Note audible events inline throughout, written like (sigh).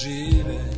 žive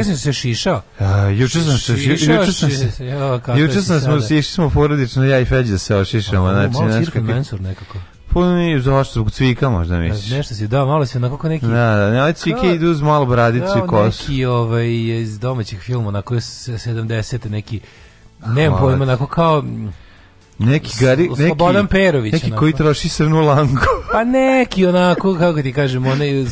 Čekaj, sam se šišao. Juče sam se šišao. Juče sam se. Juče sam smo se smo porodično ja i Feđa se ošišamo, znači znači kako mensur nekako. Pa ne, zašto zbog cvika možda pa, misliš. Nešto si da, malo si onako kako neki. Da, da, ne, cvike idu uz malo bradicu i kosu. Neki ovaj iz domaćih filmova na koje 70 neki ne pojma, onako kao neki gari, neki Slobodan Perović, neki onako. koji troši srnu lanku. pa neki onako kako ti kažemo, onaj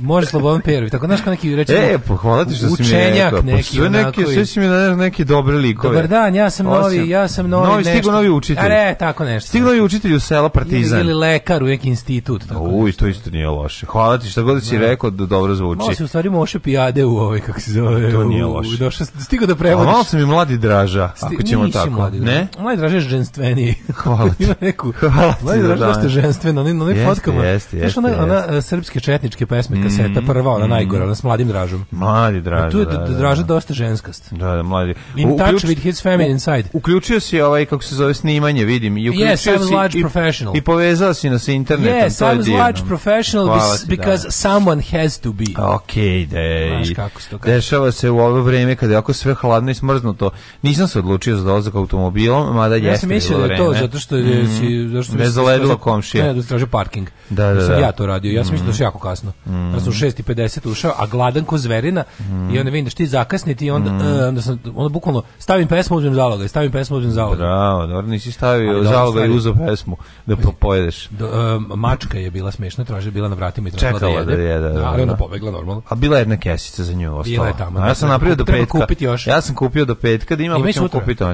može Slobodan Perović. Tako znaš kao neki reče. E, pa što si mi rekao. Pa neki, sve neki, sve si mi da neki dobri likove. Dobar dan, ja sam Osim, novi, ja sam novi, novi nešto. novi učitelj. A ne, tako nešto. Stigo novi učitelj u sela Partizan. Ili, ili lekar u neki institut. Tako Uj, to isto nije loše. Hvala ti što god si da. rekao da dobro zvuči. Malo se u stvari moše pijade u ovoj, kako se zove. To nije loše. Došao, stigo da prevodiš. A malo sam i mladi draža, ako ćemo tako. Mladi, ne? Mladi draža je ženstveniji. Hvala ti. (laughs) neku, hvala ti. Mladi draža je ženstveno, na onaj fotkama. Jeste, jeste, jeste. Znaš ona srpske četničke pesme, kaseta, mhm. prva, ona mhm. najgora, ona s mladim Dražom. Mladi Draž. Pa tu je da, da, Draža da. dosta ženskast. Da, da, mladi. In touch Uključ... with his feminine side. Uključio si ovaj, kako se zove, snimanje, vidim. I uključio yes, I'm si, large i, professional. I povezao si nas internetom. Yes, I'm divno. large professional Hvala because da. someone has to be. Ok, dej. Znaš kako se to kaže. Dešava se u ovo vreme kada je jako sve hladno i smrznuto. Nisam se odlučio za dolazak automobilom, mada jeste. Ja sam mislio da je to zato što je... Mm. Si, zašto me zaledilo komšija. Ne, da traže parking. Da, da, da. Sam ja to radio. Ja sam mislio da je mhm. jako kasno. Mm pa su 6.50 ušao, a gladan ko zverina mm. i onda vidim da što ti zakasniti i onda, mm. e, onda, sam, onda bukvalno stavim pesmu uzmem zaloga, stavim pesmu uzmem zaloga. Bravo, dobro, nisi stavio zaloga i uzeo pesmu da propojedeš. Do, e, mačka je bila smešna, traže bila na vratima i tražila Čekala da jede, da jede da, da, da, ali ona da. pobegla normalno. A bila jedna kesica za nju ostala. Bila je tamo. A ja da, sam da. napravio do petka. Kupiti još. Ja sam kupio do petka da ima, pa ćemo kupiti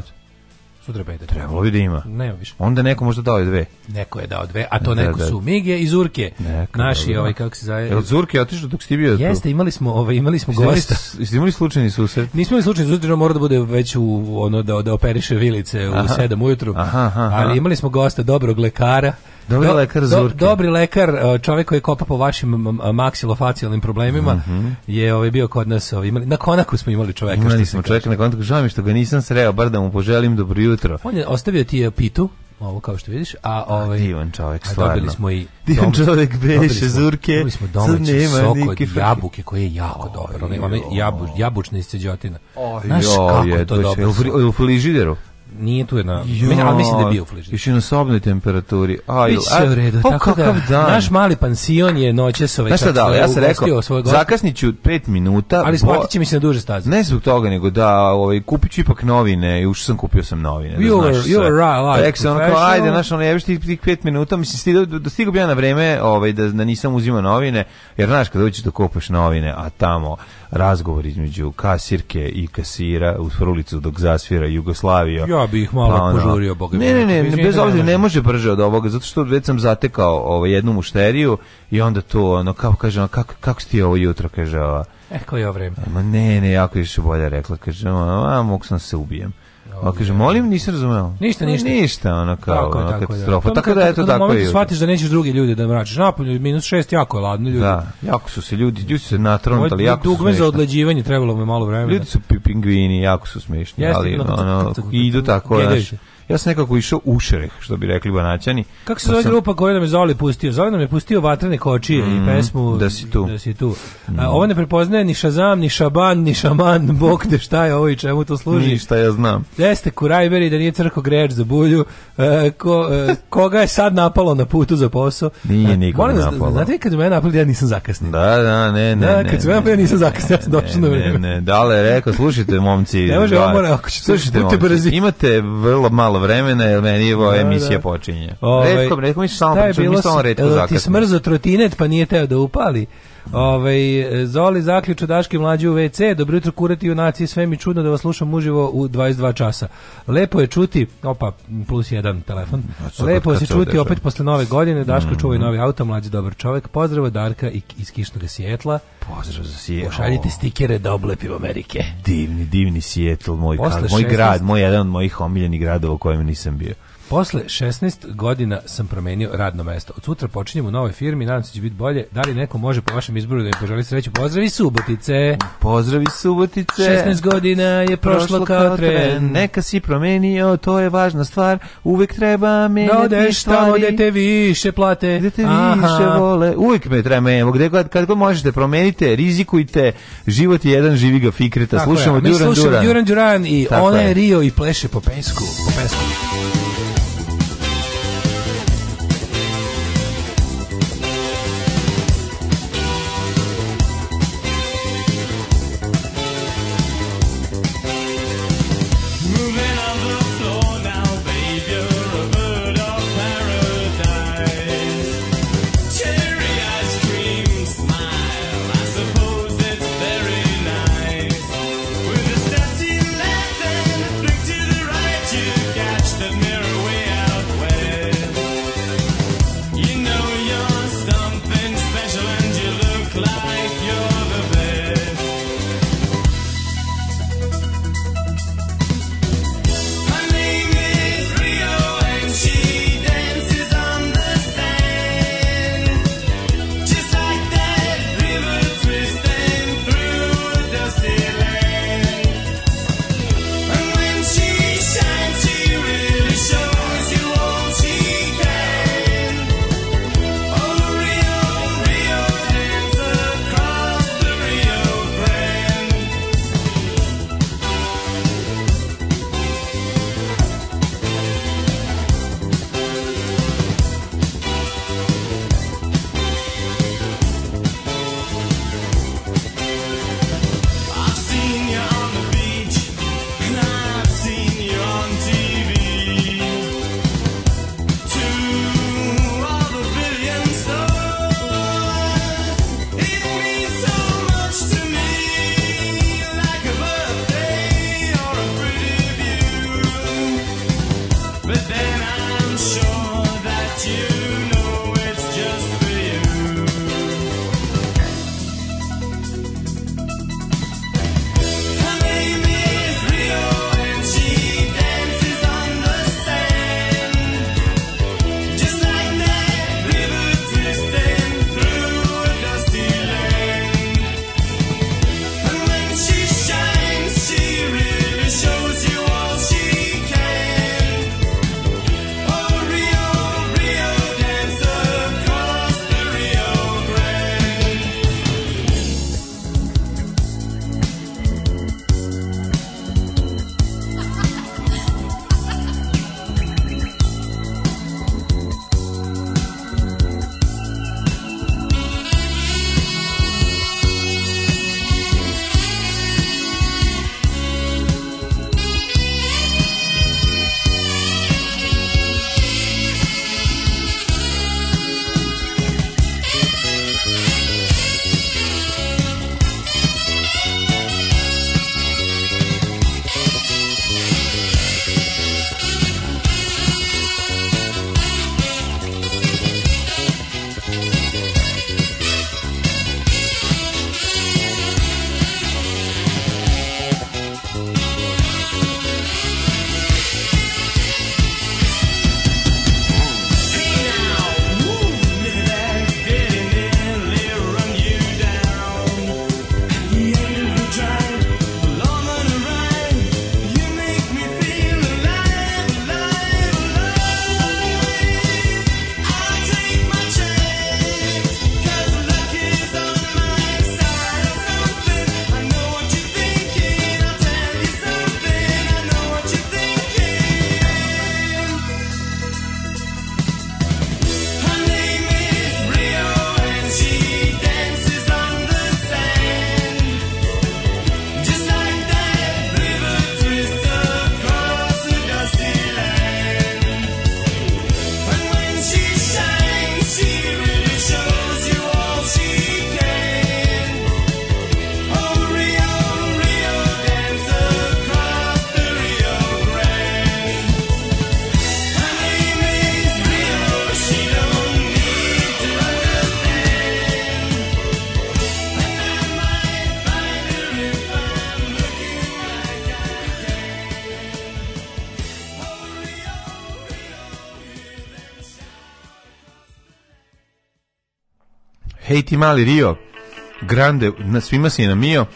Sutra petak. Trebalo bi da ima. Ne više. Onda neko možda dao je dve. Neko je dao dve, a to da, neko da, su Mige i Zurke. Neko, Naši da, ovaj kako se zove. Jel Zurke otišao dok si bio? Jeste, imali smo, ovaj imali smo gosta. Jeste imali slučajni susret? Nismo imali slučajni susret, mora da bude već u ono da da operiše vilice u aha. 7 ujutru. Aha, aha, aha. Ali imali smo gosta dobrog lekara Dobri do, lekar Zurke. Do, dobri lekar, e, čovjek koji kopa po vašim maksilofacijalnim problemima mm -hmm. je ovaj bio kod nas, ovaj, imali, na konaku smo imali čovjeka. Imali smo čovjeka na konaku, žao mi što ga nisam sreo, bar da mu poželim dobro jutro. On je ostavio ti je pitu, ovo kao što vidiš, a ovaj divan čovjek stvarno. Dobili smo i divan čovjek beše zurke. Dobili smo domaće soko od jabuke koje je jako dobro. Ona jabu, jabučna isceđotina. Znaš kako je to dobro. U frižideru nije tu jedna, jo, ali mislim da je bio u Još i na sobnoj temperaturi. Aj, Biće u redu, pa tako da, dan. naš mali pansion je noće ovaj čak da, ja sam rekao, zakasnit ću 5 minuta. Ali splatit mi se na duže staze. Ne zbog toga, nego da ovaj, kupit ipak novine, još sam kupio sam novine. Da you da znaš, Jo, jo, right, like onako, ajde, znaš, ono, jebiš ti tih minuta, mislim, stigao, da stigao bi ja na vreme ovaj, da, da nisam uzimao novine, jer znaš, kad uđeš da kupiš novine, a tamo razgovor između kasirke i kasira u frulicu dok zasvira Jugoslavija. Ja bih ih malo pa ono, požurio, boga. Ne, ne, ne, ne bez obzira ne može brže od ovoga, zato što već sam zatekao ovaj, jednu mušteriju i onda to, ono, kako kaže, ono, kako, kako ti ovo jutro, kaže, ova, E, koje je vreme? Ma ne, ne, jako je što bolje rekla, kaže, a, mogu sam da se ubijem. Pa kaže, molim, nisi razumeo. Ništa, ništa. Ništa, ona kao, tako, ono, tako, da. katastrofa. Da, da. Tako, tako da, eto, tako, tako je. shvatiš da nećeš druge ljude da mračiš. Napolju, minus šest, jako je ladno ljudi. Da, jako su se ljudi, ljudi su se natrontali, jako su Dugme za odlađivanje trebalo mu malo vremena. Ljudi su pingvini, jako su smešni, ali, ono, idu tako, znaš. Ja sam nekako išao u šereh, što bi rekli banaćani. Kako se pa zove sam... grupa koju nam je Zoli pustio? Zoli nam je pustio Vatrene kočije mm, i pesmu Da si tu. Da si tu. Mm. A, ovo ne prepoznaje ni Šazam, ni Šaban, ni Šaman, (laughs) Bog te šta je ovo i čemu to služi. Ništa ja znam. Jeste kurajberi da nije crko greč za bulju. E, ko, e, koga je sad napalo na putu za posao? Nije e, nikoga napalo. Da, Znate kad me napali, ja nisam zakasnio. Da, da, ne, ne. Da, kad ne, se napali, ja nisam zakasnio, ja sam došao na vreme. Ne, ne, dale, rekao, slušajte, momci. Ne može, da, mora, ako ćete, slušajte, momci, imate vrlo malo malo vremena, jer meni je ova da, emisija da. počinje. Ovaj, retko, retko mi se samo počinje, mi se samo retko zakasnije. Ti smrzo trotinet, pa nije teo da upali. Ovaj Zoli zaključu daški mlađi u WC. Dobro jutro kurati junaci, sve mi čudno da vas slušam uživo u 22 časa. Lepo je čuti, opa, plus jedan telefon. Lepo se čuti odešao. opet posle nove godine, Daško mm -hmm. čuvaj mhm. novi auto, mlađi dobar čovjek. Pozdrav Darka iz Kišnog Sijetla. Pozdrav za Sijetlo. Pošaljite stikere da oblepimo Amerike. Divni, divni Sijetl, moj, posle moj 16... grad, moj jedan od mojih omiljenih gradova u kojem nisam bio. Posle 16 godina sam promenio radno mesto. Od sutra počinjem u novoj firmi, nadam se da će biti bolje. Da li neko može po vašem izboru da mi poželi sreću? Pozdravi Subotice! Pozdravi Subotice! 16 godina je prošlo, prošlo kao tren. tren. Neka si promenio, to je važna stvar. Uvek treba da menjati da odeš stvari. Da odeš više plate. Gde te Aha. više vole. Uvek me treba menjamo. Gde god, kad god možete, promenite, rizikujte. Život je jedan, živi ga fikreta. Tako slušamo ja. Duran Duran. Mi slušamo Duran Duran i Tako ona je Rio i pleše po pesku. Po pesku. hej ti mali Rio, Grande, na svima si je namio,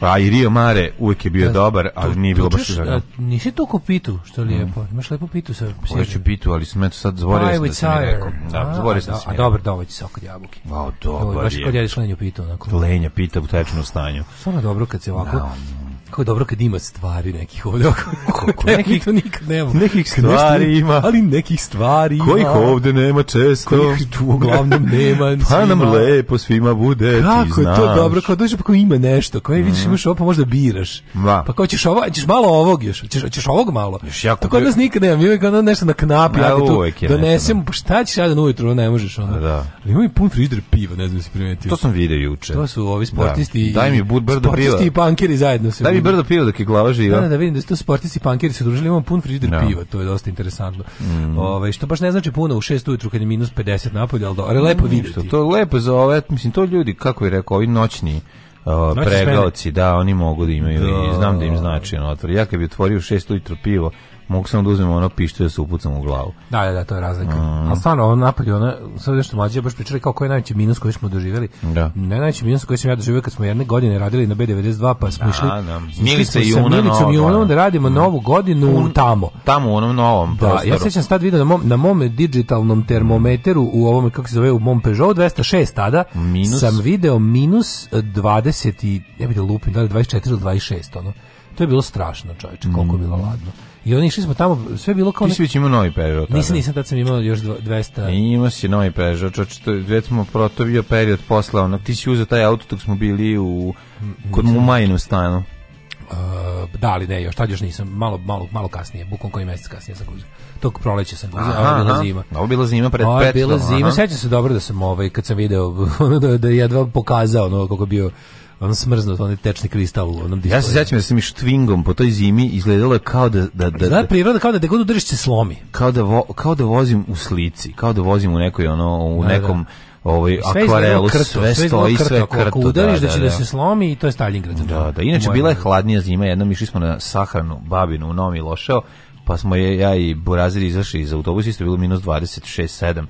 a i Rio Mare uvijek je bio da, dobar, ali to, nije bilo baš žena. Nisi toliko pitu, što je lijepo. Mm. Imaš lepo pitu sa psijem. Pa Hoću pitu, ali sam eto sad zvorio sam da sam je rekao. Da, zvorio sam da sam A dobro, dovoljci sa oko jabuke. O, dobro je. Baš kod jediš lenju pitu. Onako. Lenja pita u tečnom stanju. Stvarno dobro kad se ovako... Da, kako je dobro kad ima stvari nekih ovdje Kako, (laughs) nekih to nikad nema. Nekih stvari ima. Ali nekih stvari ima. Kojih ovdje nema često. Kojih tu uglavnom (laughs) nema. pa znači nam lepo svima bude, kako ti znaš. Kako je to dobro, kao dođe pa kao ima nešto. Kao je, vidiš, mhm. imaš ovo, pa možda biraš. Da. Pa kao ćeš, ovo, ćeš malo ovog još, ćeš, ćeš ovog malo. Još jako. Tako nas nikad nema, mi uvijek ono nešto na knapi, da, ja tu donesem, da. pa šta ćeš radan da ujutru, ne možeš ono. Da. Ali ima i pun frižder piva, ne znam si primetio. To sam vidio juče. To su ovi sportisti i... Daj mi bud brdo piva. Sportisti i pankeri zajedno se. Daj mi brdo pivo dok je glava živa. Da, da, da vidim da su tu sportisti pankeri se družili, imam pun frižider no. Da. piva, to je dosta interesantno. Mm. Ove, ovaj, što baš ne znači puno u 6 ujutru kad je minus 50 napolje, ali, do, ali lepo mm, vidjeti. Što, to je lepo za ove, mislim, to ljudi, kako je rekao, ovi noćni uh, pregaoci, da, oni mogu da imaju da. i znam da im znači na otvor. Ja kad bi otvorio 6 ujutru pivo, mogu samo da uzmem ono pište da se upucam u glavu. Da, da, da to je razlika. Mm. Ali stvarno, ono napolje, ono, sad nešto mlađe, baš pričali kao koji je najveći minus koji smo doživjeli. Da. Ne, najveći minus koji sam ja doživio kad smo jedne godine radili na B92, pa smo da, išli da. Milica i Una Milicom i Unom da radimo mm. novu godinu un, tamo. Tamo, u onom novom da, prostoru. Ja sećam sad vidio na mom, na mom digitalnom termometeru u ovom, kako se zove, u mom Peugeot 206 tada, minus. sam video minus 20 eh, i, ja bih da lupim, da li 24 ili 26, ono. To je bilo strašno, čovječe, koliko je bilo ladno. I oni išli smo tamo, sve bilo kao... Ti si već imao novi Peugeot. Nisam, nisam, tad sam imao još 200... I e, imao si novi Peugeot, čoče, već smo protovio period posla, onak, ti si uzeo taj auto dok smo bili u, kod mm, mu majinu mm. stanu. Uh, da, ali ne, još tad još nisam, malo, malo, malo kasnije, bukom koji mjesec kasnije sam uzeo. Tog proleća sam uzeo, ovo je bila zima. Ovo bila zima pred Ovo je bila zima, sećam se dobro da sam ovaj, kad sam video, (laughs) da, da jedva pokazao ono kako bio on to onaj tečni kristal u onom displeju. Ja se sećam da sam i štvingom po toj zimi izgledalo je kao da... da, da Zna da- priroda kao da gde god udariš se slomi. Kao da, vo, kao da vozim u slici, kao da vozim u nekoj ono, u da, da. nekom... Da ovaj akvarelu sve, sve stoji sve krto, krto udariš da, da, da, će da, da se slomi i to je Staljingrad da da inače bila je hladnija zima jednom išli smo na sahranu babinu u Novi Lošao pa smo je ja i Burazir izašli iz autobusa isto bilo minus 26 7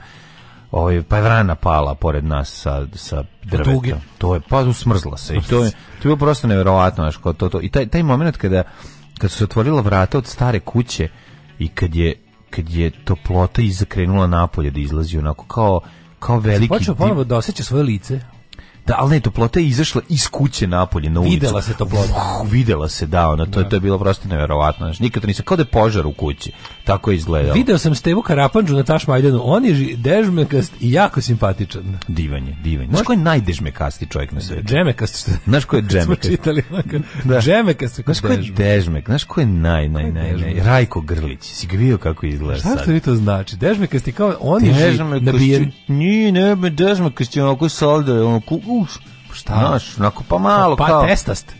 ovaj pa je vrana pala pored nas sa sa drveta. To je pa usmrzla se i to je to je bilo prosto neverovatno znači kao to, to i taj taj momenat kada kad su se otvorila vrata od stare kuće i kad je kad je toplota izakrenula napolje da izlazi onako kao kao veliki počeo ponovo da osjeća svoje lice Da, ali ne, toplota je izašla iz kuće napolje na ulicu. Videla se toplota. Uf, videla se, da, ona, to, da. to je bilo prosto neverovatno. Znaš, nikad to nisam, kao da je požar u kući. Tako je izgledalo. Video sam Stevu Karapanđu na Taš Majdanu. On je dežmekast i jako simpatičan. Divan je, divan. Znaš ko je najdežmekasti čovjek na svetu? Džemekast. Znaš ko je džemekast? Smo čitali. Da. Džemekast. Znaš ko je dežmek? Znaš ko je naj, naj, naj, naj? Rajko Grlić. Si ga vidio kako izgleda Šta sad? Šta to znači? Dežmekast je kao on je nabijen. Nije, ne, dežmekast je onako salda, onako, uš, šta? Znaš, onako pa malo pa, kao... Pa testast.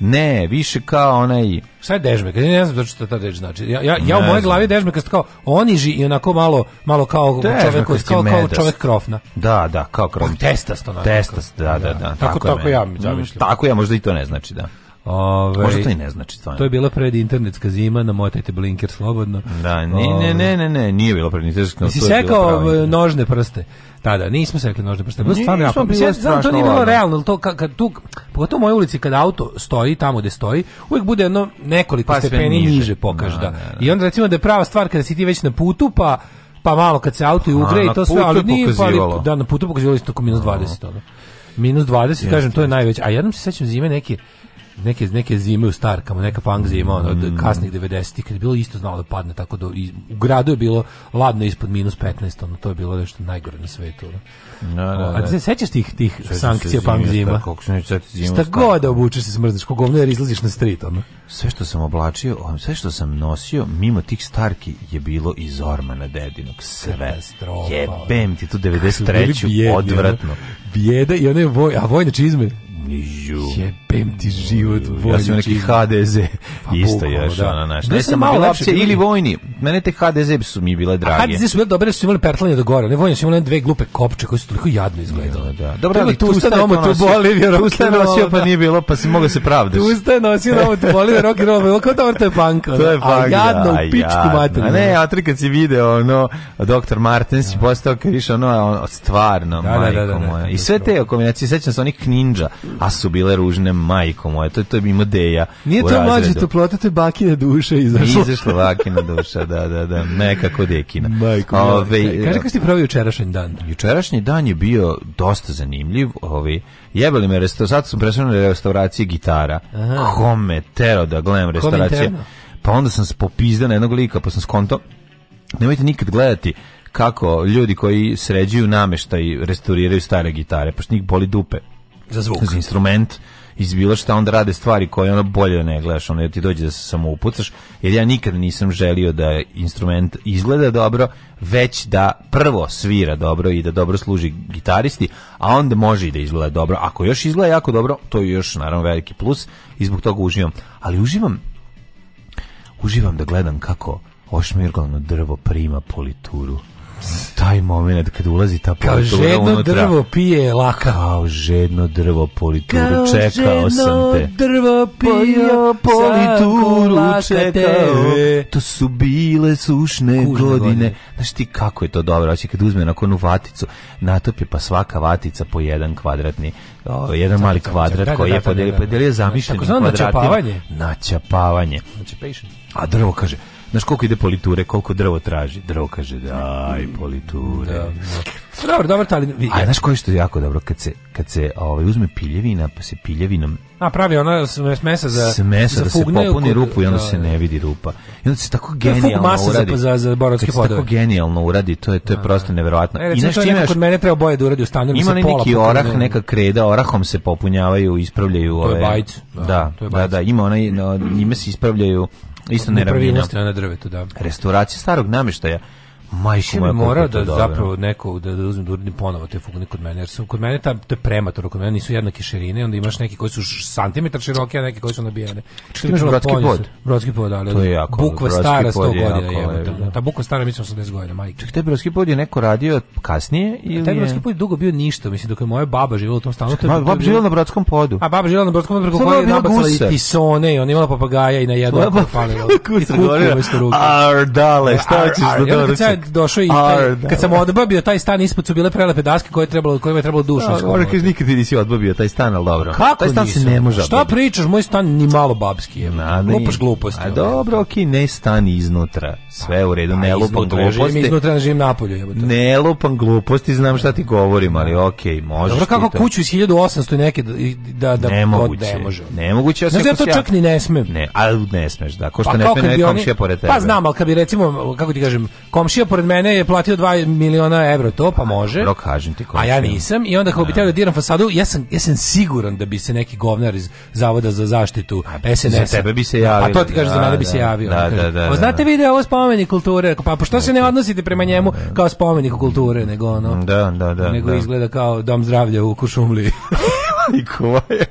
Ne, više kao onaj... Šta je dežmek? ne znam što ta dež znači. Ja, ja, ja u mojoj glavi dežmekast kao oniži i onako malo, malo kao čovjek, kao, kao čovjek krofna. Da, da, kao krofna. Pa testast onako. Testast, da, da, da. Tako, tako, tako ja mi zamišljam. Tako ja možda i to ne znači, da. Ove, Možda to i ne znači stvarno. To je bila pred internetska zima, namotajte blinker slobodno. Da, ni, ne, ne, ne, ne, nije bilo pred internetska. Nisi sekao nožne prste. Tada, da, nismo sekli nožne prste. Bilo stvarno nismo bilo ja, strašno. To nije bilo realno, to kad, kad tu, pogotovo u mojoj ulici, kada auto stoji tamo gde stoji, uvijek bude jedno nekoliko pa stepeni niže, niže pokaž, da, da, da, da. I onda recimo da je prava stvar kada si ti već na putu, pa pa malo kad se auto i ugre i to sve, ali nije pokazivalo. pali, da, na putu pokazivalo isto oko minus 20. Da. Ono. Minus 20, kažem, to je najveće. A jednom se sećam zime neke, neke, neke zime u Starkama, neka punk zima ono, od mm. kasnih 90-ih, kad je bilo isto znalo da padne, tako da i, u gradu je bilo ladno ispod minus 15, ono, to je bilo nešto najgore na svetu. Ono. Da, da, A ti da. se sećaš tih, tih Sećam sankcija se punk zima? Šta god da obučeš se smrzneš, ko govno izlaziš na street, ono. Sve što sam oblačio, sve što sam nosio, mimo tih starki je bilo iz Ormana Dedinog. Sve. Jebem ti tu 93. Bjede, odvratno. Bijeda i one voj, a vojne čizme Jebem ti život, vojni. Ja sam neki HDZ. Pa, Isto je još, da. ono, naš. Ne sam malo lepše ili vojni. Mene te HDZ su mi bile drage. A HDZ su bile dobre, su imali pertlanje do gore. Ne vojni su imali dve glupe kopče koje su toliko jadno izgledale. Da, da, da. Dobro, ali tu ste omo tu boli, vjerovatno. Tu stane nosio, pa nije bilo, pa si mogao se pravdaš. Tu ste nosio, omo tu boli, rock and roll. Kako dobro, to je punk. To je punk, A jadno, u pičku maternu. A ne, a tri kad si video, ono, doktor Martens i postao kriš, ono, stvarno, majko moja. I sve te kombinacije, sećam se onih ninja a su bile ružne majko moje, to, to je ima deja Nije to mlađe toplota, to je bakina duša izašla. Izašla bakina duša, da, da, da, nekako dekina. Majko ove, Kaže kako ste pravi jučerašnji dan? Jučerašnji dan je bio dosta zanimljiv, ove, jebali me, resto, sad sam prešao restauraciji gitara, Aha. kome tero da gledam restauracije. Pa onda sam se popizdan jednog lika, pa sam skonto, nemojte nikad gledati kako ljudi koji sređuju nameštaj restauriraju stare gitare, pošto njih boli dupe za zvuk, za instrument iz bilo šta onda rade stvari koje ono bolje da ne gledaš, ono da ti dođe da se samo upucaš, jer ja nikad nisam želio da instrument izgleda dobro, već da prvo svira dobro i da dobro služi gitaristi, a onda može i da izgleda dobro. Ako još izgleda jako dobro, to je još naravno veliki plus i zbog toga uživam. Ali uživam uživam da gledam kako ošmirglano drvo prima polituru taj moment kad ulazi ta politura unutra. Kao žedno unutra, drvo pije laka. Kao žedno drvo polituru, čekao sam te. drvo pije polituru, čekao. To su bile sušne Kužne godine. godine. Znaš ti kako je to dobro, znači kad uzme na konu vaticu, natopi pa svaka vatica po jedan kvadratni, o, jedan mali kvadrat koji je podelio, podelio zamišljenim kvadratima. Načapavanje. Načapavanje. A drvo kaže, Znaš koliko ide politure, koliko drvo traži? Drvo kaže, daj politure. Da. Dobro, dobro, ali... A znaš koji što je jako dobro? Kad se, kad se ovaj, uzme piljevina, pa se piljevinom... A, pravi ona smesa za... Smesa, da se popuni rupu i onda da, se da. ne vidi rupa. I onda se tako genijalno uradi. Za, za, za se tako genijalno uradi, to je, to je da, prosto neverovatno. E, I znaš čime Kod mene treba boje da uradi u stanu. Ima neki orah, neka kreda, orahom se popunjavaju, ispravljaju ove... To je bajt. Da, da, da, ima onaj, ime se ispravljaju isto ne neravnina. na drvetu, da. Restauracija starog nameštaja Majko moja, morao da dobra. zapravo neko da, da uzmem da uradim ponovo te fugne kod mene, jer su kod mene ta, te premator, kod mene nisu jednake širine, onda imaš neke koji su santimetar široke, a neke koji su nabijene. Što imaš brodski pod? Brodski pod, ali to je jako, bukva stara 100 godina je. Ta, da, ta bukva stara, mislim, 80 godina, majke. Čekaj, taj brodski pod je neko radio kasnije? Ili taj brodski pod je dugo bio ništa, mislim, dok je moja baba živjela u tom stanu. Čekaj, baba živjela na brodskom podu. A baba živjela na brodskom podu, preko koja je nabacala i tisone, i ona imala papagaja i na jednu. Tvoja baba, (laughs) kusa, govorio, ar, dale, šta ćeš da došao i taj, da. kad sam odbabio taj stan ispod su bile prelepe daske koje je trebalo kojima je trebalo dušom. može da, kaže nikad ti nisi odbabio taj stan, al dobro. Kako taj stan se ne može. Šta pričaš, moj stan ni malo babski je. Na, Lupaš gluposti. A dobro, okej, ne stan iznutra. Sve u redu, pa, ne lupam gluposti. Iznutra živim napolju, jebote. Ne lupam gluposti, znam šta ti govorim, ali okej, može. Dobro, kako kuću iz 1800 neke da da, da- ne može. Ne moguće, ja se to čak ni ne smem. Ne, al ne smeš, da, ko što pa ne smeš, komšija pored pa tebe. Pa znam, al kad bi recimo, kako ti kažem, komšija pored mene je platio 2 miliona evra to, pa može. Dobro, kažem ti ko. A ja nisam i onda kao bih da. teo da diram fasadu, ja sam, ja sam siguran da bi se neki govnar iz Zavoda za zaštitu SNS. Za tebe bi se javio. A to ti da, kaže za mene bi da. se javio. Da, da, da, o, znate vi da je ovo spomenik kulture, pa pošto pa se ne odnosite prema njemu kao spomeniku kulture, nego ono. Da, da, da. Nego izgleda kao dom zdravlja u Kušumliji. (laughs) Majko moja.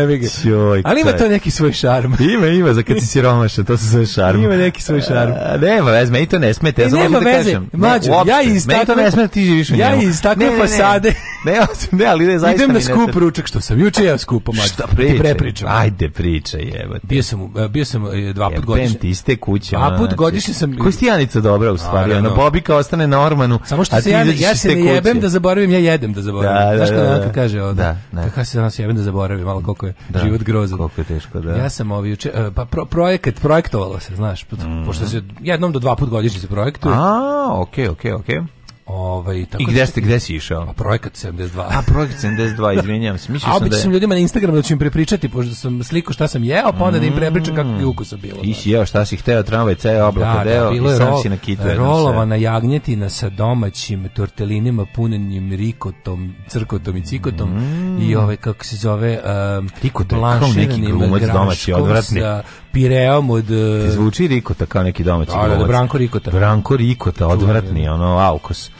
Jebi ga. Čoj, Ali ima to neki svoj šarm. (laughs) Ima, ima, za kad si siromašan, to se zove šarm. Ima neki svoj šarm. A, nema veze, meni to ne smete, ja e, samo da kažem. Mlađe, ne, ja iz takve... Meni to ne smete, ti živiš u njemu. Ja iz takve fasade... Ne, ne, ne, ne ali ne, zaista Idem na skup ne ručak, što sam juče jeo skupo, mlađe. Šta da pričaj? Prepričam. Ajde, pričaj, jebote. Bio sam, e, bio sam e, dva put godišnje. Jebem ti iste kuće. Dva put godišnje sam... Koji ti Janica dobra, u stvari, ono, Bobika ostane na Ormanu, Samo što se ja, ja se ne jebem da zaboravim, ja jedem da zaboravim. Da, Znaš kada da, kaže Da, Da, ja se danas jebem da zaboravim malo koliko je da, život grozan. Koliko je teško, da. Ja sam ovi juče, e, pa pro, projekat, projektovalo se, znaš, mm. pošto se jednom do dva put godišnje se projektuje. A, okej, okay, okej, okay, okej. Okay. Ovaj tako I da gde ste gde si išao? A projekat 72. A projekat 72, izvinjavam se. Mislio sam da je... sam ljudima na Instagramu da ću im prepričati pošto sam sliku šta sam jeo, pa onda da im mm. prepričam kako je ukusa bilo. I da. si jeo šta si hteo, tramvaj ceo da, oblak da, deo da, bilo i sam si na kitu. Rolovana jagnjetina sa domaćim tortelinima punenim rikotom, crkotom i cikotom mm. i ovaj kako se zove um, rikotom, neki glumac domaći odvratni. Sa Pireom od e, Ti zvuči Rikota kao neki domaći. Da, da, da Branko Rikota. Branko Rikota, odvratni, da. ono, aukos.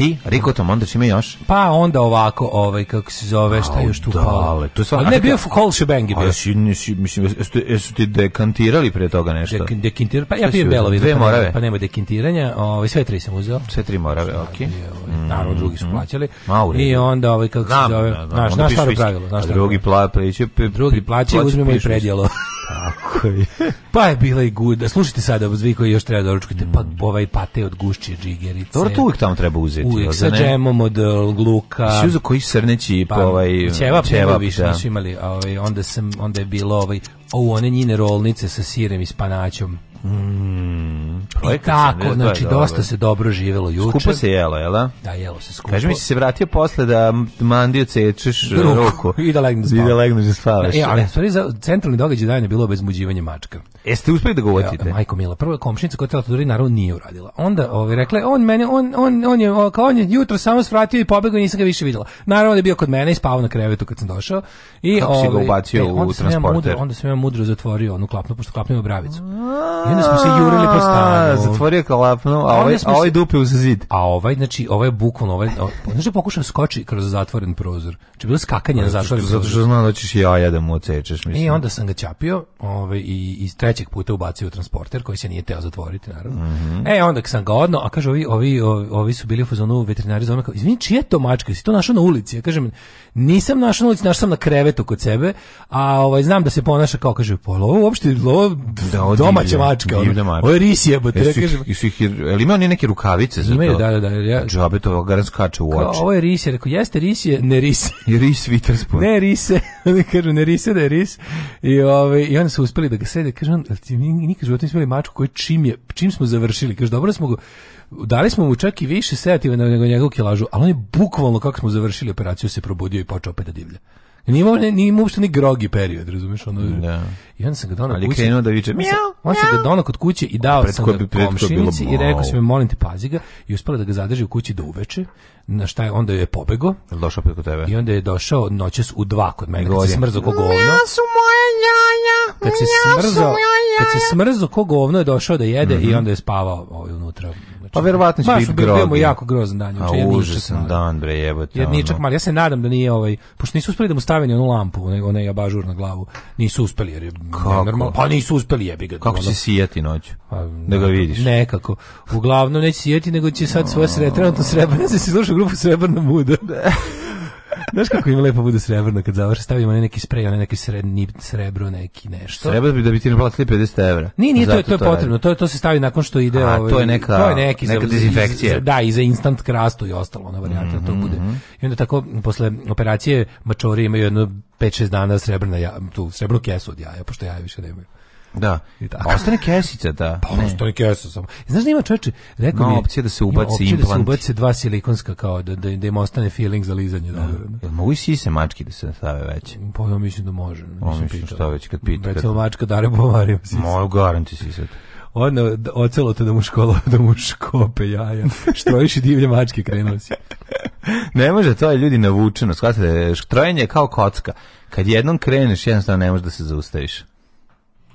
I Rikotom, onda čime još? Pa onda ovako, ovaj, kako se zove, šta još tu pao. To je sam, ne, bio whole shebang je bio. Si, nisi, mislim, su ti dekantirali pre toga nešto? De, dekintir, pa ja pijem belovi. Dve morave. Pa nema dekintiranja, ovaj, sve tri sam uzeo. Sve tri morave, okej. Okay. Ovaj, naravno, drugi su mhm. plaćali. Mauri. I onda, ovaj, kako se zove, naš, naš staro pravilo. Naš drugi plaće, drugi plaće, uzmemo i predjelo. (laughs) Tako je. pa je bila i guda. Slušajte sada, vi koji još treba doručkujete, da pa ovaj pate od gušće džigerice. Dobro, to uvijek tamo treba uzeti. Uvijek znači, sa džemom od e, luka. Si uzeo koji srneći pa, ovaj, ćevap, ćevap više da. imali. Ovaj, onda, sam, onda je bilo ovaj, o, one njine rolnice sa sirem i spanaćom. Mm, pa I tako, znači dosta se dobro živelo juče. Skupo se jelo, jel da? Da, jelo se skupo. Kaži mi si se vratio posle da mandio cečeš e, ruku. (laughs) I da legneš da spavaš. da legneš da spavaš. E, ali stvari za centralni događaj dana je bilo obezmuđivanje mačka. Jeste uspeli da govorite? Ja, majko Mila, prvo komšinica koja je tela da naravno nije uradila. Onda ovi ovaj, rekla, on mene, on, on, on je, kao on je jutro samo svratio i pobegao i nisam ga više videla. Naravno da je bio kod mene i spavao na krevetu kad sam došao. I, Kako ovi, si ga ovaj, ubacio e, u transporter? Ja mudro, onda sam ja mudro zatvorio onu klapnu, pošto klapnemo bravicu. I onda smo se jurili po stanu. Zatvorio klapnu, a ovaj, a ovaj dupe uz zid. A ovaj, znači, ovaj je bukvalno, ovaj, znači je da pokušao skoči kroz zatvoren prozor. Znači, bilo skakanje na zatvoren prozor. Zato što znam da ćeš ja da mu odsečeš, mislim. I onda sam ga ćapio, ovaj, i, i trećeg puta ubacio u transporter koji se nije teo zatvoriti naravno. Mm -hmm. E onda sam ga odno, a kaže ovi ovi ovi su bili u fazonu veterinari zovem kao izvini čije to mačka, si to našao na ulici. Ja kažem nisam našao na ulici, našao sam na krevetu kod sebe, a ovaj znam da se ponaša kao kaže pa ovo uopšte lovo da, domaća mačka. Ovo je ris jebote. Ja kažem Jesi su ih jel ima oni neke rukavice za imaju, to? da da da. Ja džabe to garan skače u oči. Kao, ovo je ris, rekao jeste ris je ne ris. I (laughs) ris Witherspoon. Ne rise, (laughs) oni kažu ne rise da je ris. I ovaj i oni su uspeli da ga sede, kažu stvarno, nikad života nismo imali mačku koji čim, je, čim smo završili, kaže, dobro smo go, dali smo mu čak i više sedativa nego njegovu kilažu, ali on je bukvalno kako smo završili operaciju se probudio i počeo opet da divlja. Nije imao, nije imao uopšte ni grogi period, razumeš? Ono, da. I onda sam ga donao kući. Ali krenuo da viče, mjau, On sam ga donao kod kuće i dao sam ga komšinici i rekao sam mi, molim te, pazi ga. I uspela da ga zadrži u kući do da uveče. Na šta je, onda je pobego. Je došao preko tebe? I onda je došao noćas u dva kod mene. Kad se smrzao kogolno. Ja su moje njanja kad se smrzao, kad se smrzao ko govno je došao da jede mm -hmm. i mhm. onda je spavao ovaj unutra. Znači, pa verovatno će biti grob. Baš jako grozan dan, znači ja sam dan bre jebote. Jedničak ono. mali, ja se nadam da nije ovaj, pošto nisu uspeli da mu stave ni onu lampu, onaj onaj abažur na glavu. Nisu uspeli jer je normalno, pa nisu uspeli jebi ga. Kako će sijati noću? Pa, da ga da, vidiš. Nekako. Uglavnom neće sijati, nego će sad svoje srebrno (laughs) srebrno se sluša grupu srebrna muda. (laughs) Znaš kako im lepo bude srebrno kad završi, stavimo neki sprej, onaj neki sredni srebro, neki nešto. Srebro bi da bi ti naplatili 50 evra. Nije, nije, to je, to je potrebno, to, je, to se stavi nakon što ide... A, ovaj, to je neka, to je neki neka za, dezinfekcija. Za, da, i za instant krastu i ostalo, ona varijanta, mm -hmm. to bude. Mhm, mhm. I onda tako, posle operacije, mačori imaju jedno 5-6 dana srebrna, ja, tu srebrnu kesu od jaja, pošto jaja više nemaju. Da. I tako. Ostane kesica, da. Pa ne. ostane kesica samo. Znaš da ima čoveče, rekao no, mi opcija da se ubaci implant. da se ubaci dva silikonska kao da, da, da im ostane feeling za lizanje. Da. da. da, da. Mogu i sise mački da se stave veće? Pa ja mislim da može. Mislim, mislim šta već kad pita. Već kad... mačka dare bovarim sise. Moju garanti sise odno ocelo te da mu škola, (laughs) da mu škope jaja. Štrojiš i divlje mačke krenuo si. (laughs) ne može, to je ljudi navučeno. Shvatite, štrojenje je kao kocka. Kad jednom kreneš, jednostavno ne možeš da se zaustaviš.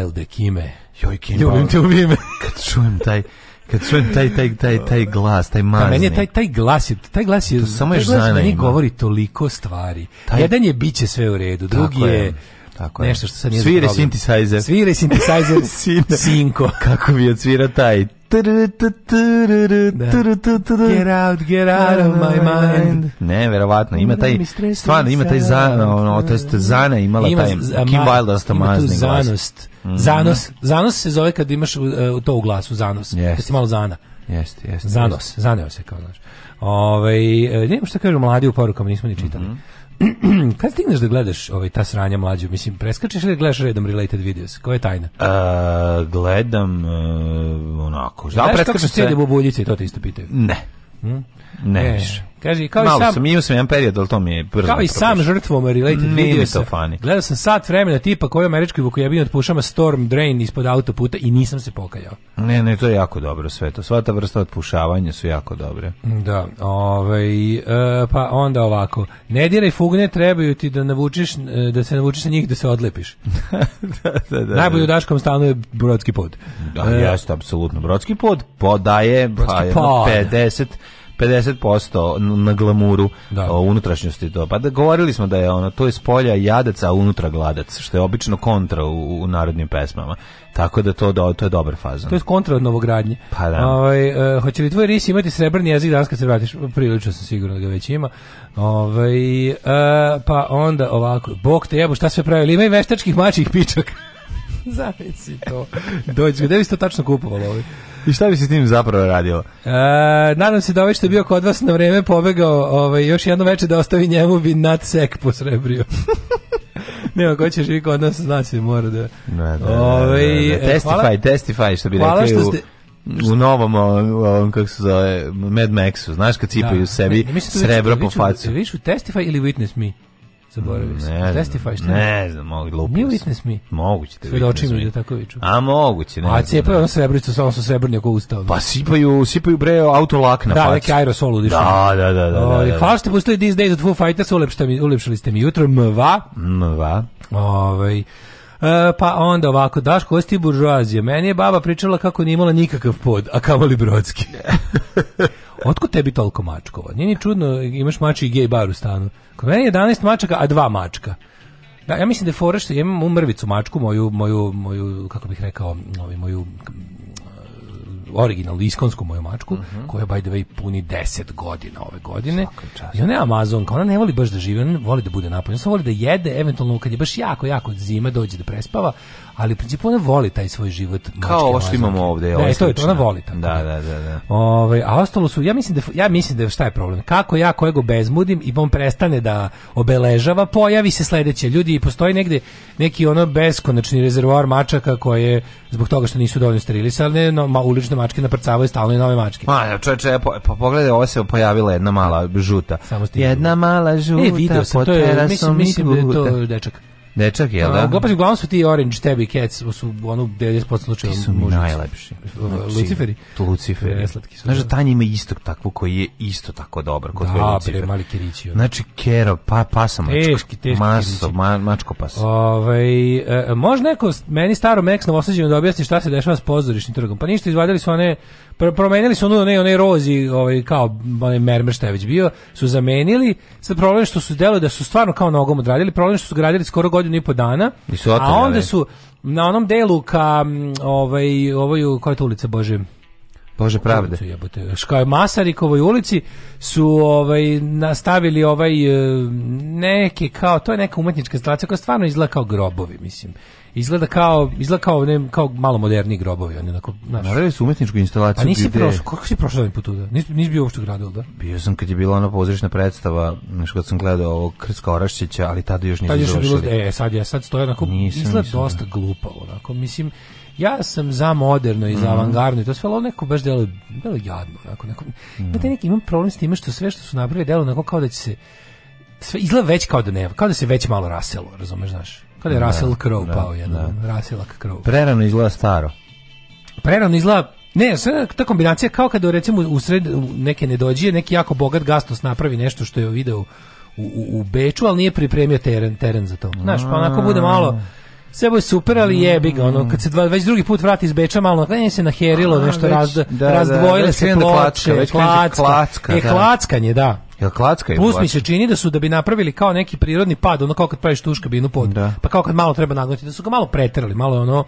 Wilde, Kime. Joj, Kime. Ljubim te, ubime. Kad čujem taj kad čujem taj taj taj taj glas, taj mazni. Da, meni je taj taj glas je, taj glas je to samo je meni govori toliko stvari. Taj... Jedan je biće sve u redu, drugi je, tako Nešto što sam nije Svire synthesizer. Svire synthesizer. (laughs) Sinko. Kako bi odsvira taj Get out, get out of my mind. Ne, verovatno, ima taj stvarno ima taj zano, ono, to jest Zana imala ima, taj Kim Wilder stomazni glas. Zanos, zanos se zove kad imaš uh, to u glasu, zanos. Yes. Kad malo zana. Jeste, jeste. Zanos, zaneo se kao, znaš. Ovaj, ne, što kažu mladi u porukama, nismo ni čitali. Mm -hmm. (clears throat) kad stigneš da gledaš ovaj, ta sranja mlađu? Mislim, preskačeš ili gledaš redom related videos? Koja je tajna? Uh, gledam uh, onako. Da, preskačeš sve? Gledaš kako se bubuljice i to te isto pitaju? Ne. Hm? Ne, ne više. Kaže, kao Malo i sam, sam imao sam jedan period, ali to mi je brzo. Kao i sam žrtvom related ne, video to fani. Gledao sam sat vremena tipa koji je američki vukojebin od pušama Storm Drain ispod autoputa i nisam se pokajao. Ne, ne, to je jako dobro sve to. Sva ta vrsta otpušavanja su jako dobre. Da, ovaj, e, pa onda ovako. Ne diraj fugne, trebaju ti da navučiš, e, da se navučiš na njih da se odlepiš. (laughs) Da, da, da, da, Najbolje u Daškom stanu je Brodski pod. Da, e, jeste, apsolutno. Brodski pod podaje, pa brodski pa, pod. 50 50% na glamuru da. o unutrašnjosti to. Pa da govorili smo da je ono to je spolja jadac, a unutra gladac, što je obično kontra u, u narodnim pesmama. Tako da to, do, to je dobra faza. To je kontra od novogradnje. Pa da. Ovaj e, hoće li tvoj ris imati srebrni jezik danas kad se vratiš? Prilično sam siguran da ga već ima. Ovaj e, pa onda ovako, bog te jebo, šta se pravili? Ima i veštačkih mačih pičaka. (laughs) Zavici to. Dođe, gde bi se to tačno kupovalo ovaj? I šta bi se s tim zapravo radilo? E, nadam se da ovaj što je bio kod vas na vreme pobegao ovaj, još jedno veče da ostavi njemu bi nadsek posrebrio. (laughs) Nema ko će živi kod nas, zna se, mora da... Ne, da, da Ove, ovaj, da, da. E, testify, hvala, testify, što bi rekli što ste, u, u novom, ovom, kako se zove, Mad Maxu, znaš kad cipaju da, sebi ne, ne, da srebro po facu. Viš u Testify ili Witness Me? Zaboravio sam. Ne Testify, šta ne? Ne znam, mogu lupio Nije Witness me. Moguće da Svedoči mi da tako viču. A moguće, ne. A cepaju da. ono srebricu, samo su srebrni oko usta. Pa sipaju, sipaju bre auto lak na Da, neki aerosol udišu. Da, da, da. da, da, da. Hvala što pustili These Days od Foo Fighters, ulepšali ste mi jutro. Mva. Mva. Ovaj, E, pa onda ovako, daš kosti buržuazije. Meni je baba pričala kako nije imala nikakav pod, a kamoli brodski. (laughs) Otkud tebi toliko mačkova? Nije ni čudno, imaš mači i gej bar u stanu. Kod mene je 11 mačaka, a dva mačka. Da, ja mislim da je fora što imam u mrvicu mačku, moju, moju, moju, kako bih rekao, ovaj, moju originalnu iskonsku moju mačku, mm -hmm. koja by the way puni 10 godina ove godine. I ona je Amazonka, ona ne voli baš da živi, ona voli da bude napolju, ona voli da jede, eventualno kad je baš jako, jako zima, dođe da prespava, ali u principu ona voli taj svoj život. Kao ovo što imamo ovdje. Da, ovo to je to, ona voli tamo. Da, da, da, da. da. Ove, ovaj, a ostalo su, ja mislim da, ja mislim da šta je problem? Kako ja kojeg bezmudim i on prestane da obeležava, pojavi se sledeće ljudi i postoji negde neki ono beskonačni rezervoar mačaka koje zbog toga što nisu dovoljno sterilisane, no, ma, ulične mačke naprcavaju stalno i nove mačke. Ma, ja, čoveče, po, po, pogledaj, ovo se pojavila jedna mala žuta. Samo jedna mala e, žuta, e, video sam, to je, mislim, mislim da je to dečak. Dečak je, da. Gopaš, uglavnom su ti Orange, Tabby, Cats, su ono 90% slučaja. su mi najlepši. Znači, Luciferi. Tu Luciferi. Preslatki su. Znaš da da. Tanja ima istog takvu koji je isto tako dobar. Kod da, pre, mali kirići. Ono. Znači, kero, pa, pasa mačka. Teški, teški Maso, ma, mačko pas. Ove, ovaj, e, može neko meni staro Max novosađeno da objasni šta se dešava s pozorišnim trgom. Pa ništa, izvadili su one promenili su ono ne onaj rozi ovaj kao onaj mermer šta je već bio su zamenili sa problem što su delo da su stvarno kao nogom odradili problem što su gradili skoro godinu godinu i po dana. I su oteli, a onda su na onom delu ka ovaj ovaj, koja je to ulica Bože Bože pravde. Jebote. Škaj Masarikovoj ulici su ovaj nastavili ovaj e, neke kao to je neka umetnička instalacija koja stvarno izgleda kao grobovi, mislim izgleda kao izgleda kao ne, kao malo moderni grobovi oni onako znaš morali su umetničku instalaciju A pa nisi gde... prošao kako si prošao ovaj put tuda nisi nisi bio uopšte gradio, da bio sam kad je bila ona pozorišna predstava znači kad sam gledao ovog Krska Oraščića ali tada još Pa je bilo, e sad ja sad stoje onako nisam, izgleda nisam, dosta da. glupavo onako mislim ja sam za moderno i za mm. avangardno i to sve, ali neko baš delo, je jadno. Onako, neko, mm. neki, imam problem s time što sve što su napravili delo onako kao da će se sve izgleda već kao da ne, kao da se već malo raselo, razumeš, znaš. Kada je da, Russell Crowe da, pao jedan? Da. Russell Crowe. Prerano izgleda staro. Prerano izgleda ne, sve ta kombinacija kao kada recimo usred neke nedođije, neki jako bogat gastos napravi nešto što je video u, u, u Beču, ali nije pripremio teren, teren za to. Znaš, pa onako bude malo sve je super, ali mm. jebi ga, ono, kad se dva, već drugi put vrati iz Beča, malo ne se naherilo, A, nešto već, raz, da, da razdvojile da, se ploče, već klacka, klacka, je da. klackanje, da. Jel klacka je Plus klacka. mi se čini da su da bi napravili kao neki prirodni pad, ono kao kad praviš tuš kabinu pod, da. pa kao kad malo treba nadmoći, da su ga malo preterali, malo ono,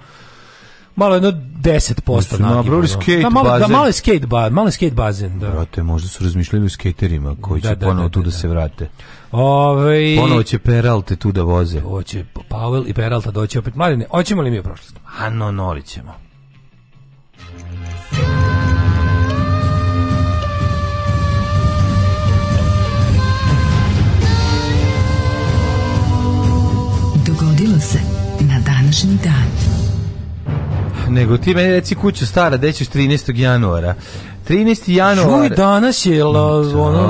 malo jedno 10% na. Napravili skate da, malo, da, bazen. Da, malo skate bazen, malo skate bazen, da. Brate, možda su razmišljali o skaterima koji da, će da, ponovo da, tu da, da, da se vrate. Ove... Ovaj- ponovo će Peralte tu da voze. Hoće Pavel i Peralta doći opet. Marine, hoćemo li mi u prošlost? Ano, noli ćemo. Dogodilo se na današnji dan nego ti meni reci kuću stara, gde ćeš 13. januara? 13. januar. Čuj, danas je la, da, ono,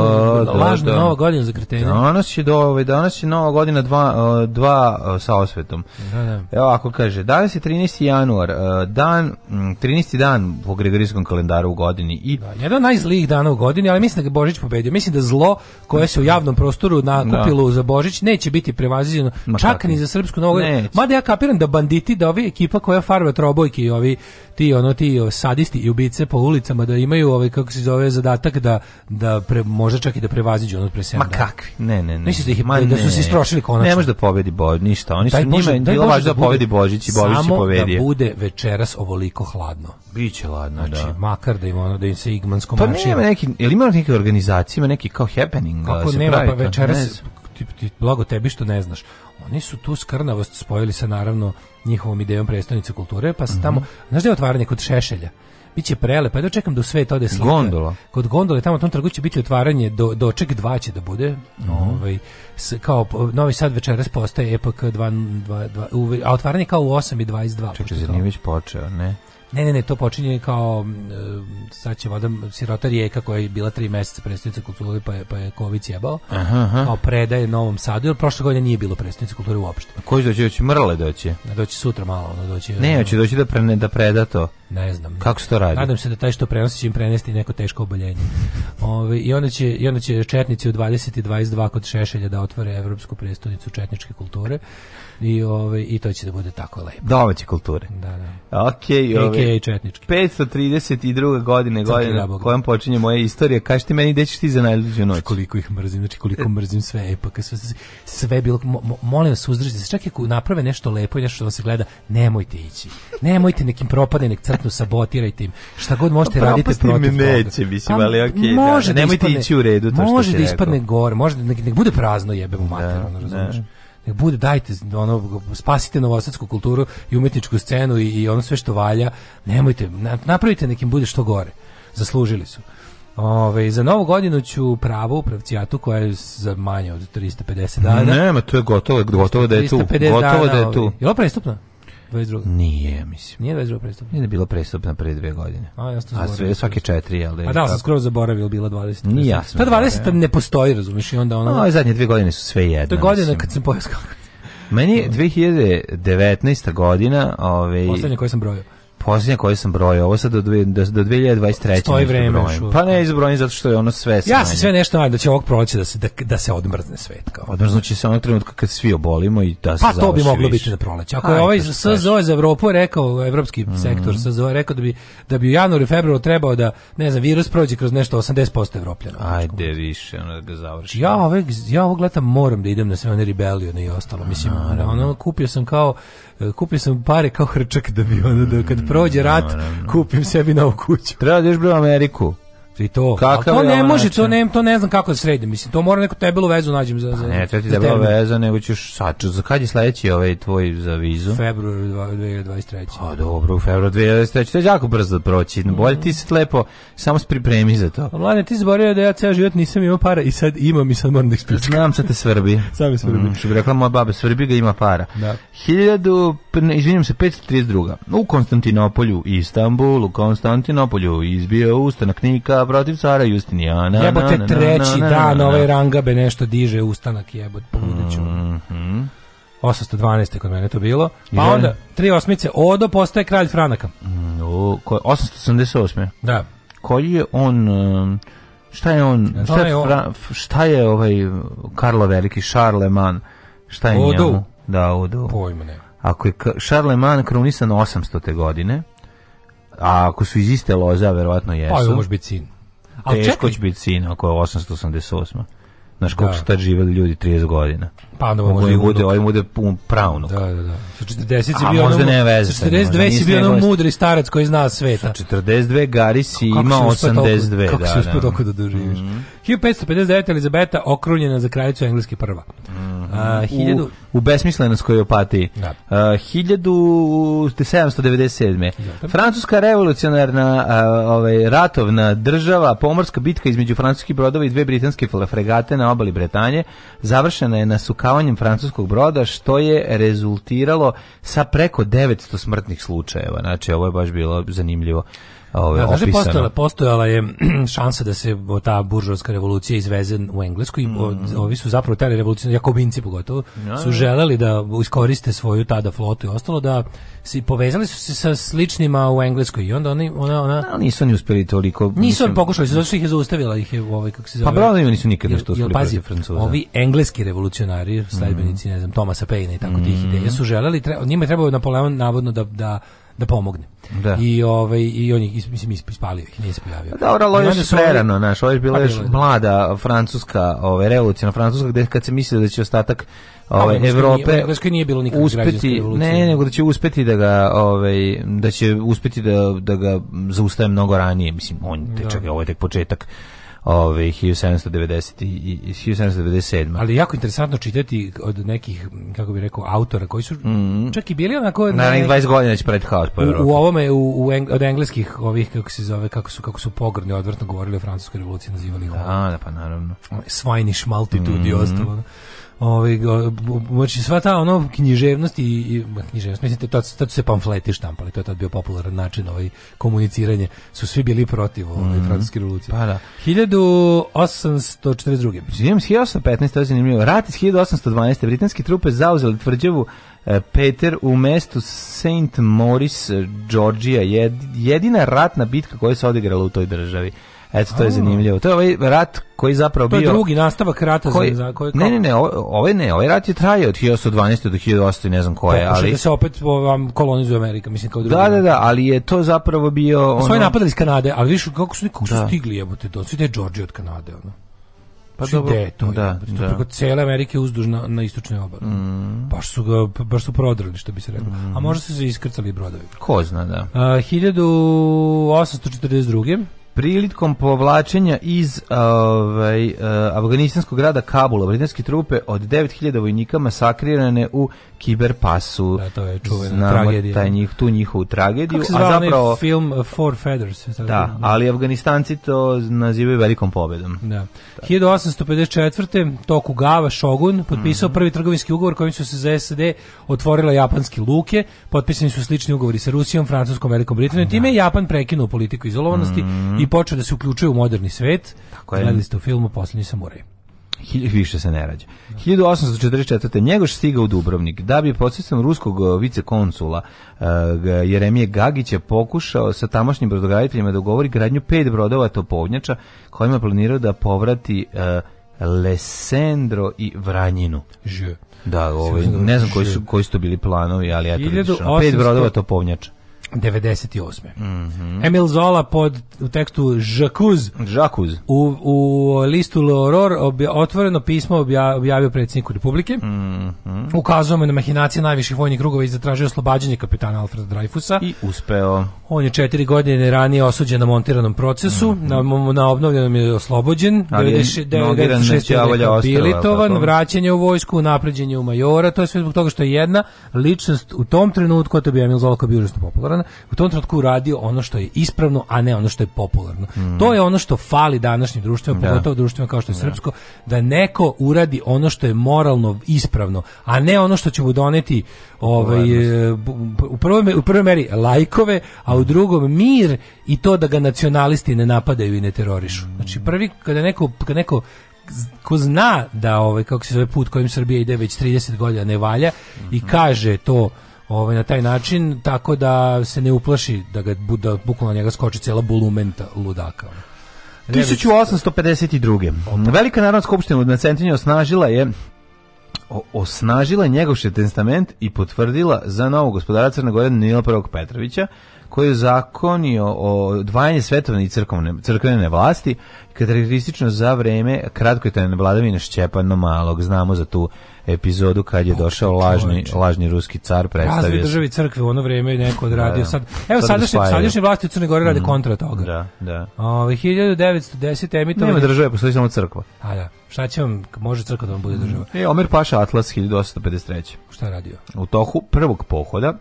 da, lažna da, da. nova godina za kretene. Danas je, do, ovaj, danas je nova godina dva, e, dva e, sa osvetom. Da, da. Evo, ako kaže, danas je 13. januar, e, dan, 13. dan po Gregorijskom kalendaru u godini. I... Da, jedan najzlijih dana u godini, ali mislim da ga Božić pobedio. Mislim da zlo koje se u javnom prostoru nakupilo da. za Božić neće biti prevaziđeno, čak kako? ni za srpsku novu godinu. Mada ja kapiram da banditi, da ovi ekipa koja farba trobojke i ovi ti, ono, ti sadisti i ubice po ulicama da imaju imaju ovaj kako se zove zadatak da da pre, može čak i da prevaziđu onad pre Ma kakvi? Ne, ne, ne. Mislim da ih Ma, da su se istrošili konačno. Ne može da pobedi Bož, ništa. Oni daj su Bože, njima bilo važno da, da pobedi Božić i Božić Samo da bude večeras ovoliko hladno. Biće hladno, znači, da. makar da im ono da im se igmanskom Pa nema neki, ili ima neke organizacije, ima neki kao happening, da Kako nema pravi, pa večeras ti, ti, blago tebi što ne znaš. Oni su tu skrnavost spojili sa naravno njihovom idejom predstavnice kulture, pa se mhm. tamo, mm -hmm. znaš da je otvaranje kod Šešelja? biće prelepo. Ja da čekam do sve to da slika. Gondola. Kod gondole tamo tom trgu će biti otvaranje do doček 2 će da bude. No. Ovaj s, kao Novi Sad večeras postaje EPK 2 2, 2 a otvaranje kao u 8:22. i Čekaj, zar nije već počeo, ne? Ne, ne, ne, to počinje kao e, sad će voda sirota rijeka koja je bila tri meseca predstavnica kulture pa je, pa je Kovic jebao. Aha, aha. Kao predaje Novom Sadu, jer prošle godine nije bilo predstavnica kulture uopšte. A koji doći, doći mrle doći? Doći sutra malo, ono doći. Ne, hoće doći da, prene, da preda to. Ne znam. Kako se to radi? Nadam se da taj što prenosi će im prenesti neko teško oboljenje. Ove, i, onda će, I onda će Četnici u 20 22 kod Šešelja da otvore Evropsku predstavnicu Četničke kulture i, ove, i to će da bude tako lepo. Domaće kulture. Da, da. Ok, ove, Četničke. 532. godine, godine kojom počinje moja istorija. Kaži ti meni gde ćeš ti za najluđu noć? Znači, koliko ih mrzim, znači koliko mrzim sve epaka, sve, sve, bilo, mo, molim vas uzdržite se, čak ako naprave nešto lepo i nešto što se gleda, nemojte ići. Nemojte, nekim propadne, nek crta neverovatno sabotirajte im. Šta god možete pa, radite protiv neće, mislim, pa ali okay, da. može da, da ispadne, ići u redu to Može što da ispadne rekao. gore, može da nek, nek bude prazno jebemo da, mater, ono da. razumeš. Ne nek bude dajte ono spasite novosadsku kulturu i umetničku scenu i, i ono sve što valja nemojte na, napravite nekim bude što gore zaslužili su Ove, za novu godinu ću pravo u pravcijatu koja je za manje od 350 dana. Nema, to je gotovo, gotovo da je tu. Gotovo da je tu. Ove, je li prestupno? 22. Nije, mislim. Nije 22 prestup. Nije da bilo prestup na pre dve godine. A, ja sam A sve, svake četiri, jel da je A da, sam skroz zaboravio, bila 20. Nije jasno. Ta 20 ja. ne postoji, razumiješ, i onda ona... No, zadnje dve godine su sve jedna. To je godina kad sam pojaskao. Meni je 2019. godina... Ove, ovaj- Poslednja koju sam brojao. Posljednje koje sam broj, ovo sad do, do, do 2023. Stoji vreme Pa ne izbrojim zato što je ono sve sranje. Ja se sve nešto nadam da će ovog proći da se, da, da se odmrzne svet. Kao. Odmrzno će se onog trenutka kad svi obolimo i da se Pa to bi moglo više. biti na da proleće. Ako Aj, je ovaj SZO za Evropu rekao, evropski mm -hmm. sektor SZO je rekao da bi, da bi u januari, februaru trebao da, ne znam, virus prođe kroz nešto 80% evropljana. Ajde više, ono da ga završi. Ja ovog, ja ovog leta moram da idem na sve one rebelije i ostalo. Mislim, ono, kupio sam kao kupio sam pare kao hrčak da bi ono, da kad prođe rat, kupim sebi novu kuću. Treba da ješ u Ameriku. Pri to. Kakav to ne može, način? to ne, to ne znam kako da sredim. Mislim, to mora neko tebelu vezu nađem za... Pa za ne, to ti tebelu veza, nego ćeš sad. Za kad je sledeći ovaj tvoj za vizu? Februar 2023. Pa dobro, u februar 2023. To jako brzo da proći. Mm. Bolje ti se lepo samo se pripremi za to. Mlade, ti zaboravio da ja ceo život nisam imao para i sad imam i sad moram da ispričam. Znam sad te svrbi. (laughs) Sam svrbi. Mm, što bi rekla moja baba, svrbi ga ima para. Da. 1000, izvinim se, 532. U Konstantinopolju, Istanbulu, Konstantinopolju izbio ustanak Nika, protiv cara Justinijana. Jebote treći dan ovaj rangabe nešto diže ustanak jebot, poludeću. Mm 812. kod mene to bilo. Pa onda, tri osmice, Odo postaje kralj Franaka. Mm, o, 878. Da. Koji je on... Um, šta je on? Šta je, fra, šta je ovaj Karlo Veliki, Šarleman? Šta je Odo. njemu? Da, Odo. Pojma nema. Ako je Šarleman krunisan 800. godine, A ako su iz iste loze, verovatno jesu. Pa, može biti sin. Ali Teško će biti sin ako je 888. Znaš koliko da. su tad živeli ljudi 30 godina. Pa onda ovo je bude, ovo bude pun pravnuk. Da, da, da. Sa 40 je bio možda ne veze. Sa 42 si bio ono mudri starac koji zna sveta. Sa 42 gari si imao 82. Kako si da, uspio da. toliko da doživiš? Mm 1559. Elizabeta okrunjena za kraljicu Engleske prva. Mm uh, hiljadu... u, u besmislenosti opatiji. Da. Uh, 1797. Zatim. Francuska revolucionarna uh, ovaj, ratovna država, pomorska bitka između francuskih brodova i dve britanske fregate na obali Bretanje, završena je nasukavanjem francuskog broda, što je rezultiralo sa preko 900 smrtnih slučajeva. Znači, ovo je baš bilo zanimljivo ove, da, da opisano. Postojala, postojala je (clears throat) šansa da se ta buržovska revolucija izveze u Englesku i mm. ovi su zapravo taj revolucija, jakobinci pogotovo, no, su želeli da iskoriste svoju tada flotu i ostalo, da si, povezali su se sa sličnima u Engleskoj i onda oni, ona, ona... No, nisu oni uspeli toliko... Nisu oni pokušali, zato što ih je zaustavila, ih je ovaj, kako se pa zove... Pa bravo da nisu nikada što uspeli pazi, Ovi engleski revolucionari, sledbenici, mm. ne znam, Tomasa Paine i tako mm. tih mhm. ideja, su želeli, treba, njima je trebao Napoleon navodno da, da da pomogne. Da. I ovaj i on je mislim ispalio ih, nije se pojavio. Da, dobro, ali pa još prerano, naš, ovo je bila još mlada francuska, ovaj revolucija francuska gde kad se mislilo da će ostatak ovaj Evrope nije, nije bilo nikakve uspeti, ne, nego da će uspeti da ga ovaj da će uspeti da da ga zaustave mnogo ranije, mislim on te da. čak ovo je tek početak ovaj 1790 i 1797. Ali jako interesantno čitati od nekih kako bih rekao autora koji su mm čak i bili onako na, na 20 godina će pred haos po Evropi. U, u ovome u, u eng, od engleskih ovih kako se zove kako su kako su pogrdno odvrtno govorili o francuskoj revoluciji nazivali da, Da, pa naravno. Svajniš multitude mm ostalo ovaj znači sva ta ono književnost i, i književnost mislite tad, tad su se pamfleti štampali to je tad bio popularan način ovaj komuniciranje su svi bili protiv ovaj mm -hmm. francuske revolucije pa da 1842. Živim s 1815 to je zanimljivo rat iz 1812 britanske trupe zauzele tvrđavu e, Peter u mestu St. Morris, Georgia, jedina ratna bitka koja se odigrala u toj državi. Eto, to je zanimljivo. To je ovaj rat koji zapravo bio... To je bio, drugi nastavak rata koji, za koji... Ne, ne, ne, ovaj ne, ovaj rat je trajao od 1812. do 1800 ne znam koje, ali... da se opet vam kolonizuje Amerika, mislim, kao drugi. Da, da, da, ali je to zapravo bio... Ono... Svoje napadali iz Kanade, ali viš kako su, kako su da. stigli, jebote, to su ide Georgije od Kanade, ono. Pa dobro, je da, je, to da. preko cele Amerike uzduž na, na istočnoj obali. Mm. Baš su ga baš su prodrali, što bi se reklo. Mm. A možda su se iskrcali brodovi. Ko zna, da. A, 1842. Prilikom povlačenja iz ovaj, afganistanskog grada Kabula, britanske trupe od 9000 vojnika masakrirane u kiberpasu. Da, to je čuvena tragedija. Taj njih, tu njihovu tragediju. Kako se a zapravo, film uh, Four Feathers? Da, ali Afganistanci to nazivaju velikom pobedom. Da. 1854. Gava Shogun potpisao mm prvi trgovinski ugovor kojim su se za SAD otvorila japanske luke, potpisani su slični ugovori sa Rusijom, Francuskom, Velikom Britanijom, time je da. Japan prekinuo politiku izolovanosti mm i počeo da se uključuje u moderni svet. Tako je. Gledali ste u filmu Poslednji samuraj. Hilj, više se ne rađa. 1844. Njegoš stigao u Dubrovnik da bi podsjećam ruskog e, vicekonsula uh, Jeremije Gagića pokušao sa tamošnjim brodograditeljima da ugovori gradnju pet brodova topovnjača kojima planirao da povrati uh, Lesendro i Vranjinu. Ž. Da, ovaj, ne znam koji su, koji su to bili planovi, ali ja to 1800... vidiš. Pet brodova topovnjača. 98. Mm -hmm. Emil Zola pod u tekstu Žakuz, Žakuz. U, u listu L'Aurore otvoreno pismo obja, objavio predsjedniku Republike. Mm -hmm. Ukazao mu na mahinacije najviših vojnih krugova i zatražio oslobađanje kapitana Alfreda Dreyfusa. I uspeo. On je četiri godine ranije osuđen na montiranom procesu, mm -hmm. na, na obnovljenom je oslobođen, Ali 96. je habilitovan, vraćanje u vojsku, napređenje u majora, to je sve zbog toga što je jedna ličnost u tom trenutku, a to bi Emil Zola koji bio užasno popularan, dana u tom trenutku uradio ono što je ispravno, a ne ono što je popularno. Mm. To je ono što fali današnjim društvima, da. pogotovo društvima kao što je da. srpsko, da neko uradi ono što je moralno ispravno, a ne ono što će mu doneti ovaj, e, u, prvoj, u prvoj meri lajkove, a u drugom mir i to da ga nacionalisti ne napadaju i ne terorišu. Znači prvi kada neko, kada neko ko zna da ovaj kako se zove put kojim Srbija ide već 30 godina ne valja mm -hmm. i mhm. kaže to ovaj, na taj način, tako da se ne uplaši da ga da bukvalno njega skoči cela bulumenta ludaka. 1852. Velika narodna skupština na Centrinju osnažila je osnažila njegov testament i potvrdila za novog gospodara Crne Gore Nila Prvog Petrovića, koji je zakonio o odvajanje svetovne i crkvene, crkvene vlasti, karakteristično za vreme kratkotajne vladavine Šćepana Malog, znamo za tu epizodu kad je došao lažni lažni ruski car predstavio Razvoj državi crkve u ono vrijeme neko odradio da, da. sad evo sadašnje sadašnje vlasti u Crnoj Gori rade mm. kontra toga da da ovaj 1910 emitovanje nema države postoji samo crkva a da šta će vam može crkva da vam bude mm. država mm. e Omer Paša Atlas 1853 šta radio u tohu prvog pohoda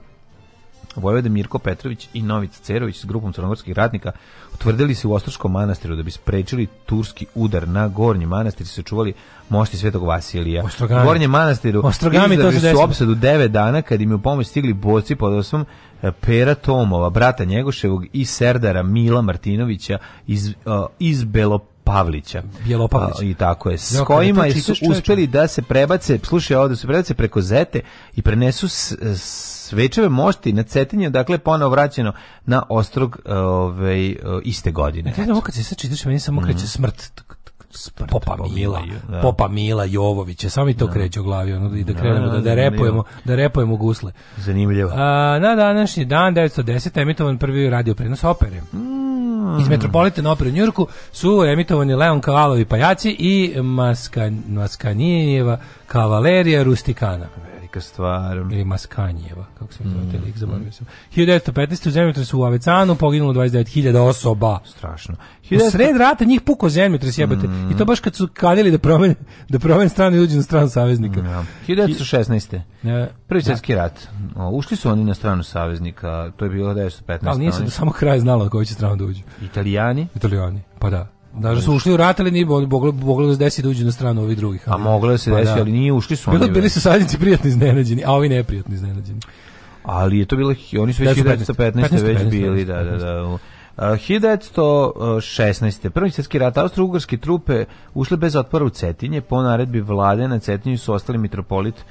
Vojvoda Mirko Petrović i Novica Cerović s grupom crnogorskih ratnika utvrdili se u Ostroškom manastiru da bi sprečili turski udar na Gornji manastir i sačuvali mošti Svetog Vasilija. Ostrogami. U Gornjem manastiru Ostrogami to su opsadu 9 dana kad im je u pomoć stigli boci pod osvom e, Pera Tomova, brata Njegoševog i Serdara Mila Martinovića iz, e, iz Belop Pavlića. Bjelopavlića. E, I tako je. S Jokale, kojima su uspeli da se prebace, slušaj ovo, da se prebace preko Zete i prenesu s, s Svečeve mosti na Cetinje, dakle ponovo vraćeno na ostrog e, ovaj e, iste godine. Ja znam kad se sad čitaš, meni samo kreće mhm. smrt Sprt, Popa Mila, da. Popa Mila Jovovića, samo mi to da. kreće u glavi, ono, i da, da krenemo, da, da, repujemo, da repujemo gusle. Zanimljivo. A, na današnji dan, 1910, emitovan prvi radio prenos opere. Mm. Iz Metropolitan opere u Njurku su emitovani Leon Kavalovi pajaci i Maska, Maskanijeva Kavalerija Rustikana velika stvar. Ili Maskanjeva, kako se mi zove, mm. lik, mm. zaboravio sam. 1915. u zemljotresu u Avecanu poginulo 29.000 osoba. Strašno. 19... U sred rata njih puko zemljotres jebate. Mm. I to baš kad su kadili da promene, da promene stranu i uđu na stranu saveznika. ja. 1916. Ja. Prvi da. svjetski ja. rat. Ušli su oni na stranu saveznika, to je bilo 1915. Ali nije se do samo kraja znalo na koju će stranu da uđu. Italijani? Italijani, pa da. Da, da, su ušli u rat, ali nije moglo, da se desi da uđu na stranu ovih drugih. Ali. A moglo da se desi, pa da. ali nije ušli su oni. Bili, bili su sađici prijatni iznenađeni, a ovi neprijatni iznenađeni. Ali je to bilo, oni su već 1915. 15. već bili, da, da, da. 1916. Prvi svjetski rat austro-ugarske trupe ušle bez otpora u Cetinje. Po naredbi vlade na Cetinju su ostali mitropolit uh,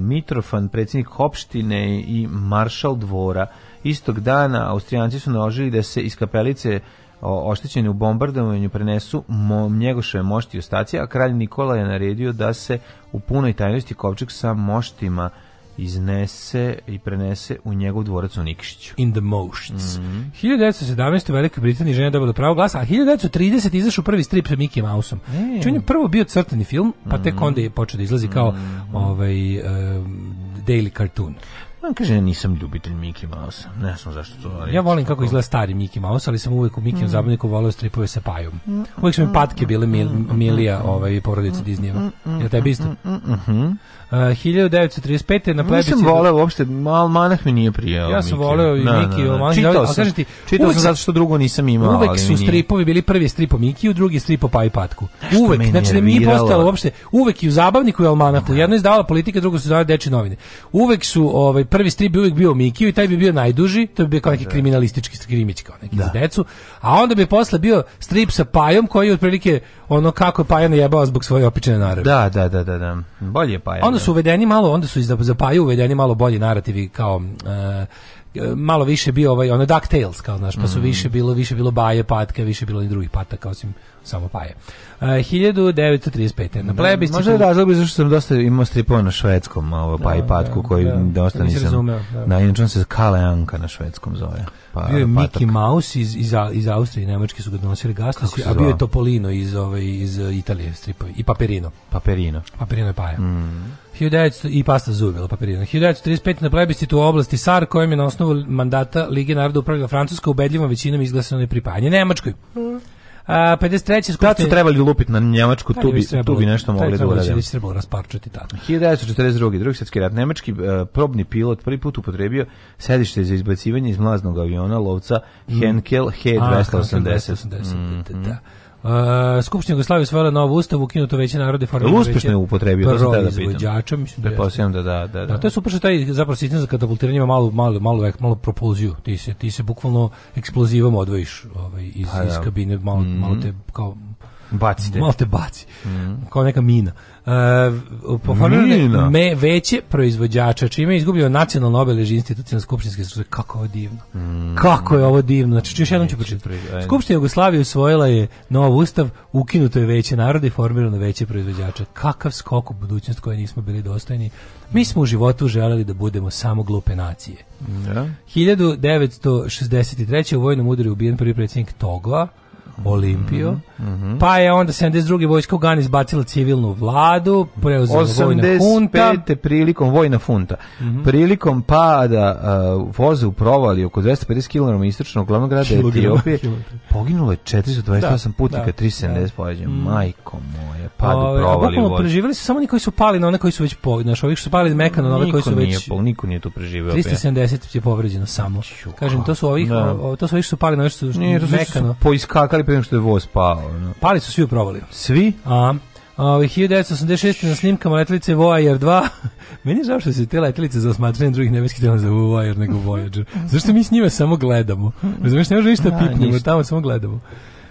Mitrofan, predsjednik opštine i maršal dvora. Istog dana Austrijanci su naložili da se iz kapelice oštećeni u bombardovanju prenesu mo, Njegoševe mošti i ostaci, a kralj Nikola je naredio da se u punoj tajnosti kovčeg sa moštima iznese i prenese u njegov dvorac u Nikšiću. In the motions. Mm -hmm. 1917. Velika Britanija Britaniji žena dobila pravo glasa, a 1930. izašao prvi strip sa Mickey Mouseom. Mm. E. Ču on je prvo bio crtani film, pa tek mhm. onda je počeo da izlazi kao mm. ovaj, um, daily cartoon. On kaže, nisam ljubitelj Mickey Mouse. Ne znam zašto to... Ali ja volim kako izgleda stari Mickey Mouse, ali sam uvek u Mickey mm. zabavniku volio stripove sa pajom. Uvek su mi patke bile mil, mm, mm, mm, Milija ovaj, porodice Disneyva. Ja tebi isto? Mm e, Uh, 1935. na plebiscitu. Nisam voleo uopšte, mal manah mi nije prijao. Ja sam voleo i Miki, no, no, no. čitao sam, ti, čitao uvek, sam zato što drugo nisam imao. Uvek su stripovi bili prvi strip o Mikiju, drugi strip o Pajpatku. Uvek, znači da mi postalo uopšte, uvek i u zabavniku i u almanaku. Da. Jedno je izdavala politika, drugo su izdavala deče novine. Uvek su ovaj, prvi strip bi uvijek bio Mikiju i taj bi bio najduži, to bi bio kao neki da. kriminalistički skrimić kao neki da. za decu, a onda bi posle bio strip sa Pajom koji je otprilike ono kako je Paja najebao zbog svoje opične naravi. Da, da, da, da, da. Bolje je Paja. Onda da. su uvedeni malo, onda su za Paju uvedeni malo bolji narativi kao uh, malo više bio ovaj ono DuckTales kao znaš, pa su mm. više bilo više bilo baje patke, više bilo i drugih pataka osim samo paje. E, uh, 1935. Na da, plebiscitu. Možda je razlog zašto sam dosta imao stripova na švedskom, ovo paje i da, patku da, koji da, dosta nisam. Razumeo, da. Na inače on se Kale Anka na švedskom zove. Pa bio je Mickey Mouse iz iz iz Austrije, Nemačke su ga donosili gastos, a bio je Topolino iz ove ovaj, iz Italije stripovi i Paperino. Paperino. Paperino je paja. Mm. 1900 i pasta zubela papirina. 1935 na plebiscitu u oblasti Sar kojem je na osnovu mandata Lige naroda upravila Francuska ubedljivom većinom izglasano je pripajanje Nemačkoj. Mm. A, 53. Skupština... Kad su trebali lupiti na Njemačku, tu bi, tu bi nešto mogli da uradili. Taj trebalo rasparčati tako. 1942. Drugi svjetski rat. Nemački uh, probni pilot prvi put upotrebio sedište za izbacivanje iz mlaznog aviona lovca Henkel He 280 Mm. Henkel 280 Mm -hmm. da. da, da. Uh, Skupština Jugoslavije usvojila novu ustavu, ukinuto veće narode formirano veće. Uspešno je upotrebio, to sam da pitam. mislim da. Da, da, da, da. da to je super što taj zapravo sistem za katapultiranje ima malu malu malu malo propulziju. Ti se ti se bukvalno eksplozivom odvojiš, ovaj iz, pa, da. iz kabine, malo mm -hmm. malo mhm. te kao bacite. Malo te baci. Mm -hmm. Kao neka mina uh, me veće proizvođača, čime je izgubio nacionalno obeležje institucionalne skupštinske struke. Kako ovo divno. Mm. Kako je ovo divno. Znači, još jednom ću pročitati. Skupština Jugoslavije usvojila je nov ustav, ukinuto je veće narode i formirano veće proizvođača. Kakav skok u budućnost koje nismo bili dostojni. Mi smo u životu želeli da budemo samo glupe nacije. Da. 1963. u vojnom udaru ubijen prvi predsjednik Togoa, Olimpio. Mm Mm -hmm. Pa je onda 72. vojska u Gani izbacila civilnu vladu, preuzela vojna funta. 85. prilikom vojna funta. Mm -hmm. Prilikom pada uh, voze u provali oko 250 km istočnog glavnog grada Etiopije poginulo je 428 da, putnika, da, 370 da. pojeđa. Mm. Majko moje, pad u provali u Preživjeli su samo oni koji su pali na one koji su već poginuli. Znaš, ovih što su pali mekano na ove koji su već... Nije, niko nije tu preživio. 370 je povređeno samo. Kažem, to su pa, ovih, da. to su ovih što su pali na ove što su mekano. Poiskakali prema što je voz pao ono. Pali su svi u provaliju. Svi? A, Ove, 1986. na snimkama letelice Voyager 2. (laughs) Meni je žao što se te letelice za osmatranje drugih nebeskih tela za Voyager nego Voyager. Zašto mi s njima samo gledamo? Razumiješ, ne može ništa da, pipnemo, tamo samo gledamo.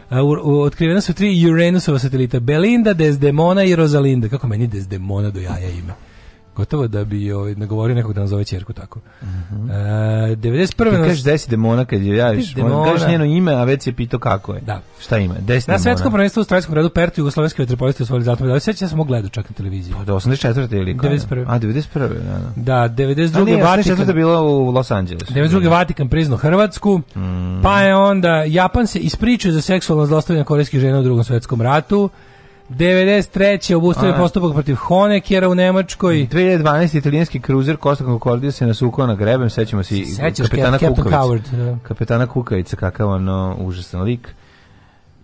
A, u, u, otkrivena su tri Uranusova satelita. Belinda, Desdemona i Rosalinda. Kako meni Desdemona do jaja ime? gotovo da bi ovaj nagovorio nekog da nazove ćerku tako. Uh mhm. -huh. e, 91. Ti kažeš 10 demona kad je javiš, on njeno ime, a već se pitao kako je. Da. Šta ima? 10 Na svetskom prvenstvu u Straskom gradu Pertu jugoslovenski vaterpolisti osvojili zlato Da Sećam se smo gledao čak na televiziji. Pa do 84. ili kako? 91. A 91. Da, da. Da, 92. A Vatikan je bila u Los Angelesu. 92. Vatikan priznao Hrvatsku. Mm. Pa je onda Japan se ispričao za seksualno zlostavljanje korejskih žena u Drugom svetskom ratu. 93. obustavio postupak protiv Honeckera u Nemačkoj. 2012. italijanski kruzer Costa Concordia se nasukao na grebem, sećamo se kapetana Kukavica. Da. Kapetana Kukavica, kakav ono užasan lik.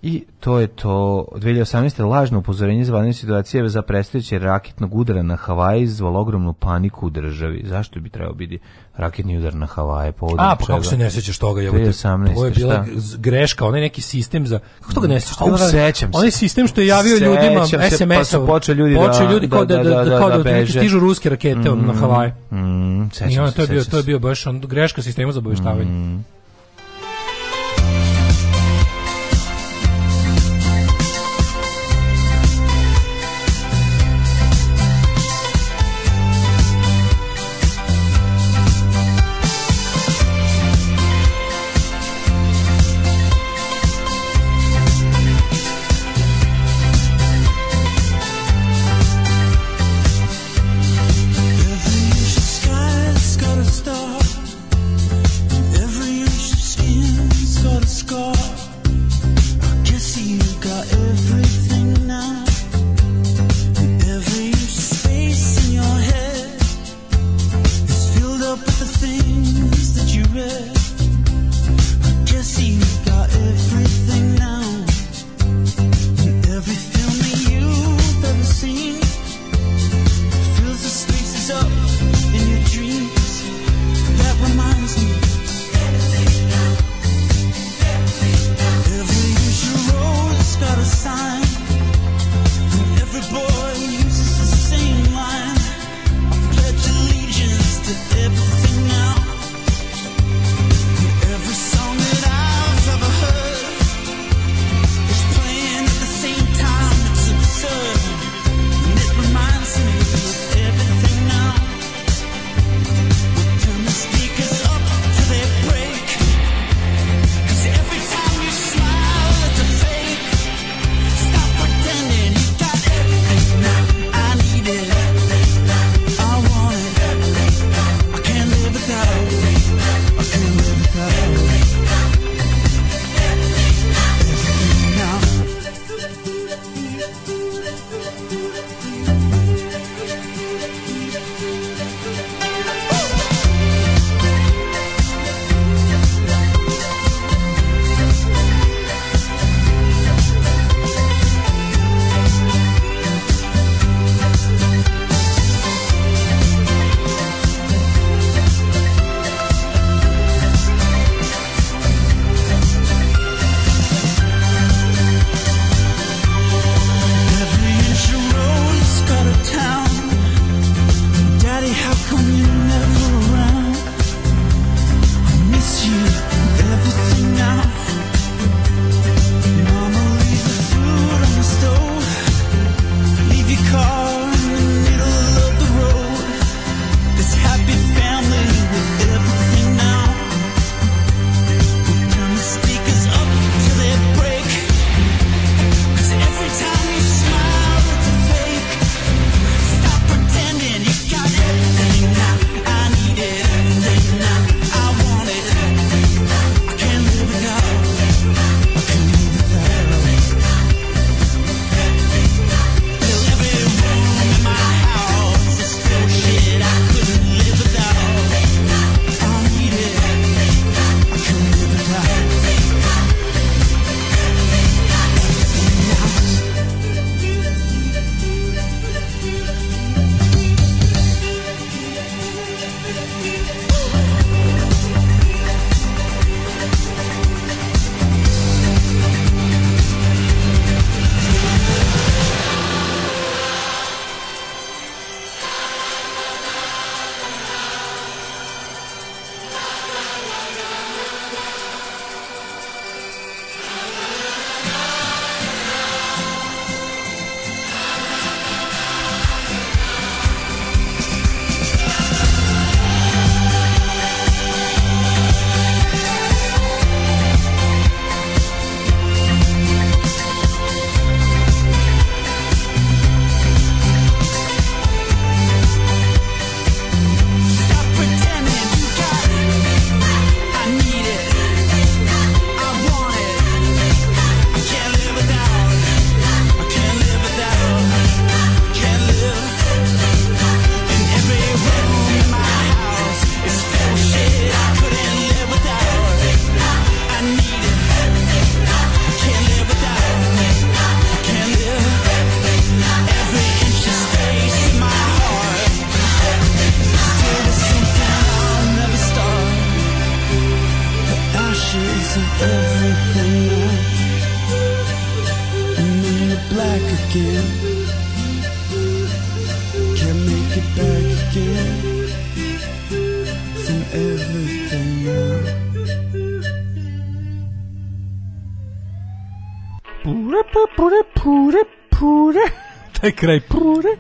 I to je to 2018. lažno upozorenje za vanredne situacije za predstojeće raketnog udara na Havaji izvalo ogromnu paniku u državi. Zašto bi trebao biti raketni udar na Havaje? Po A, pa čega? kako se ne sećaš toga? Je, 2018. To je bila šta? greška, onaj neki sistem za... Kako toga ne sećaš? Toga, sećam se. Onaj sistem što je javio sećam ljudima SMS-a. Pa su ljudi da, počeli ljudi da-, da, da, da, da, da, da, da, da beže. stižu ruske rakete mm, na Havaje. Mm, sećam I ono, to je bio, to je bio baš on, greška sistema za obaveštavanje. Mm.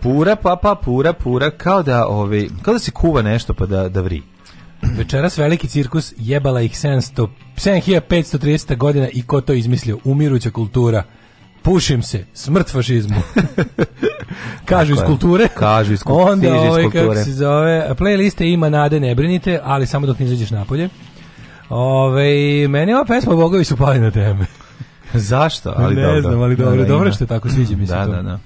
Pura, pa, pa, pura, pura, kao da, ove, ovaj, kao da se kuva nešto pa da, da vri. Večeras veliki cirkus jebala ih 700, 7530 godina i ko to izmislio? Umiruća kultura. Pušim se, smrt fašizmu. (laughs) kažu iz kulture. Kažu iz kulture. Onda ovaj, kako se zove, playliste ima nade, ne brinite, ali samo dok ne izađeš napolje. Ove, meni ova pesma Bogovi su pali na teme. Zašto? Ali ne dobro. znam, ali da, dobro, da, dobro što tako sviđa mi se da, to. Da, da, da.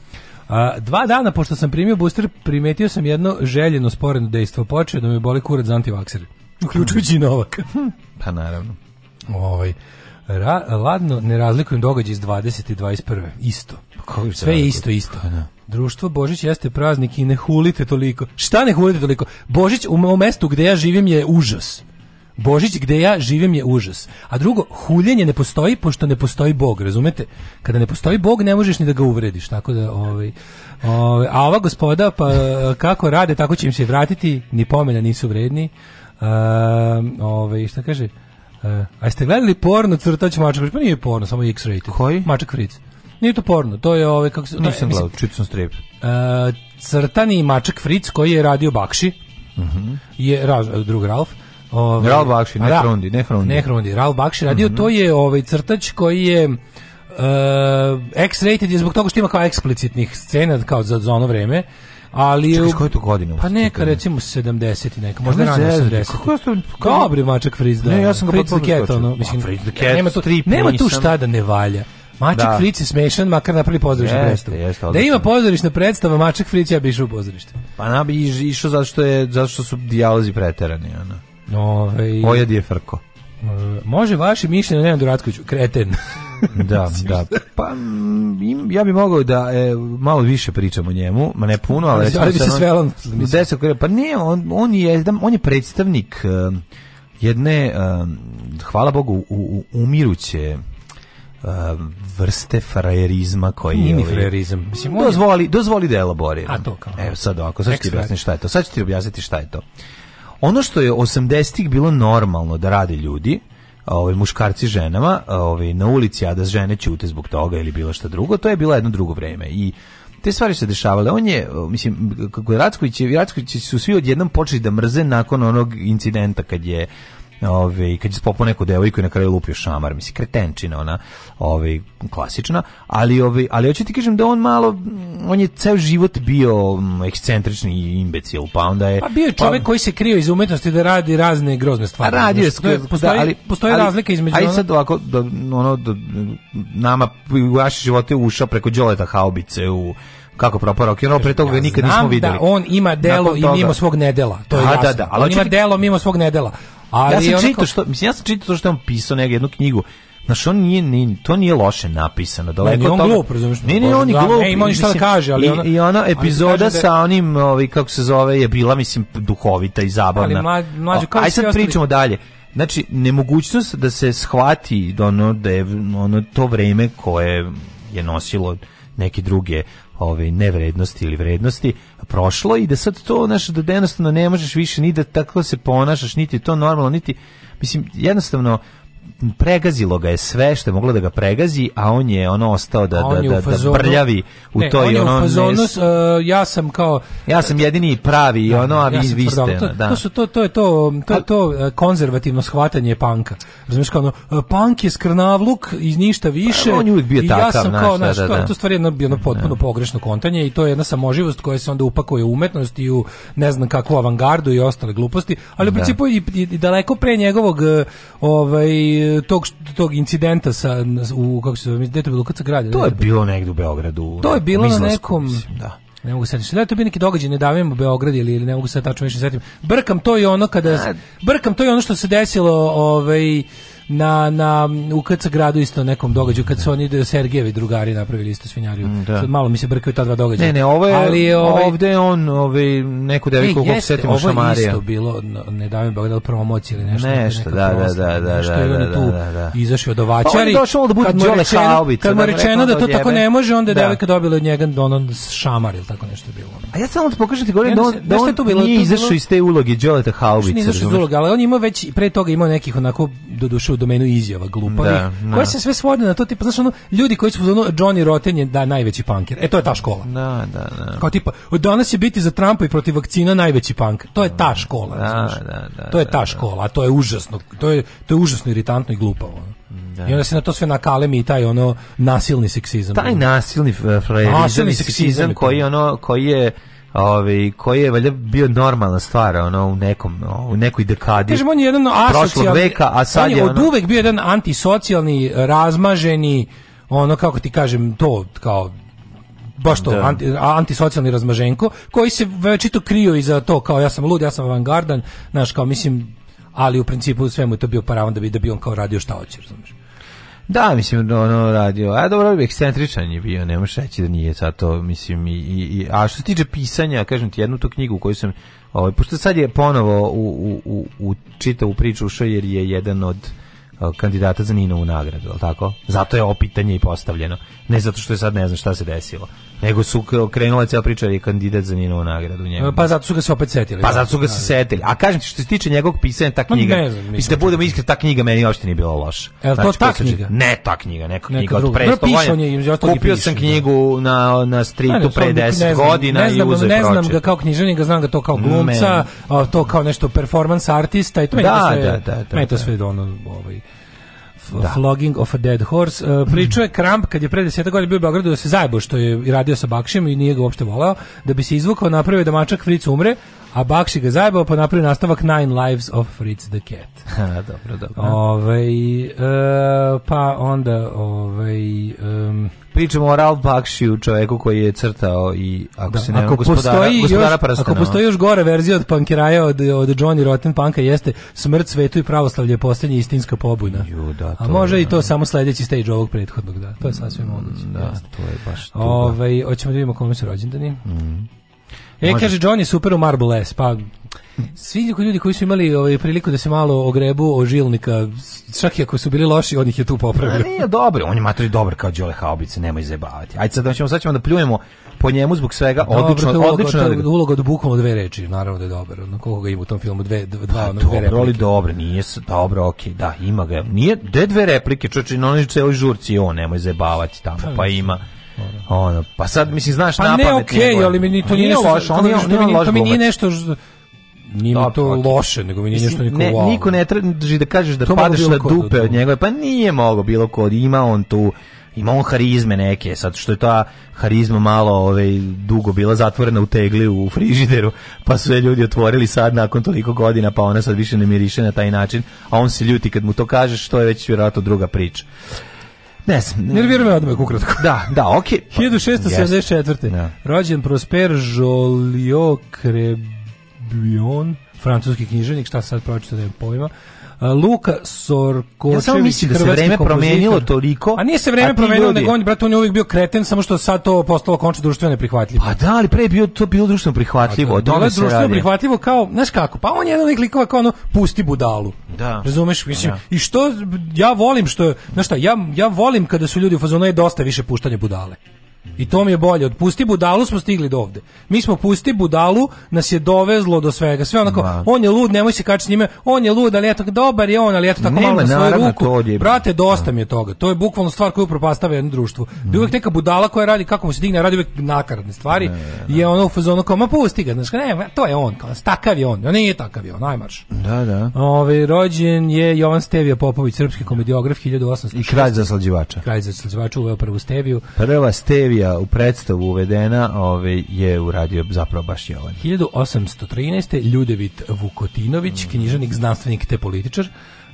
A, dva dana pošto sam primio booster, primetio sam jedno željeno sporedno dejstvo. Počeo da me boli kurac za antivaksere, uključujući i Novak. (laughs) pa naravno. Ovaj, ra, ladno, ne razlikujem događaj iz 20. i 21. Isto. Pa, Sve je isto, isto. Pa, da. Društvo Božić jeste praznik i ne hulite toliko. Šta ne hulite toliko? Božić u mestu gde ja živim je užas. Božić gde ja živim je užas. A drugo, huljenje ne postoji pošto ne postoji Bog, razumete? Kada ne postoji Bog ne možeš ni da ga uvrediš, tako da ovaj, ovaj a ova gospoda pa kako rade, tako će im se vratiti, ni pomena nisu vredni. Uh, ovaj, šta kaže? Uh, a jeste gledali porno crtač mačak? Fritz? Pa nije porno, samo X-rated. Koji? Mačak Fritz. Nije to porno, to je ovaj kako se Nisam gledao, čitao strip. Uh, crtani mačak Fritz koji je radio Bakši. Mhm. Uh -huh. Je raz, drug Ralf Ovaj Ral Bakshi, ne Hrundi, ne Hrundi. Ne Hrundi, Ral Bakshi radio, mm -hmm. to je ovaj crtač koji je uh, X-rated je zbog toga što ima kao eksplicitnih scena kao za, za ono vreme. Ali Čekaj, koju to godinu? Pa neka recimo 70 i neka, možda ranije 70. Kako ste Dobri mačak Fritz da. Ne, ja da, sam ga potpuno skočio. Ono, mislim, Fritz the Cat, nema tu, strip, nema tu šta da ne valja. Mačak da. Fric je smešan, makar napravi pozorišnu predstavu. Jeste, da ima pozorišna predstava, Mačak Fric ja bi išao u pozorište. Pa na bi išao zato što, je, zato što su dijalozi preterani. Ono. Ove... Ovaj, Ojad je frko. Eh, može vaše mišljenje Nenad Ratkoviću, kreten. (laughs) da, (laughs) da. Pa im, ja bih mogao da e, malo više pričam o njemu, ma ne puno, ali (laughs) recimo bi se svelo. pa ne, on, on je on je predstavnik uh, jedne uh, hvala Bogu u, u, umiruće uh, vrste frajerizma koji Mini je ovaj- frajerizam. Mislim, dozvoli, dozvoli da elaboriram. A to kao. Evo sad ovako, sad ću ti objasniti šta je to. Sad ću ti objasniti šta je to ono što je 80-ih bilo normalno da rade ljudi, ovaj muškarci ženama, ovaj na ulici a da žene ćute zbog toga ili bilo šta drugo, to je bilo jedno drugo vreme i te stvari se dešavale. On je, mislim, kako je Racković, Racković su svi odjednom počeli da mrze nakon onog incidenta kad je Ove, kad je popao neku devojku i na kraju lupio šamar, mislim, kretenčina ona, ove, klasična, ali, ove, ali hoću ti kažem da on malo, on je ceo život bio ekscentrični imbecil, pa onda je... Pa bio je čovjek pa, koji se krio iz umetnosti da radi razne grozne stvari. Pa Radio je, postoji, da, ali, postoji ali, razlika između... Aj sad ovako, da, ono, da, nama u vaše živote ušao preko Đoleta Haubice u kako propao rock and pre toga ga nikad nismo da videli. Da on ima delo i mimo svog nedela, to je A, da, jasno. Da, da, ali on ima ti... delo mimo svog nedela. Ali ja sam onako... čitao što, mislim, ja sam čitao to što je on pisao neku jednu knjigu. Na što nije, ni, to nije loše napisano. Daleko ne, toga... Ne, ne, oni je da, glup. Ne, ima ništa da kaže, ali... Ona, I, i ona epizoda da sa onim, ovaj, kako se zove, je bila, mislim, duhovita i zabavna. Ali mlađe, mlađe kao Aj sad pričamo dalje. Znači, nemogućnost da se shvati da ono, da je ono, to vreme koje je nosilo neke druge ove nevrednosti ili vrednosti prošlo i da sad to naš da jednostavno ne možeš više ni da tako se ponašaš niti to normalno niti mislim jednostavno pregazilo ga je sve što je moglo da ga pregazi, a on je ono ostao da da-, da da, da brljavi u ne, toj on je ono fazonu, s, uh, ja sam kao ja sam jedini pravi i da, ono a vi ja vi ste to, da. to su to to je to to to e, konzervativno shvatanje panka. Razumeš kao ono, e, punk je skrnavluk iz ništa više. Pa, on je uvijek bio takav, ja sam kao naš, da, da, da. to stvar je jedno, jedno da. potpuno pogrešno kontanje i to je jedna samoživost koja se onda upakuje u umetnost i u ne znam kakvu avangardu i ostale gluposti, ali u principu i, i, daleko pre njegovog ovaj tog tog incidenta sa u kako se zove, dete bilo kad se gradi. To je bilo negde u Beogradu. To je bilo na nekom mislim, da. Ne mogu se Da je to bio neki događaj, ne davim u Beograd ili ne mogu se tačno više setim. Brkam to i ono kada da. brkam to i ono što se desilo, ovaj na, na u KC gradu isto nekom događaju kad su oni Sergejevi drugari napravili isto svinjariju. Mm, da. Sad malo mi se brkaju ta dva događaja. Ne, ne, ovo je, Ali, ovaj, ovde on ovaj, neku deviku ne, jeste, ovo je šamarija. isto bilo, ne davim Beograd da promomoć ili nešto. Nešto, da da, da, da, da, da, da, da, da, tu da, da. izašao do vačari. Pa došao da bude Đole Kaubica. Kad mu rečeno da, to tako ne može, onda je devojka dobila od njega ono šamar ili tako nešto bilo. A ja samo da pokažem ti govorim da on, da to bilo, nije izašao iz te uloge Đoleta Haubica. Nije izašao iz uloge, ali on ima već, pre toga imao nekih onako, do duše domenu izjava glupavi, da, da. koja se sve svodi na to, tipa, znaš, ono, ljudi koji su, ono, Johnny Rotten je, da, najveći punker. E, to je ta škola. Da, da, da. Kao tipa, danas će biti za Trumpa i protiv vakcina najveći punker. To je ta da, škola, da, znaš. Da, da, to je ta da. škola, a to je užasno, to je, to je užasno iritantno i glupavo. Da. I onda se na to sve nakalemi i taj ono nasilni seksizam. Taj nasilni eh, frajerizam nasilni seksizam koji ono koji je ovaj koji je valjda bio normalna stvar ono u nekom u nekoj dekadi kažemo on je jedan asocijalni veka a sad on je, je ono... od uvek bio jedan antisocijalni razmaženi ono kako ti kažem to kao baš to, da. anti, antisocijalni razmaženko, koji se večito krio iza to, kao ja sam lud, ja sam avangardan, znaš, kao mislim, ali u principu svemu je to bio paravan da bi, da bi on kao radio šta hoće, razumiješ. Da, mislim, ono radio. A dobro, ekscentričan je bio, ne možeš reći da nije sad to, mislim, i, i, a što se tiče pisanja, kažem ti, jednu tu knjigu koju sam, ovaj, pošto sad je ponovo u, u, u, u čitavu priču ušao, jer je jedan od kandidata za Ninovu nagradu, je tako? Zato je ovo pitanje i postavljeno. Ne zato što je sad ne znam šta se desilo nego su krenula cela priča da je kandidat za njenu nagradu njemu. Pa zato su ga se opet setili. Pa da. zato su ga se da. setili. A kažem ti što se tiče njegovog pisanja ta knjiga. No, znam, budemo iskreni, ta knjiga meni uopšte nije bila loša. El to znači, ta knjiga? Ne, ta knjiga, neka, knjiga od pre Kupio sam knjigu na na streetu pre 10 godina i uzeo Ne znam ga kao književnika, znam ga to kao glumca, to kao nešto performance artista i to meni to sve. Da, da, da. Meni to sve ono ovaj da. Flogging of a Dead Horse. Uh, pričao je Kramp kad je pre 10 godina bio u Beogradu da se zajebo što je radio sa Bakšim i nije ga uopšte volao, da bi se izvukao napravio da mačak Fritz umre, A Bakši ga zajebao pa napravio nastavak Nine Lives of Fritz the Cat. (laughs) Ha, dobro, dobro. Ove, ovaj, e, pa onda ove, ovaj, um, Pričamo o Ralph Bakšiju, čovjeku koji je crtao i ako da, se ne ako gospodara, gospodara još, Ako postoji još gore verzija od pankeraja od, od Johnny Rotten Panka jeste smrt svetu i pravoslavlje je posljednja istinska pobuna. Ju, da, to A može i to samo sledeći stage ovog prethodnog, da. To je sasvim moguće. Da, to je baš tuga. Da. Ove, ovaj, hoćemo da vidimo kome su rođendani. Mhm. E, kaže, Johnny super u Marble S, pa svi ljudi koji su imali ovaj, priliku da se malo ogrebu o žilnika, čak i ako su bili loši, od njih je tu popravio. Ne, dobro, on je matori dobar kao Đole Haubice, nemoj zajebavati. Ajde sad, ćemo, sad ćemo da pljujemo po njemu zbog svega, dobro, odlično, to uloga, odlično. To je uloga od bukvalno dve reči, naravno da je dobar. Ono, koliko ga ima u tom filmu, dve, dva, da, ono, dve dobro, ali dobro, nije, dobro, okej, okay, da, ima ga. Nije, de dve replike, čoče, na onoj celoj žurci, on, nemoj zajebavati tamo, pa, pa ima Ono, pa sad, mislim, znaš pa napamet. Pa ne, okej, okay, ali meni to nije, nije on je, on je loš to nije nešto nije Dob, to okay. loše, nego mi nije ništa niko ne, wow. Niko ne traži da kažeš da to padeš na da dupe od njega, pa nije mogao bilo ko ima on tu ima on harizme neke, sad što je ta harizma malo ovaj, dugo bila zatvorena u tegli u frižideru, pa su je ljudi otvorili sad nakon toliko godina, pa ona sad više ne miriše na taj način, a on se ljuti kad mu to kažeš, to je već vjerojatno druga priča. Ne znam. Nervira me odmah ukratko. Da, da, okej. Okay. 1674. Yes. Rođen Prosper Joliot Crebion, francuski književnik, šta sad pročito da je pojma. Luka Sorkočević. Ja samo mislim da se vreme promenilo toliko. A nije se vreme promenilo, nego on, brate, on je uvijek bio kreten, samo što sad to postalo konče društveno neprihvatljivo. Pa da, ali pre je bio, to bilo društveno prihvatljivo. Pa da, da, društveno prihvatljivo kao, znaš kako, pa on je jedan likova kao ono, pusti budalu. Da. Razumeš? Da. Mislim, da. i što, ja volim što, znaš šta, ja, ja volim kada su ljudi u fazonu e, je dosta više puštanje budale. I to mi je bolje. Od pusti budalu smo stigli do ovde. Mi smo pusti budalu, nas je dovezlo do svega. Sve onako, Ma. Da. on je lud, nemoj se kačiti s njime, on je lud, ali eto, dobar je on, ali eto, tako Nema, malo na svoju ruku. Brate, dosta da. mi je toga. To je bukvalno stvar koju propastava jedno društvo. Mm. Da uvijek neka budala koja radi, kako mu se digne, radi uvijek nakaradne stvari. Ne, Je ono u fazonu kao, ma pusti ga, znaš, ne, to je on, kao, takav je on. On nije takav je on, najmarš. Da, da. Ove, ovaj, rođen je Jovan Stevija Popović, srpski komediograf, 1800. I kralj zaslađivača. Kralj zaslađivača uveo prvu Steviju. Prva Stevija Evija u predstavu uvedena, ove, je uradio zapravo baš Jovan. 1813. Ljudevit Vukotinović, mm. književnik, znanstvenik te političar,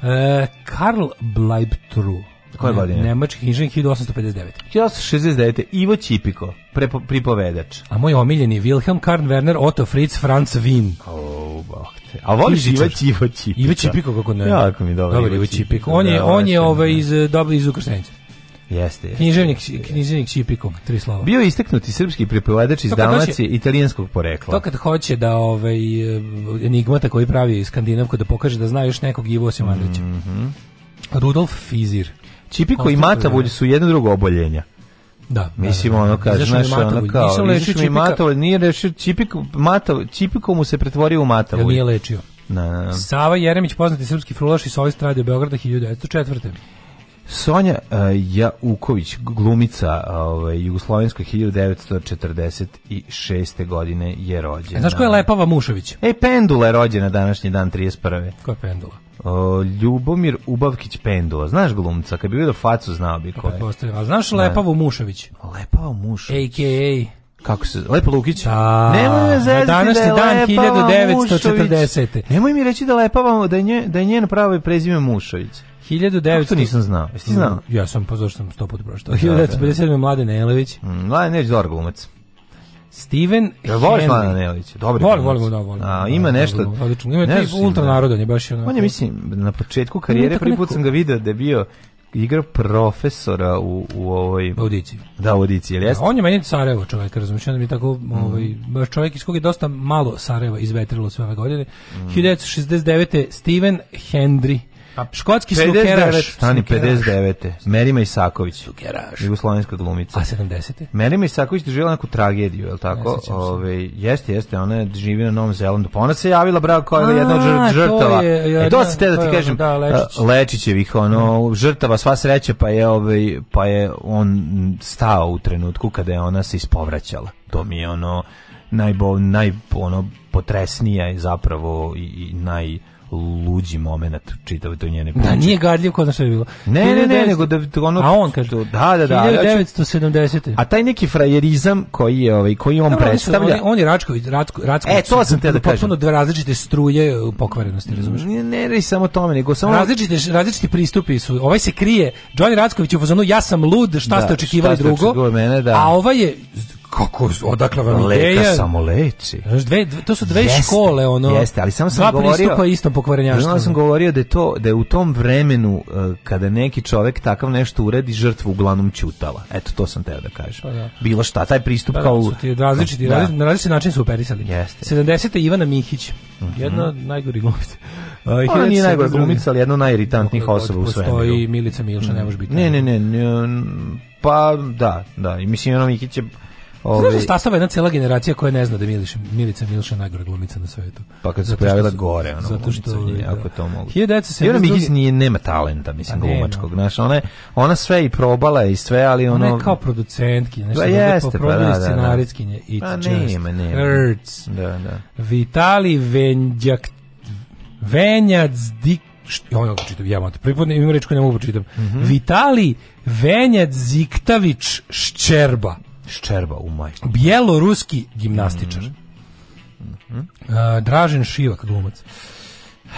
e, Karl Bleibtru, koje godine? Nemački književnik 1859. 1869. Ivo Čipiko, prepo, pripovedač. A moj omiljeni Wilhelm Karl Werner Otto Fritz Franz Wien. Oh, bog A voliš Ivo Čipiko? Ivo Čipiko, kako ne? Jako mi dobro. Dobar Ivo Čipiko. On je, da, on je ovaj, iz, e, dobro iz Ukrštenice. Jeste, jeste. Književnik, književnik Čipikog, tri slova. Bio je isteknuti srpski prepovedač iz Dalmacije italijanskog porekla. To kad hoće da ovaj, eh, enigmata koji pravi skandinavko da pokaže da zna još nekog Ivo Osimanovića. Mm -hmm. Rudolf Fizir. Čipiko i Matavulj su jedno drugo oboljenja. Da, da mislim da, da, da. ono kaže znaš ono kao nisam lečio mi matovo, nije rešio čipik matav, čipiko mu se pretvorio u ja Nije lečio. Na, na, Sava Jeremić poznati srpski frulaš i solist radio Beograda 1904. Sonja uh, e, Jauković, glumica ovaj, Jugoslovenskoj 1946. godine je rođena. E, znaš ko je Lepava Mušović? Ej, Pendula je rođena današnji dan 31. Ko je Pendula? O, Ljubomir Ubavkić Pendula. Znaš glumca? Kad bi vidio facu, znao bi ko pa je. A znaš da. Lepavu Mušović? Lepava Mušović. A.K.A. Kako se Lepa Lukić? Da, Nemoj me zezati da današnji da dan 1940. Mušović. Nemoj mi reći da lepavamo da je da je njeno pravo prezime Mušović. 1900... Kako nisam znao? Jesi znao? Mm, ja sam, pa zašto sam sto puta proštao. 1957. Da, da, da. Mladen Elević. Mm, Mladen Elević, dobar glumac. Steven ja, voliš Mladen Nelić, dobri. Volim, volim, da, volim. A, ima nešto. Odlično. Ima nešto ultra narodan je baš onako. On je mislim na početku karijere prvi put sam ga video da je bio igra profesora u u ovoj audiciji. Da, u audiciji, jel jeste? Da, on je meni Sarajevo čovjek, razumiješ, onda mi tako mm. ovaj baš čovjek iz kog je dosta malo Sarajeva izvetrilo sve ove godine. Mm. 1969. Steven Hendry škotski 59, slukeraš. Stani, 59. Merima Isaković. Slukeraš. Jugoslovenska glumica. A 70. Merima Isaković je doživjela neku tragediju, je li tako? Ove, jeste, jeste, ona je živi na Novom Zelandu. Pa ona se javila, bravo, kao A, jedna od žrtava. je, jedna, e, to se te da ti kažem, da, Lečić. Lečićevih, ono, žrtava, sva sreća, pa je, ovaj, pa je on stao u trenutku kada je ona se ispovraćala. To mi je ono, najbo, naj, ono, potresnija i zapravo i, i naj luđi moment čitave to njene priče. Da, nije gadljiv kod što je bilo. Ne, ne, ne, nego da-, da ono... A on kaže, da, da, da. 1970. A taj neki frajerizam koji je, ovaj, koji on Dobro, da, predstavlja... On, on je Račković, Račko, Račković. E, to sam te da kažem. Potpuno dve različite struje e, pokvarenosti, razumiješ? Ne, ne, ne samo tome, nego samo... Različite, različiti pristupi su. Ovaj se krije, Johnny Račković u fazonu, ja sam lud, šta da, ste očekivali šta drugo? Mene, da. A ovaj je kako odakle vam Leka ideja? samo leči. Dve, dve, to su dve jeste, škole ono. Jeste, ali samo sam dva govorio. Dva pristupa istom pokvarenjaštvu. Ja sam govorio da je to da je u tom vremenu e, kada neki čovjek takav nešto uredi žrtva uglavnom ćutala. Eto to sam teo da kažem. Pa da. Bilo šta, taj pristup pa kao da, ti različiti, da. različiti, na različiti način su operisali. Jeste. 70. Ivana Mihić, mm -hmm. jedna od najgorih glumica. Uh, Ona nije najgora glumica, ali jedna od najiritantnijih osoba u svemiru. Postoji Milica Milša, ne može biti. Ne, ne, ne, ne, pa da, da, i mislim Ivana Mihić je Ove... Znaš, da stastava jedna cela generacija koja ne zna da Miliša, Milica Milša najgora glumica na svetu. Pa kad se pojavila gore, ono, zato što, glumica, da. ako to mogu. Jelena Mihić nije, nema talenta, mislim, pa glumačkog, znaš, ona, je, ona sve i probala i sve, ali ono... Ona je kao producentki, nešto, pa da jeste, pa da, da, da. scenarijskinje, it's pa, nema, nema. hurts. Da, da. Vitali Venjak, Venjac Dik, ja ne ono čitam, ja vam da pripodne, imam reč koju ne mogu da čitam. Mm -hmm. Vitali Venjac Ziktavić Ščerba. Ščerba u majku. Bjeloruski gimnastičar. Mm -hmm. uh, Dražen Šivak, glumac. Uh,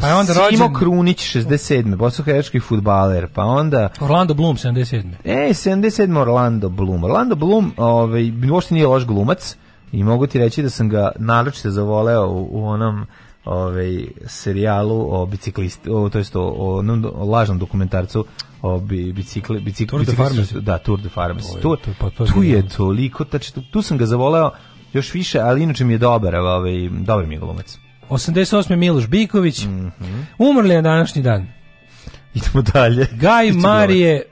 pa onda Simo rođen... Krunić 67. bosanski fudbaler, pa onda Orlando Bloom 77. E, 77 Orlando Bloom. Orlando Bloom, ovaj uopšte nije loš glumac i mogu ti reći da sam ga naročito zavoleo u, u onom ovaj serijalu o biciklisti, o, to jest o, o, o lažnom dokumentarcu o bi, bicikli, bicikli, Tour de Da, Tour de Farmers. Oj, tu, pa to tu je toliko, tači, tu, tu sam ga zavoleo još više, ali inače mi je dobar, ovaj, dobar mi je glumac. 88. Miloš Biković, mm -hmm. umrli je na današnji dan. Idemo dalje. Gaj (laughs) Marije,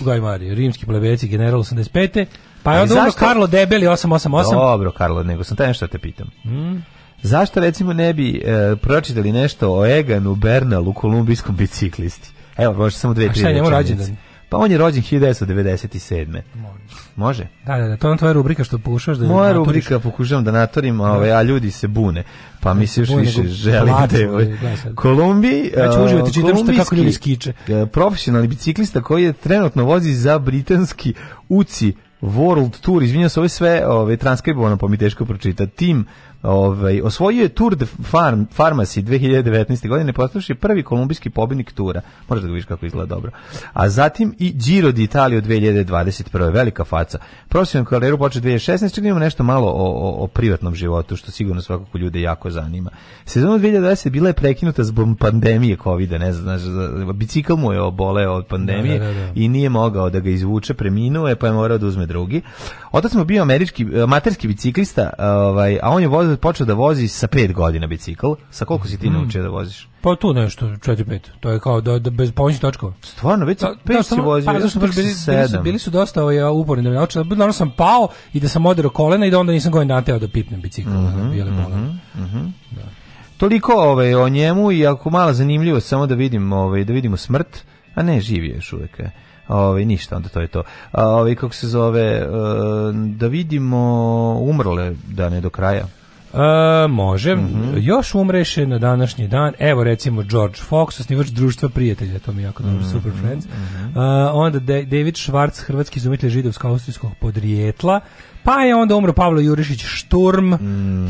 Gaj Marije, rimski plebeci, general 85. Pa je onda Karlo Debeli 888. Dobro, Karlo, nego sam taj nešto te pitam. Mm. Zašto recimo ne bi e, pročitali nešto o Eganu Bernalu, kolumbijskom biciklisti? Evo, može samo dve, tri rečenice. A šta je njemu rođendan? Pa on je rođen 1997. Može. Može? Da, da, da, to je tvoja rubrika što pokušaš da Moja naturiš. rubrika pokušavam da naturim, da. ove, ovaj, a ljudi se bune. Pa mi se još više želim da Kolumbi, Već uživate, čitam što kako ljudi skiče. E, profesionalni biciklista koji je trenutno vozi za britanski UCI World Tour, izvinjam se, ovo je sve ove, ovaj, transkribovano, pa mi teško pročita. Tim Ovaj, osvojio je Tour de Farm, Pharmacy 2019. godine, postavši prvi kolumbijski pobjednik Tura. Možeš da ga vidiš kako izgleda dobro. A zatim i Giro d'Italia 2021. Velika faca. Profesionalnu karijeru počeo 2016. Čekaj da imamo nešto malo o, o, o, privatnom životu, što sigurno svakako ljude jako zanima. Sezona 2020 bila je prekinuta zbog pandemije covid ne znam, znaš, bicikl mu je oboleo od pandemije da, da, da, da. i nije mogao da ga izvuče, preminuo je, pa je morao da uzme drugi. Otac smo bio američki, materski biciklista, ovaj, a on je voz da počeo da vozi sa 5 godina bicikl. Sa koliko si ti mm. naučio da voziš? Pa tu nešto, 4-5. To je kao da, da bez pomoći točkova. Stvarno, već da, 5 da, si vozio. Pa, zašto, da bili, bili, su, bili su dosta ovaj, uporni da me naučili. Naravno sam pao i da sam odero kolena i da onda nisam godin nateo da pipnem bicikl. Mm -hmm, da, mm -hmm. da. Toliko ovaj, o njemu i ako mala zanimljivost, samo da, vidim, ovaj, da vidimo smrt, a ne, živi je još uvijek. E. Ove, ovaj, ništa, onda to je to. A ovaj kako se zove, e, da vidimo umrle da ne do kraja. E, može. Mm -hmm. Još umreše na današnji dan. Evo recimo George Fox, osnivač društva prijatelja, to mi jako dobro, mm -hmm. super friends. Mm -hmm. e, onda De David Schwartz, hrvatski izumitelj židovsko-austrijskog podrijetla. Pa je onda umro Pavlo Jurišić Šturm, mm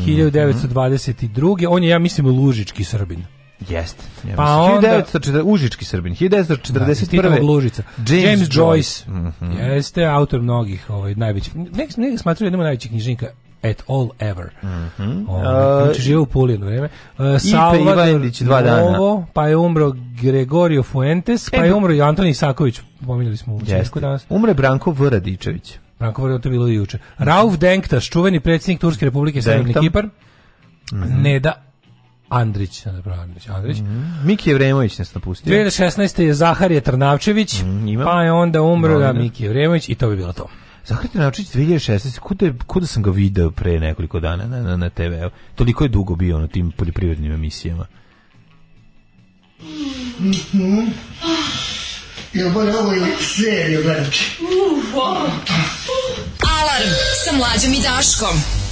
1922. On je, ja mislim, lužički srbin. Jeste. Pa onda 1940, Užički Srbin 1941. Da, Lužica. James, James Joyce. Mm -hmm. Jeste autor mnogih, ovaj najvećih. Nek nek smatraju najvećih knjižnika at all ever. Mhm. Mm -hmm. uh, živeo u Puli jedno vreme. Uh, e, Salvador Ivanić dva dana. pa je umro Gregorio Fuentes, pa e, je umro i Antoni Isaković, pominjali smo u Česku danas. Umre Branko Vradičević. Branko Vradičević to bilo i juče. Rauf Denktaš, čuveni predsjednik Turske republike Severni Kipar. Mm -hmm. Neda Andrić, zapravo Andrić, Andrić. Mm -hmm. Miki Evremović nas napustio. 2016. je Zaharije Trnavčević, mm, pa je onda umro da, da, Miki Evremović i to bi bilo to. Zagrete Naučić 2016. Kuda, je, kuda sam ga video pre nekoliko dana na, na, na TV-u? Toliko je dugo bio na tim poljoprivrednim emisijama. Mm -hmm. Ja bolje ovo ili seriju gledati. Alarm sa mlađom i Daškom.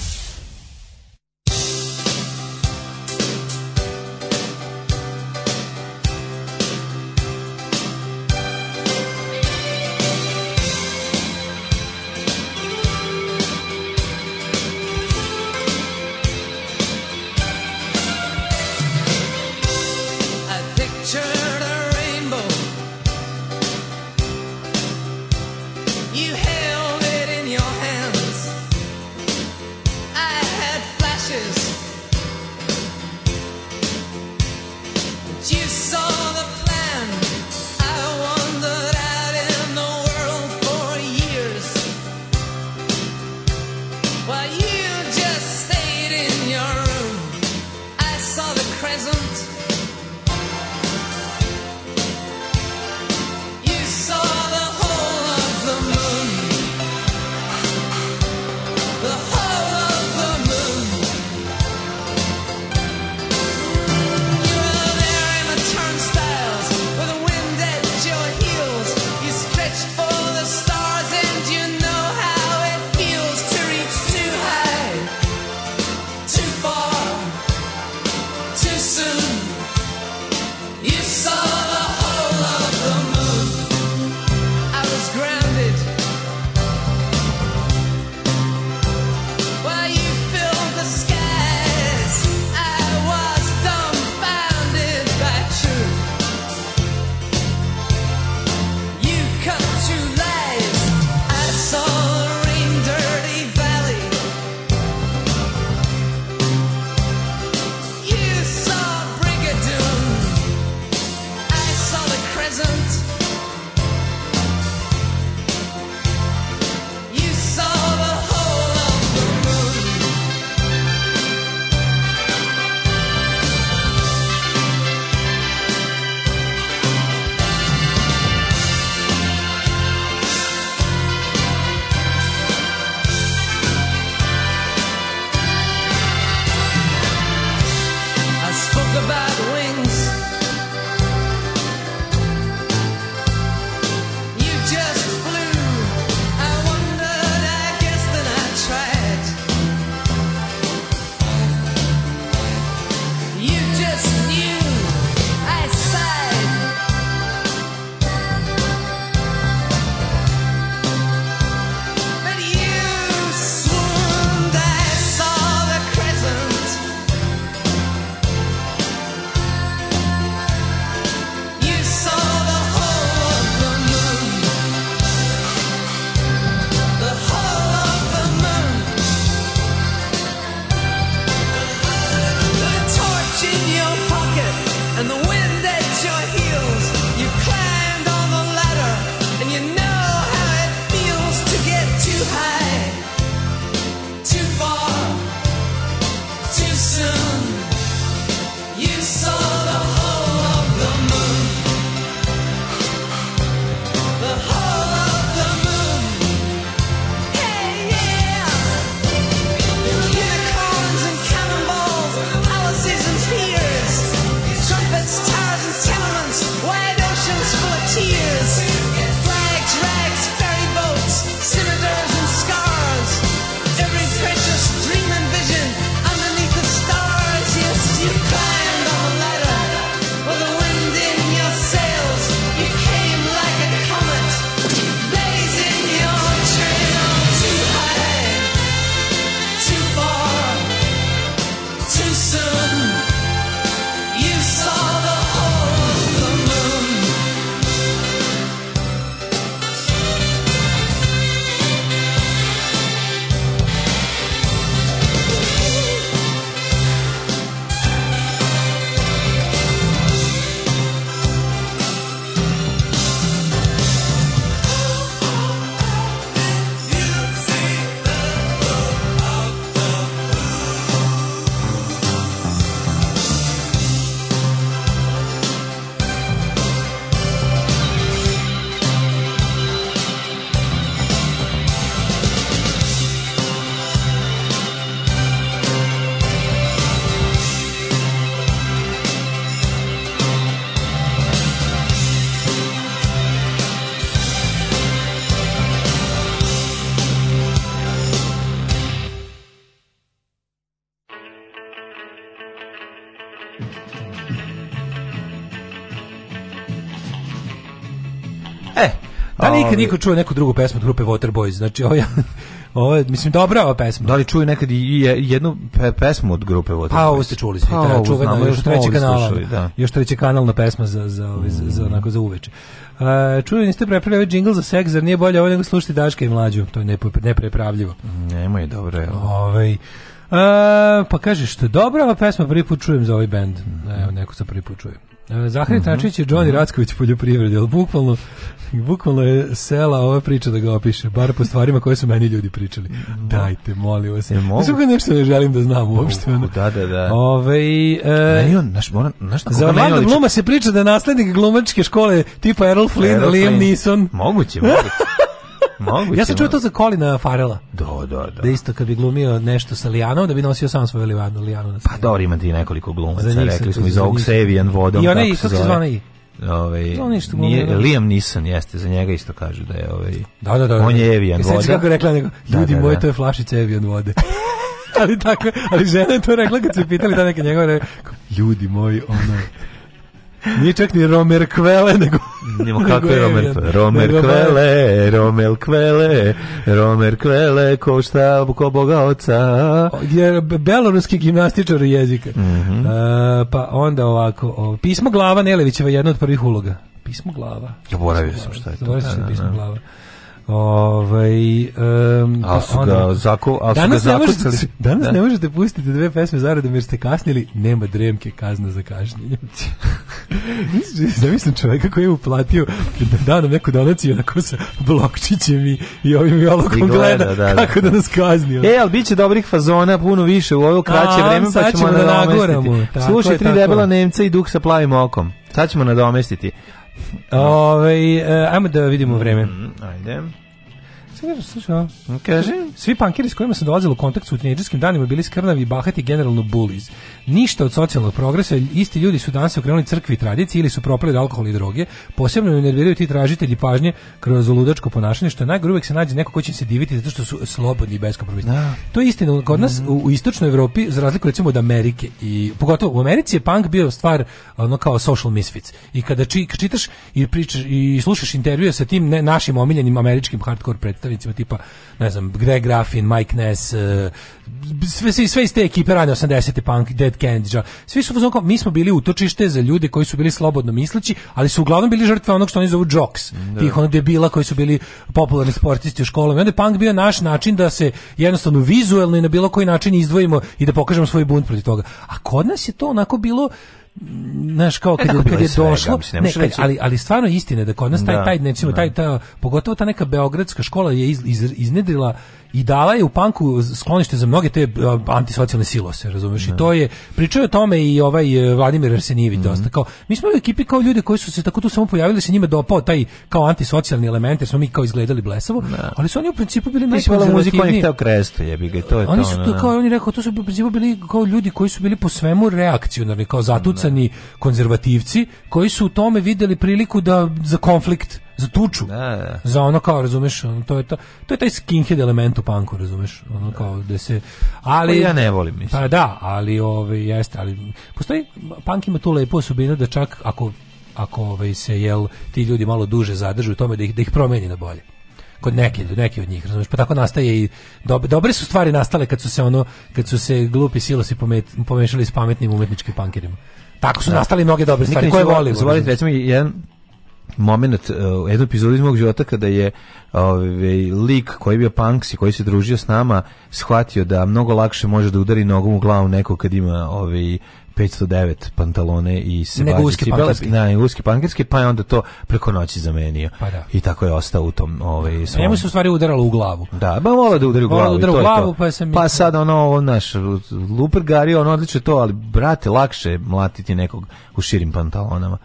li ovaj ikad ovaj- niko čuo neku drugu pesmu od grupe Waterboys? Znači, ovo je, ovo je, mislim, dobra ova pesma. Da li čuju nekad i jednu pe, pesmu od grupe Waterboys? Pa, ovo ste čuli svi, pa, ta čuvena, znamo, još treći kanal. Da. Još treći kanal na pesma za, za, mm. za, za, onako, za uveče. Uh, čuli niste prepravili ovaj džingl za seks, zar nije bolje ovo nego slušati Daška i Mlađu? To je neprepravljivo. je dobro je. Ovaj, Uh, pa kaže što je dobra ova pesma, prvi put čujem za ovaj band. Mm Evo, neko sa prvi put čujem. E, Zahari mhm. Tačić je Johnny mhm. Racković poljoprivredi, ali bukvalno, bukvalno je sela ova priča da ga opiše, bar po stvarima koje su meni ljudi pričali. Mhm. Dajte, molim vas. Ne mogu. Mislim nešto ne želim da znam uopšte. Da, da, da. Ove, e, ne, on, naš, ona, naš, za Orlando Bluma se priča da je naslednik glumačke škole tipa Errol Flynn, Liam Neeson. Moguće, moguće. (laughs) Moguće, ja sam čuo to za Kolina Farela. Da, da, da. Da isto kad bi glumio nešto sa Lijanom, da bi nosio sam svoju Lijanu, Lijanu na sebe. Pa dobro, ima ti nekoliko glumaca, rekli smo iz ovog Sevijan vodom. I onaj, kako se zove? I... Ovaj no, nije Liam Neeson jeste za njega isto kažu da je ovaj Da da da. da. On je Evian voda. Sećaš kako rekla nego da, ljudi da, moji da. to je flašica Evian vode. (laughs) ali tako, ali žena je to rekla kad se pitali da neke njegove ljudi moji ono Nije čak ni Romerkvele, nego... Nemo (laughs) kako je Romerkvele? Romerkvele, Romerkvele, Romerkvele, ko šta, ko boga oca. Jer beloruski gimnastičar jezika. Mm -hmm. uh, pa onda ovako, o, pismo glava Nelevićeva je jedna od prvih uloga. Pismo glava. Zaboravio sam šta je to. Zaboravio sam da, pismo da, da. glava. Ovaj um, a su onda, ga zako, a danas su ga ne možete, (laughs) danas da? ne možete pustiti dve pesme zaredom jer ste kasnili, nema dremke kazna za kašnjenje. (laughs) Zamislim čovjeka koji je uplatio da da nam neku donaciju na sa blokčićem i, i ovim jolokom gleda, gleda da, da, kako da, nas kazni. E, ali bit će dobrih fazona puno više u ovo kraće vreme pa ćemo da nagoramo. Slušaj tri debela Nemca i duh sa plavim okom. Sad ćemo nadomestiti. Da. Ove, ovaj, ajmo da vidimo mhm, vreme. Mm, ajde. Slušao. Kaže, svi pankiri s kojima sam dolazila u kontakt su u tinejdžerskim danima bili skrnavi, bahati, generalno bullies. Ništa od socijalnog progresa, isti ljudi su danas okrenuli crkvi i tradiciji ili su propali od alkohola i droge. Posebno me nerviraju ti tražitelji pažnje kroz ludačko ponašanje, što je najgore uvek se nađe neko ko će se diviti zato što su slobodni i beskompromisni. Da. To je istina kod nas u, mhm. u istočnoj Evropi, za razliku recimo od Amerike i pogotovo u Americi je punk bio stvar ono kao social misfits. I kada či, čitaš i pričaš i slušaš intervjue sa tim ne, našim omiljenim američkim hardcore predstavnicima tipa ne znam Greg Graffin, Mike Ness, eh, sve sve iz te ekipe rane 80 punk Dead Ted Kendiđa. Svi su uzmano, mi smo bili utočište za ljude koji su bili slobodno misleći, ali su uglavnom bili žrtve onog što oni zovu jocks, da. tih onih debila koji su bili popularni sportisti u školama. I onda je punk bio naš način da se jednostavno vizuelno i na bilo koji način izdvojimo i da pokažemo svoj bunt protiv toga. A kod nas je to onako bilo mm, znaš kao e, kad, je, kad je došlo mislim, ne, kad, ali ali stvarno istine da kod nas taj da, taj, da. taj, taj, taj pogotovo ta neka beogradska škola je iz, iz, iznedrila i dala je u panku sklonište za mnoge te antisocijalne silose, razumiješ? I da. to je, pričao je o tome i ovaj e, Vladimir Arsenijević mm -hmm. dosta, kao, mi smo u ekipi kao ljudi koji su se tako tu samo pojavili, se njime dopao taj kao antisocijalni element, jer smo mi kao izgledali blesavo, da. ali su oni u principu bili najkonzervativniji. Oni, to je oni su to, da. kao, oni rekao, to su u principu bili kao ljudi koji su bili po svemu reakcionarni, kao zatucani da. konzervativci, koji su u tome videli priliku da za konflikt za tuču. Da, da, da. Za ono kao, razumeš, ono, to je to, to je taj skinhead element u panku, razumeš, ono kao da se ali Koji pa ja ne volim, mislim. Pa da, ali ovaj jeste, ali postoji punk ima tu lepu osobinu da čak ako ako ovaj se jel ti ljudi malo duže zadrže u tome da ih da ih promeni na bolje kod neke, neki od njih, razumeš, pa tako nastaje i dobre, dobre su stvari nastale kad su se ono, kad su se glupi silosi pomet, pomešali s pametnim umetničkim pankerima. Tako su da. nastali mnoge dobre stvari Nikad koje volimo. Zvolite, recimo, jedan moment, uh, jednu epizodu iz mog života kada je ovaj lik koji je bio Punks koji se družio s nama shvatio da mnogo lakše može da udari nogom u glavu nekog kad ima ovaj 509 pantalone i sebađe uske pankerske. Ne, uske pankerske, pa je onda to preko noći zamenio. Pa da. I tako je ostao u tom ovaj, da, svom... Njemu se u stvari udaralo u glavu. Da, ba vola da udari u da glavu. Udara u glavu, pa sam... Pa sad ono, on, naš, luper gari, on odliče to, ali brate, lakše mlatiti nekog u širim pantalonama.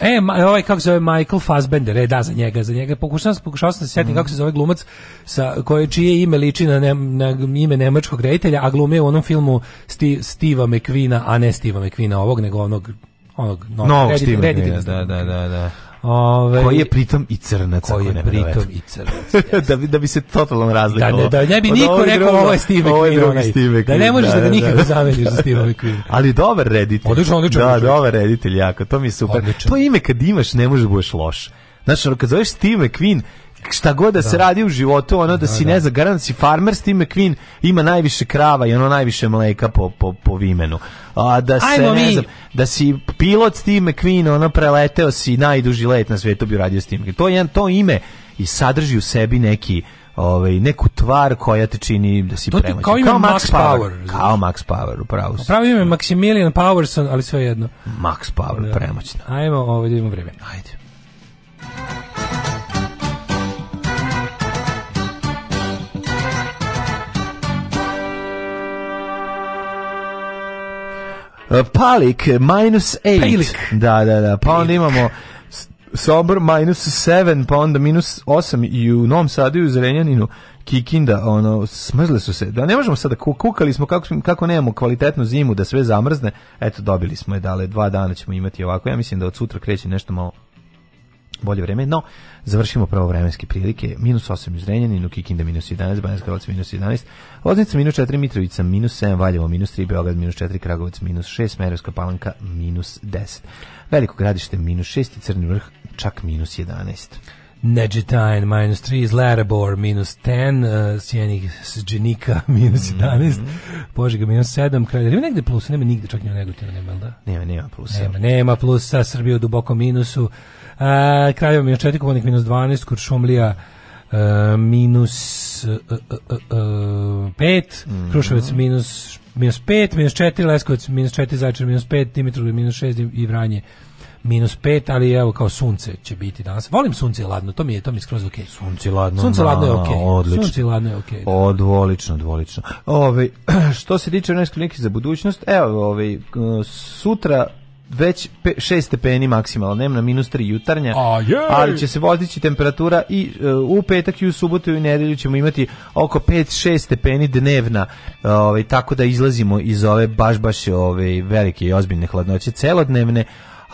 E, ma, ovaj, kako se zove, Michael Fassbender, e, da, za njega, za njega. Pokušao sam, pokušao sam da se sjetiti mm. kako se zove glumac, sa, koje, čije ime liči na, ne, na ime nemačkog reditelja, a glume u onom filmu Steve, Steve'a McQueena, a ne Steve naziva a ovog, nego onog onog novog, novog Reddit, Reddit, Reddit, da, da, da, da. Ove, koji je pritom i crnac. Koji je pritom i crnac. Yes. da, bi, da bi se totalno razlikovalo. Da, ne, da ne bi niko rekao ovo je Steve McQueen. Da ne možeš da, da, da, da nikako zameniš za Steve McQueen. Ali dobar reditelj. Odlično, odlično. Da, dobar reditelj, jako. To mi je super. Odličan. To ime kad imaš ne možeš da budeš loš. Znaš, kad zoveš Steve McQueen, šta god da, da, se radi u životu, ono da, da si da. ne znam, garant da si farmer s time Queen ima najviše krava i ono najviše mleka po, po, po vimenu. A da se Ajmo ne znam, da si pilot s time Queen, ono preleteo si najduži let na svetu bi radio s tim. To je jedan to ime i sadrži u sebi neki ovaj neku tvar koja te čini da si premoćan. Kao, kao Max Power. Power kao Max Power, upravo. Pravo ime Maximilian Powerson, ali sve jedno. Max Power, da. premoćno. Ajmo, ovaj, da idemo vreme. Hajde. E, Palik, e, minus 8. Da, da, da. Pa onda imamo Sombor minus 7, pa onda minus 8 i u Novom Sadu i u Zrenjaninu Kikinda, ono, smrzle su se. Da ne možemo sada, da kukali smo kako, kako nemamo kvalitetnu zimu da sve zamrzne. Eto, dobili smo je, dale, dva dana ćemo imati ovako. Ja mislim da od sutra kreće nešto malo bolje vreme, no završimo prvo vremenske prilike, minus 8 u Zrenjaninu, Kikinda minus 11, Banjska Rolac minus 11, Loznica minus 4, Mitrovica minus 7, Valjevo minus 3, Beograd minus 4, Kragovac minus 6, Merovska palanka minus 10, Veliko gradište minus 6 i Crni vrh čak minus 11. Nedžetajn minus 3, Zlarabor minus 10, uh, eh, Sjenik Sđenika (laughs) minus mm -hmm. Požega minus 7, Kralj Ima negde plusa, nema nigde, čak i u nema, da? Nema, nema plusa. Nema, nema plusa, Srbija u dubokom minusu, E, Kraljevo minus 4, Kuponik minus 12, Kuršumlija e, minus e, e, 5, e, e, e, mm. Kruševac minus, minus 5, minus 4, Leskovac minus 4, Zajčar minus 5, Dimitrov minus 6 i Vranje minus 5, ali evo kao sunce će biti danas. Volim sunce ladno, to mi je, to mi je skroz okej. Okay. Sunce ladno. Sunce ladno je okej. Okay. Sunce ladno je okej. Okay, da. Odvolično, dvolično. Ove, ovaj, (clears throat) što se tiče nešto za budućnost, evo, ove, ovaj, sutra već 6 stepeni maksimalno, dnevna minus 3 jutarnja, ali će se vozići temperatura i uh, u petak i u subotu i u nedelju ćemo imati oko 5-6 stepeni dnevna, ovaj, tako da izlazimo iz ove baš baš ove velike i ozbiljne hladnoće celodnevne,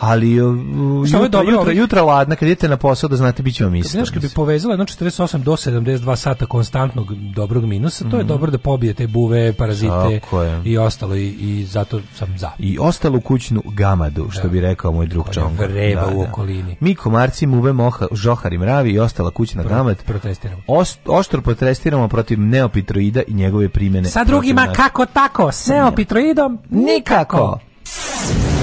ali uh, Šta, jutra, dobro, jutra, ovaj... jutra ladna, kad idete na posao da znate bit će vam isto. Znaš, kad bi povezala 48 do 72 sata konstantnog dobrog minusa, mm -hmm. to je mhm. dobro da pobije buve, parazite i ostalo i, i, zato sam za. I ostalu kućnu gamadu, što da. bi rekao moj drug Čong. Vreba da, u da. okolini. Da. Mi komarci, muve, moha, žohari, mravi i ostala kućna Pro, gamad. Protestiramo. Ost, oštro protestiramo protiv neopitroida i njegove primjene. Sa drugima kako tako, s neopitroidom nikako. nikako.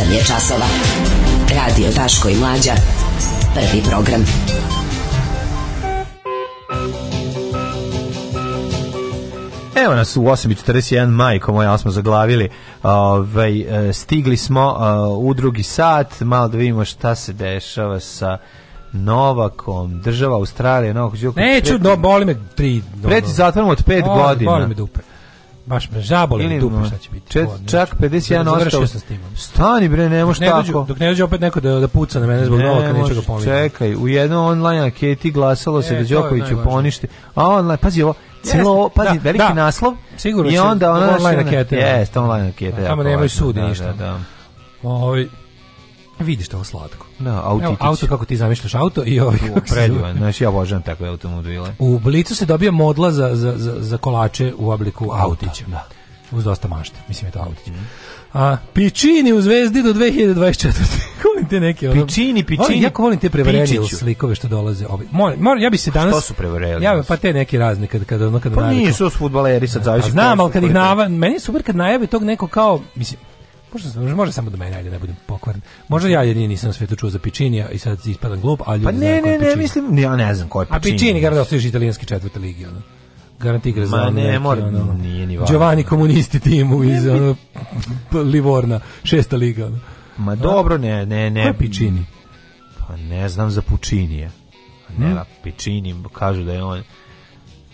8 je časova. Radio Taško i Mlađa. Prvi program. Evo nas u 8.41, maj, majko moja, smo zaglavili. Ovaj, e, stigli smo e, u drugi sat, malo da vidimo šta se dešava sa... Novakom, država Australije, Novak Đoković. Neću, no, boli me tri. No, Preti zatvorom od 5 godina. Boli me dupe. Baš me žabole dupe šta će biti. Čet, čak 51 ostao. Stani bre, ne možeš tako. Dođu, dok ne dođe opet neko da, da puca na mene zbog ne, novog ničega pomina. Čekaj, u jednom online anketi glasalo e, se da Đokoviću poništi. A online, pazi ovo, celo ovo, pazi, da, veliki da. naslov. Sigurno I onda ona online anketa. Da. Jeste, online anketa. Tamo nemaju sud da, da, ništa. Da, Ovaj vidiš to slatko. Da, auto. Evo, auto kako ti zamišljaš auto i ovaj predivan. Znači ja obožavam takve automobile. U Blicu se dobija modla za, za, za, za kolače u obliku autića. Da uz dosta mašta, mislim je to Autić. Mm. A Pičini u Zvezdi do 2024. (laughs) volim te neke ono. Pičini, Pičini. Volim, jako volim te prevarene slikove što dolaze. Obi. Mor, mor, ja bi se danas Što su prevareli? Ja pa te neki razne kad kad ono kad Pa naviku. nisu fudbaleri sad zavisi. Znam, al kad ih nava, meni super kad najavi tog neko kao mislim Može, možda samo do mene, ajde da budem pokvaren. Možda ja jedini nisam na svetu čuo za Pičinija i sad ispadam glup, a ljudi Pa ne, ne, ne, mislim, ja ne znam ko je Pičini. A Pičini garda ostaješ italijanski četvrte ligi, ono garanti Ma ne, mora, ono, nije ni važno. Giovanni komunisti timu iz ono, Livorna, šesta liga. Ono. Ma dobro, ne, ne, ne. Koje pičini? Pa ne znam za Pučinije. Hm? Ne, hmm? Pičini, kažu da je on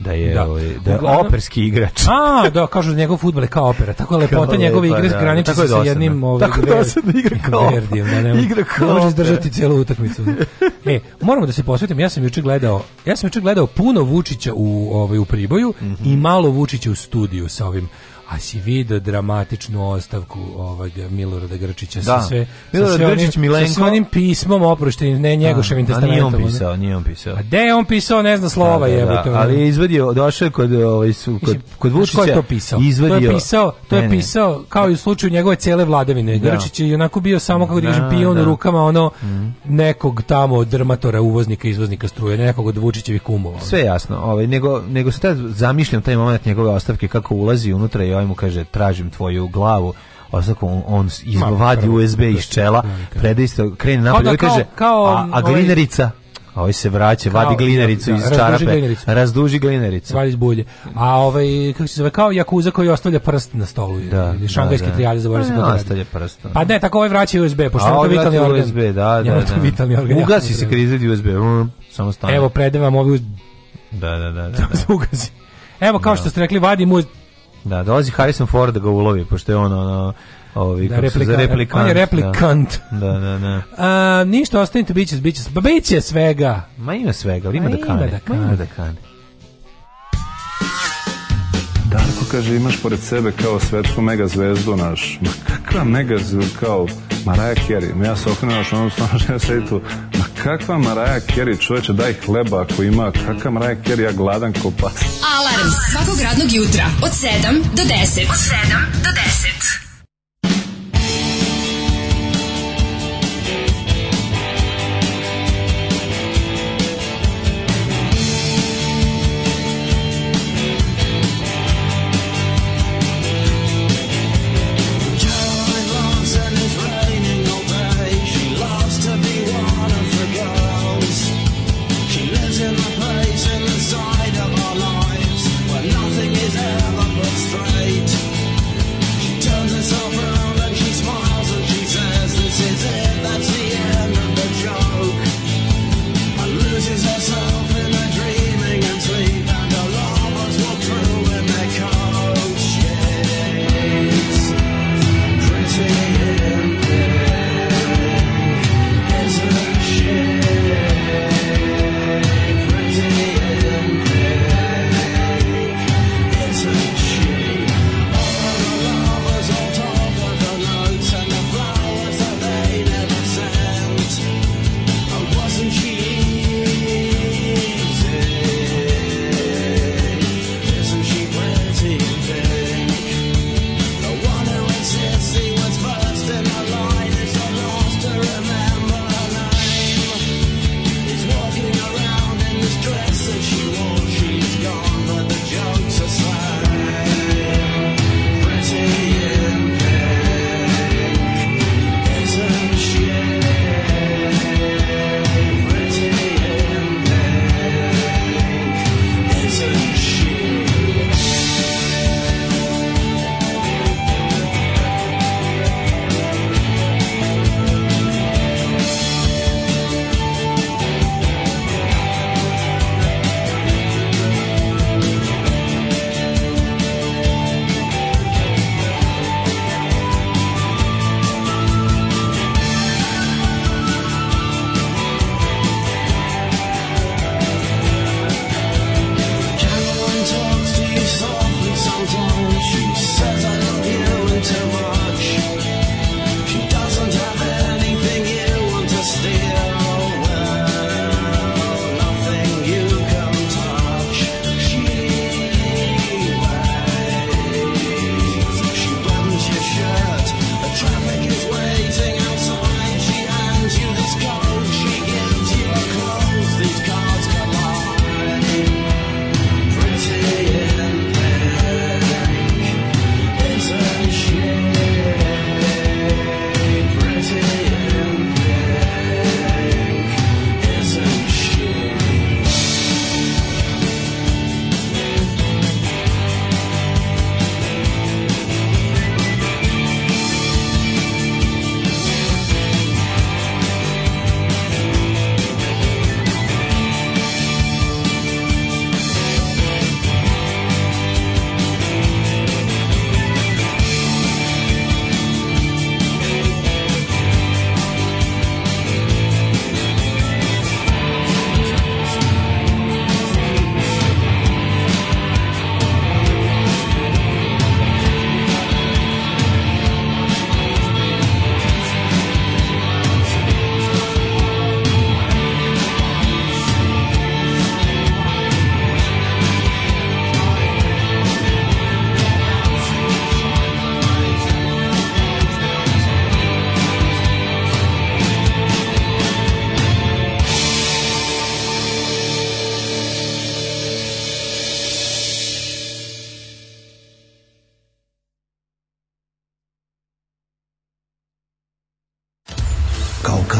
da je da. Ovaj, da Uglavnom, operski igrač. A, da, kažu da njegov fudbal je kao opera. Tako je lepota njegove igre da, graniči se sa jednim ovaj Tako da se da igra kao. Verdijem, da ne, igra kao. Ne može izdržati celu utakmicu. e, moramo da se posvetim. Ja sam juče gledao, ja sam juče gledao puno Vučića u ovaj u Priboju mm -hmm. i malo Vučića u studiju sa ovim A si vidio dramatičnu ostavku ovog Milorada Grčića da. sa sve Milorad sa sve Grčić onim, Milenko sa sve onim pismom oproštenim ne njegoševim testamentom. nije on pisao, nije on pisao. A gde je on pisao, ne zna da, slova da, da, da, Ali je izvadio, došao je kod ovaj su kod Mislim, kod Vučića. je to pisao? Izvadio. To je pisao, to je ne, pisao kao i u slučaju njegove cele vladavine. Da. Grčić je onako bio samo kako da, da pion u da. rukama ono mm. nekog tamo drmatora, uvoznika, izvoznika struje, nekog od Vučićevih kumova. Sve jasno, ovaj nego nego se tad zamišljam taj moment njegove ostavke kako ulazi unutra i ovaj mu kaže tražim tvoju glavu Osako on izvadi USB da, iz čela, da, da, predaj krene napolje, kaže, kao, a, a ovaj- glinerica, a ovaj se vraća, kao, vadi glinericu iz čarape. Razduži glinericu. Razduži glinericu. Vadi iz bulje. A ovaj, kako se zove, kao jakuza koji ostavlja prst na stolu. Da, ili šangajski da, da. trijali, zaboravio se. Ne, ostavlja prst. Pa ne, tako ovaj vraća USB, pošto je to ovaj vitalni organ. USB, da, (laughs) da. da, da. vitalni organ. Ugasi se krizati USB. Mm, samo stane. Evo, predavam ovu... Da, da, da. da, (laughs) da. Ugasi. Evo, kao što ste rekli, vadi mu Da, dolazi Harrison Ford da ga ulovi, pošto je on ono, Ovi, da, replikant, replikant, on je da. replikant. Da, da, da. da. A, ništa, ostanite, bit će, bit će, bit će svega. Ma ima svega, ali ima, da ima da kane. Da kane. Ma ima da kane. Darko kaže, imaš pored sebe kao svetsku mega zvezdu, naš, ma kakva mega zvezdu, kao Maraja Kerry, ja se okrenuo naš onom stvarno što (laughs) tu, ma kakva Maraja Kerry, čoveče, daj hleba ako ima, kakva Maraja Kerry, ja gladan ko pas. Alarm svakog radnog jutra od 7 do 10. Od 7 do 10.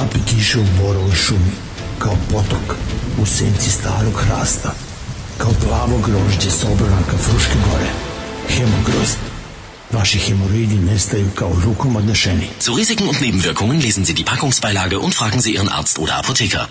Kapić kiše u borovoj šumi, kao potok u senci starog hrasta, kao plavo grožđe s obranaka Fruške gore. Hemogrozd. Vaši Hämorrhoidi nestaju kao rukom odnešeni. Zu Risiken und Nebenwirkungen lesen Sie die Packungsbeilage und fragen Sie Ihren Arzt oder Apotheker.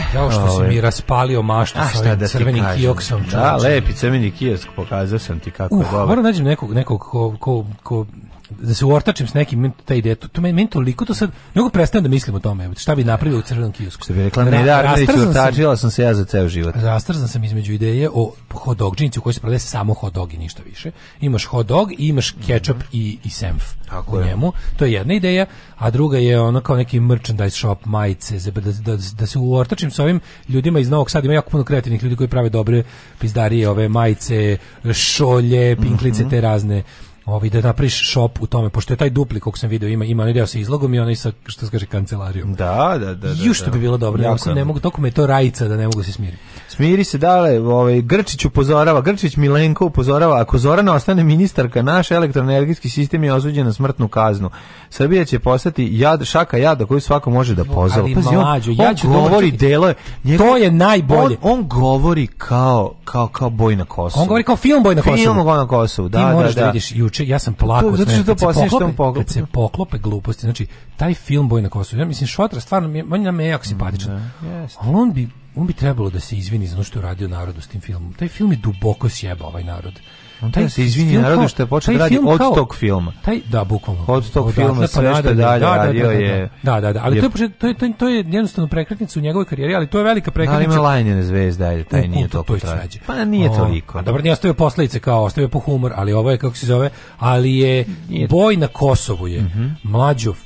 sve. Jao što si ovaj. mi raspalio maštu sa ovim da crvenim kioksom. Da, čoveče. lepi crveni kiosk, pokazao sam ti kako uh, je dobro. Moram da nađem nekog, nekog ko, ko, ko da se uortačim s nekim taj ideja, to, to meni, meni toliko to sad nego prestajem da mislim o tome šta bi napravio u crvenom kiosku što bi rekla ne da Arnerić uortačila sam se ja za ceo život rastrzan sam između ideje o hot dog u kojoj se prodaje samo hot i ništa više imaš hodog i imaš kečap mm -hmm. i, i semf Tako u je. njemu. To je jedna ideja, a druga je ono kao neki merchandise shop, majice, da, da, da se uortačim sa ovim ljudima iz Novog Sada, ima jako puno kreativnih ljudi koji prave dobre pizdarije, ove majice, šolje, pinklice, mhm. te razne ovaj da napriš shop u tome pošto je taj dupli kako sam video ima ima onaj deo sa izlogom i onaj sa što se kaže kancelarijom. Da, da, da. da Ju što da. bi bilo dobro, ja sam ne mogu toliko me to rajica da ne mogu da se smiriti. Smiri se dale, ovaj Grčić upozorava, Grčić Milenko upozorava, ako Zorana ostane ministarka, naš elektroenergetski sistem je osuđen na smrtnu kaznu. Srbija će postati jad, šaka jada koju svako može da pozove. Pazi, mlađo, ja ću on govori dođe, delo, njega, to je najbolje. On, on, govori kao kao kao boj na Kosovu. On govori kao film boj na Kosovu. Film boj na Kosovu, da, Ti da, da, da. vidiš juče juče ja sam plakao to, zato što to se poklope, kad se poklope gluposti. Znači taj film Boj na Kosovu, ja mislim Šotra stvarno on nam je jako mm, simpatičan. Mm, da, yes. Ali on bi on bi trebalo da se izvini za ono što je uradio narodu s tim filmom. Taj film je duboko sjebao ovaj narod. On taj se izvini narodu što je počeo da radi od kao, tog filma. Taj da bukvalno. Od tog filma da, sve što da, dalje da, da, radio da, da. je. Da, da, da, ali je, to je to je to je, to je jednostavno prekretnica u njegovoj karijeri, ali to je velika prekretnica. Ali ima Lajnjene zvezda, ajde, taj u, nije to. To je Pa nije toliko. A dobro, nije ostavio posledice kao ostavio po humor, ali ovo je kako se zove, ali je boj na Kosovu je mhm. mlađov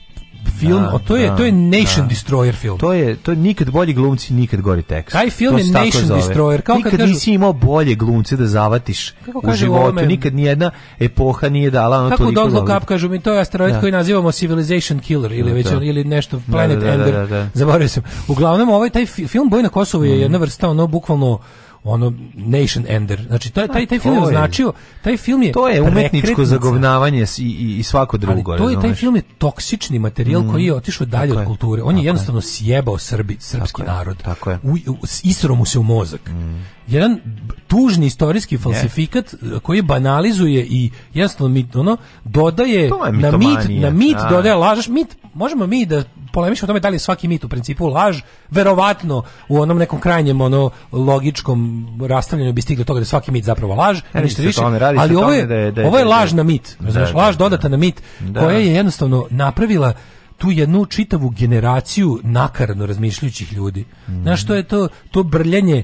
film, da, to je da, to je Nation da. Destroyer film. To je to je nikad bolji glumci, nikad gori tekst. Taj film je Nation zove. Destroyer, kao nikad kad kažu, nisi imao bolje glumce da zavatiš u životu, ovome, nikad ni jedna epoha nije dala ono toliko. Kako Don't Look Up kažu mi to je asteroid da. koji nazivamo Civilization Killer ili da, već da. ili nešto da, Planet Ender. Zaboravio sam. Uglavnom ovaj taj film Boj na Kosovu je jedna vrsta ono bukvalno ono nation ender. Znači taj taj taj pa, film je značio, taj film je To je umetničko zagovnavanje i, i, i svako drugo. Ali to je taj film je toksični materijal mm. koji je mhm. otišao dalje tako od kulture. On je jednostavno je. sjebao Srbi, srpski tako narod. Tako je. U, u, isro mu se u mozak. Mm jedan tužni istorijski falsifikat yes. koji banalizuje i jasno mi ono dodaje na mit na mit A. Da. dodaje lažeš mit možemo mi da polemišemo o tome da li svaki mit u principu laž verovatno u onom nekom krajnjem ono logičkom rastavljanju bi stiglo toga da svaki mit zapravo laž ja, e, ništa više tome, ali ovo je, da je, da je, ovo je da laž na mit da znaš laž dodata na mit koja je jednostavno napravila tu jednu čitavu generaciju nakaradno razmišljućih ljudi. Mm. Znaš, to je to, to brljanje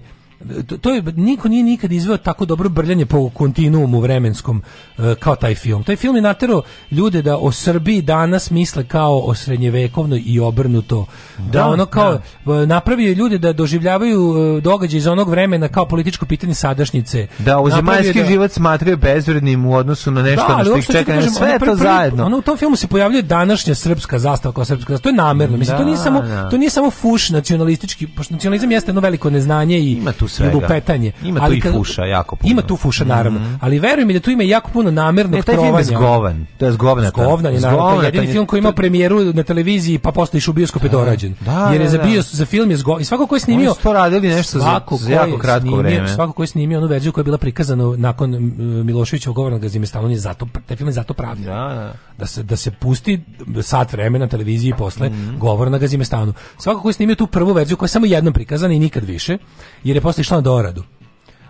to, to je niko nije nikad izveo tako dobro brljanje po kontinuumu vremenskom e, kao taj film. Taj film je naterao ljude da o Srbiji danas misle kao o srednjevekovnoj i obrnuto. Da, da ono da. kao da. napravio je ljude da doživljavaju e, događaje iz onog vremena kao političko pitanje sadašnjice. Da, uzemaljski da, život smatraju bezvrednim u odnosu na nešto da, na što ih čeka da kažem, sve ono to prvi, zajedno. Ono u tom filmu se pojavljuje današnja srpska zastava kao srpska zastava. To je namerno. Mislim, to nije da, samo to nije samo fuš nacionalistički, pošto nacionalizam jeste jedno veliko neznanje i Ima tu tu svega. Lupetanje. Ima tu ali, i fuša jako puno. Ima tu fuša naravno, mm -hmm. ali veruj mi da tu ima jako puno namernog ne, taj Film je zgovan. To je zgovna. Zgovna je naravno. Zgovna, jedini film koji ima premijeru na televiziji pa posle išao u bioskop je da. dorađen. Da, jer je da, za da. bio za film je zgovan. I svako ko je snimio Oni su to radili nešto za, za jako kratko snimio, vreme. Svako ko je snimio onu verziju koja je bila prikazana nakon Miloševićevog govora na Gazimestanu je zato taj film je zato pravljen. Da, da. se da se pusti sat vremena na televiziji posle mm -hmm. govora na Gazimestanu. Svako ko je snimio tu prvu verziju koja je samo jednom prikazana i nikad više, jer je posle išla na doradu.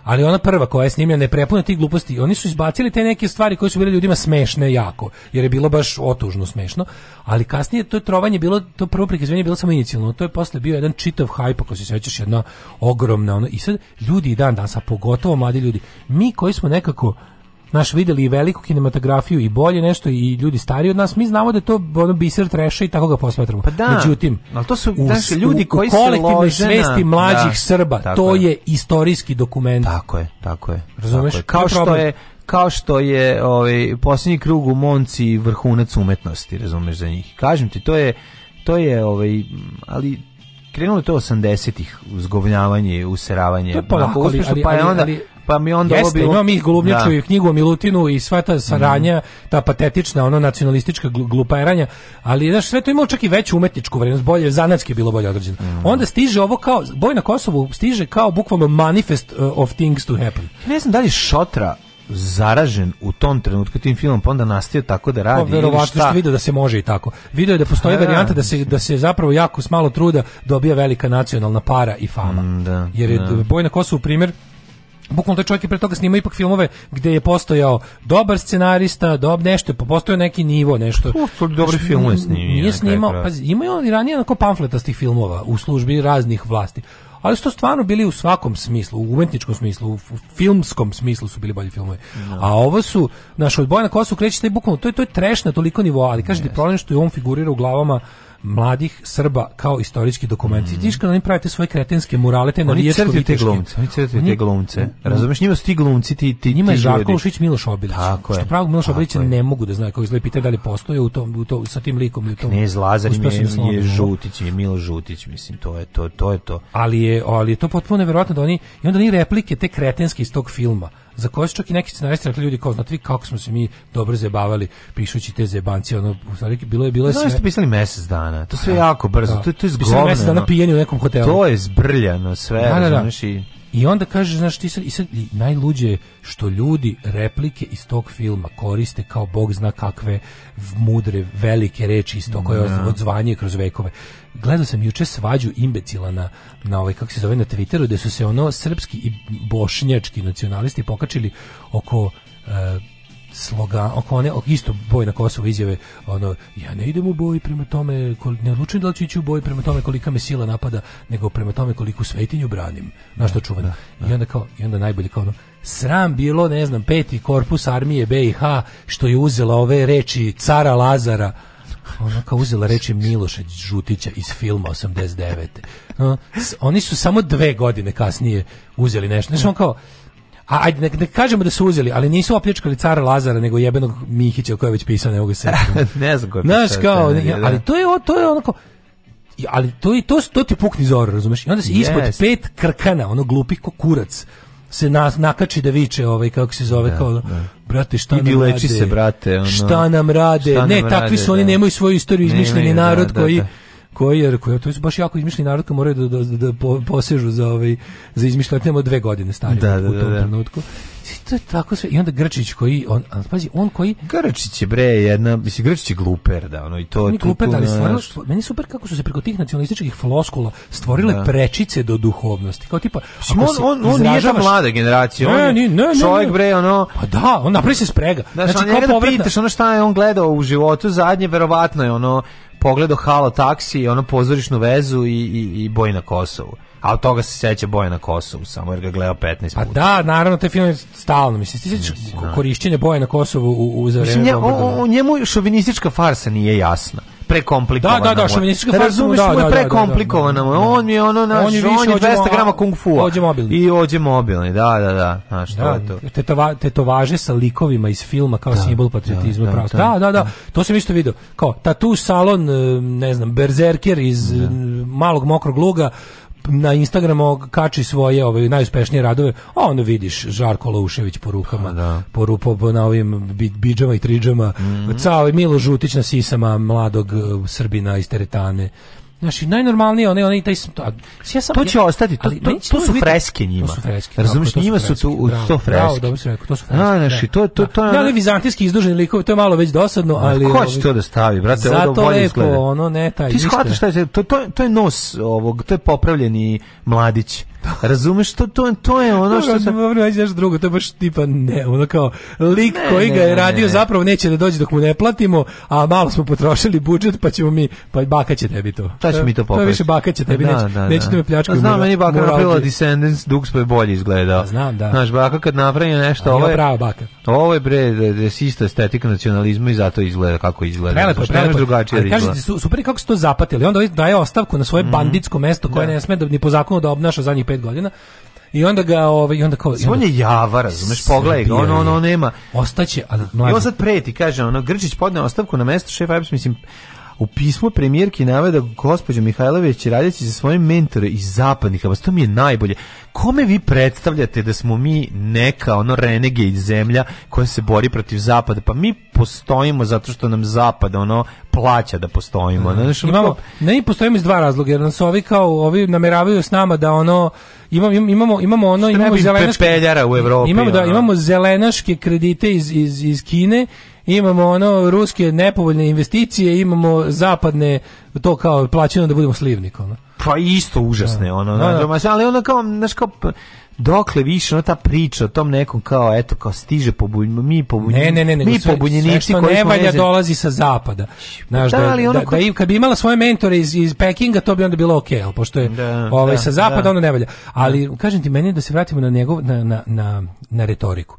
Ali ona prva koja je snimljena je prepuna tih gluposti. Oni su izbacili te neke stvari koje su bile ljudima smešne jako, jer je bilo baš otužno smešno, ali kasnije to trovanje bilo, to prvo prikazivanje bilo samo inicijalno, to je posle bio jedan čitav hajp, ako se sećaš, jedna ogromna ono. I sad ljudi i dan danas, a pogotovo mladi ljudi, mi koji smo nekako naš videli i veliku kinematografiju i bolje nešto i ljudi stariji od nas, mi znamo da to ono biser treša i tako ga posmatramo. Pa da, Međutim, al to su u, znači, ljudi u, koji u kolektivnoj svesti mlađih da, Srba, to je. je. istorijski dokument. Tako je, tako je. Razumeš? Tako je. Kao što je kao što je ovaj poslednji krug u Monci vrhunac umetnosti, razumeš za njih. Kažem ti, to je to je ovaj ali krenulo je to 80-ih uzgovnjavanje, useravanje. To je polako, ali, ali, pa je onda ali, pa mi onda Jeste, bilo... imamo mi Golubnjaču da. i knjigu o Milutinu i sva ta saranja, mm. ta patetična, ono nacionalistička glupajranja, ali znaš, sve to imao čak i veću umetničku vrednost, bolje, zanatski je bilo bolje određeno. Mm. Onda stiže ovo kao, boj na Kosovu stiže kao bukvalno manifest uh, of things to happen. Ne znam da li Šotra zaražen u tom trenutku tim filmom, pa onda nastavio tako da radi. Pa verovatno što vidio da se može i tako. Vidio je da postoji varijanta da se da se zapravo jako s malo truda dobija velika nacionalna para i fama. Mm, da, Jer je da. boj na Kosovu primjer Bukvalno taj čovjek je pre toga snimao ipak filmove gdje je postojao dobar scenarista, dob nešto, je pa postojao neki nivo, nešto. Posto pa, dobri film je snimio. Nije snimao, pa imaju oni ranije onako pamfletastih filmova u službi raznih vlasti. Ali su to stvarno bili u svakom smislu, u umetničkom smislu, u filmskom smislu su bili bolji filmovi. No. Da. A ovo su, naš odboj na kosu kreće taj bukvalno, to je, to je trešna toliko nivoa, ali kažete yes. problem što je on figurira u glavama mladih Srba kao istorijski dokument. Mm. I tiška, oni pravite svoje kretenske murale, te oni crtaju te glumce, oni crtaju te glumce. Mhm. Razumeš, njima su ti glumci, ti, ti, njima je Žarko Ušić Miloš Obilić. Tako što pravog Miloš Obilić ne mogu da znaju kako izgleda, pitaju da li postoje u tom, u to, sa tim likom. i U tom, Knez Lazar je, je Žutić, je Milo Žutić, mislim, to je to. to, je to. Ali, je, ali je to potpuno nevjerojatno da oni, i onda ni replike te kretenske iz tog filma, za koje su čak i neki scenaristi rekli ljudi kao, znate vi kako smo se mi dobro zebavali pišući te zebanci, ono, u stvari bilo je, bilo je sve... Znaš, ste pisali mjesec dana, to sve da. jako brzo, da. to, to je zgovno. mesec dana pijeni u nekom hotelu. To je zbrljano sve, da, da, da. i... I onda kaže, znaš, ti sad, i sad najluđe je što ljudi replike iz tog filma koriste kao bog zna kakve mudre, velike reči iz tog koje da. odzvanje kroz vekove gledao sam juče svađu imbecila na, na ovaj, kako se zove, na Twitteru, gde su se ono srpski i bošnjački nacionalisti pokačili oko e, sloga, oko one, oko isto boj na Kosovo izjave, ono, ja ne idem u boj prema tome, kol, ne odlučujem da li ću ići u boj prema tome kolika me sila napada, nego prema tome koliku svetinju branim, na što čuvam. Da, da. I onda kao, i onda najbolje kao ono, sram bilo, ne znam, peti korpus armije BiH, što je uzela ove reči cara Lazara, ona kao uzela reči Miloša Žutića iz filma 89. No, oni su samo dve godine kasnije uzeli nešto. Znači on kao, a ajde nek, nek kažemo da su uzeli, ali nisu opljačkali cara Lazara nego jebenog Mihića koji je već pisao, ne mogu se. (laughs) ne znam ko je Znaš, kao, ne, da. ali to je to je onako ali to je, to, to ti pukni zor, razumeš? I onda se yes. ispod pet krkana, ono glupih ko kurac, se na, nakači da viče ovaj kako se zove da, kao da. brate šta Idi nam leči rade, se brate ono, šta nam rade šta nam ne takvi rade, su oni da. nemaju svoju istoriju izmišljeni da, narod da, koji da. koji jer koji to je baš jako izmišljeni narod koji moraju da, da, da posežu za ovaj za izmišljotinama dve godine stari da, u tom trenutku to je tako sve. I onda Grčić koji on on pazi, on koji Grčić je bre jedna, mislim Grčić je gluper da, ono i to tu. Gluper, da, ali stvarno meni super kako su se preko tih nacionalističkih floskula stvorile da. prečice do duhovnosti. Kao tipa, on on, on nije ta mlada generacija, ne, on ne, ne, čovjek bre ono. Pa da, on napravi se sprega. Znaš, znači, on kao da povratna... pitaš ono šta je on gledao u životu zadnje, verovatno je ono pogledao Halo taksi, ono pozorišnu vezu i, i, i boj na Kosovu a od toga se seća boje na Kosovu, samo jer ga gleda 15 pa puta. Pa da, naravno, taj film je stalno, mislim, ti sećaš da. korišćenje boje na Kosovu u, u za vreme mislim, nje, o, o, njemu šovinistička farsa nije jasna prekomplikovana. Da, da, da, što šovinistička farsa. Razumeš, da, mu je prekomplikovana. Da, da, da, da. On je ono naš, on je, više, on je 200 g kung fu. Ođe mobilni. I ođe mobilni, da, da, da. Znaš, to da, je to. Tetova, tetovaže sa likovima iz filma kao da, simbol da, patriotizma. Da, da, da, da, da, da, to sam isto video. Kao, tatu salon, eh, ne znam, berserker iz da. Eh, malog mokrog luga, na Instagramu kači svoje ove ovaj, najuspešnije radove, a onda vidiš Žarko Loušević po rukama, da. po, rupo, na ovim bidžama i tridžama, mm -hmm. Cao ovaj i Milo Žutić na sisama mladog eh, Srbina iz Teretane. Znači, najnormalnije one, one taj... A, ja sam, to će ja, ostati, to, ali, to, to, su freske njima. To su freske. njima su tu to freske. Bravo, dobro si rekao, to su freske. A, znači, da. to, to, to, da, ali vizantijski izduženi likovi, to je malo već dosadno, ali... Ko će to da stavi, brate, ovo bolje izgleda. Zato lepo, ono, ne, taj... Ti shvataš šta je, to, to, to je nos ovog, to je popravljeni mladić. Pa razumeš što to to je ono što se dobro ajde nešto drugo, to je baš tipa ne, ono kao lik ne, koji ga je radio ne, ne. zapravo neće da dođe dok mu ne platimo, a malo smo potrošili budžet, pa ćemo mi pa baka će tebi to. Šta će mi to popati? To je više baka će tebi, da, neće, da, da. neće da me pljačkaju. Znam, meni baka napravila Descendants, dug sve pa bolje izgledao. Pa znam, da. Znaš, baka kad napravi nešto, ovo je prava baka. Ovo je bre resista da, da estetika nacionalizma i zato izgleda kako izgleda. Prelepo, znači, prelepo. drugačije ali kažete, su, super kako su to zapatili. Onda daje ostavku na svoje mhm. banditsko mesto koje da. ne sme da ni po zakonu da obnaša zadnjih pet godina. I onda ga ovaj i onda kao i on je java, razumeš, pogledaj ga, on ono nema. Ostaće, ali mladi. I on sad preti, kaže, ono Grčić podneo ostavku na mesto šefa, ja mislim U pismu premijerki naveda gospođa Mihajlović radeći sa svojim mentore iz zapadnih, a to mi je najbolje. Kome vi predstavljate da smo mi neka ono renege iz zemlja koja se bori protiv zapada? Pa mi postojimo zato što nam zapad ono plaća da postojimo. Mm. Znači, imamo, ne i postojimo iz dva razloga, jer nas ovi kao ovi nameravaju s nama da ono imamo imamo imamo ono imamo zelenaške u Evropi. Imamo da imamo zelenaške kredite iz iz iz Kine imamo ono ruske nepovoljne investicije, imamo zapadne to kao plaćeno da budemo slivnikom. Pa isto užasne da. ono, da, da. ali ono kao, znaš kao dokle više ona ta priča o tom nekom kao eto kao stiže pobunj mi pobunjeni ne, ne, ne, mi sve, pobunjenici sve koji ne valja nezem... dolazi sa zapada znaš da, da, ali ono da, ko... da, kad bi imala svoje mentore iz iz Pekinga to bi onda bilo okej okay, pošto je da, ovaj da, sa zapada da. ono ne valja ali da. kažem ti meni da se vratimo na njegov na na na, na retoriku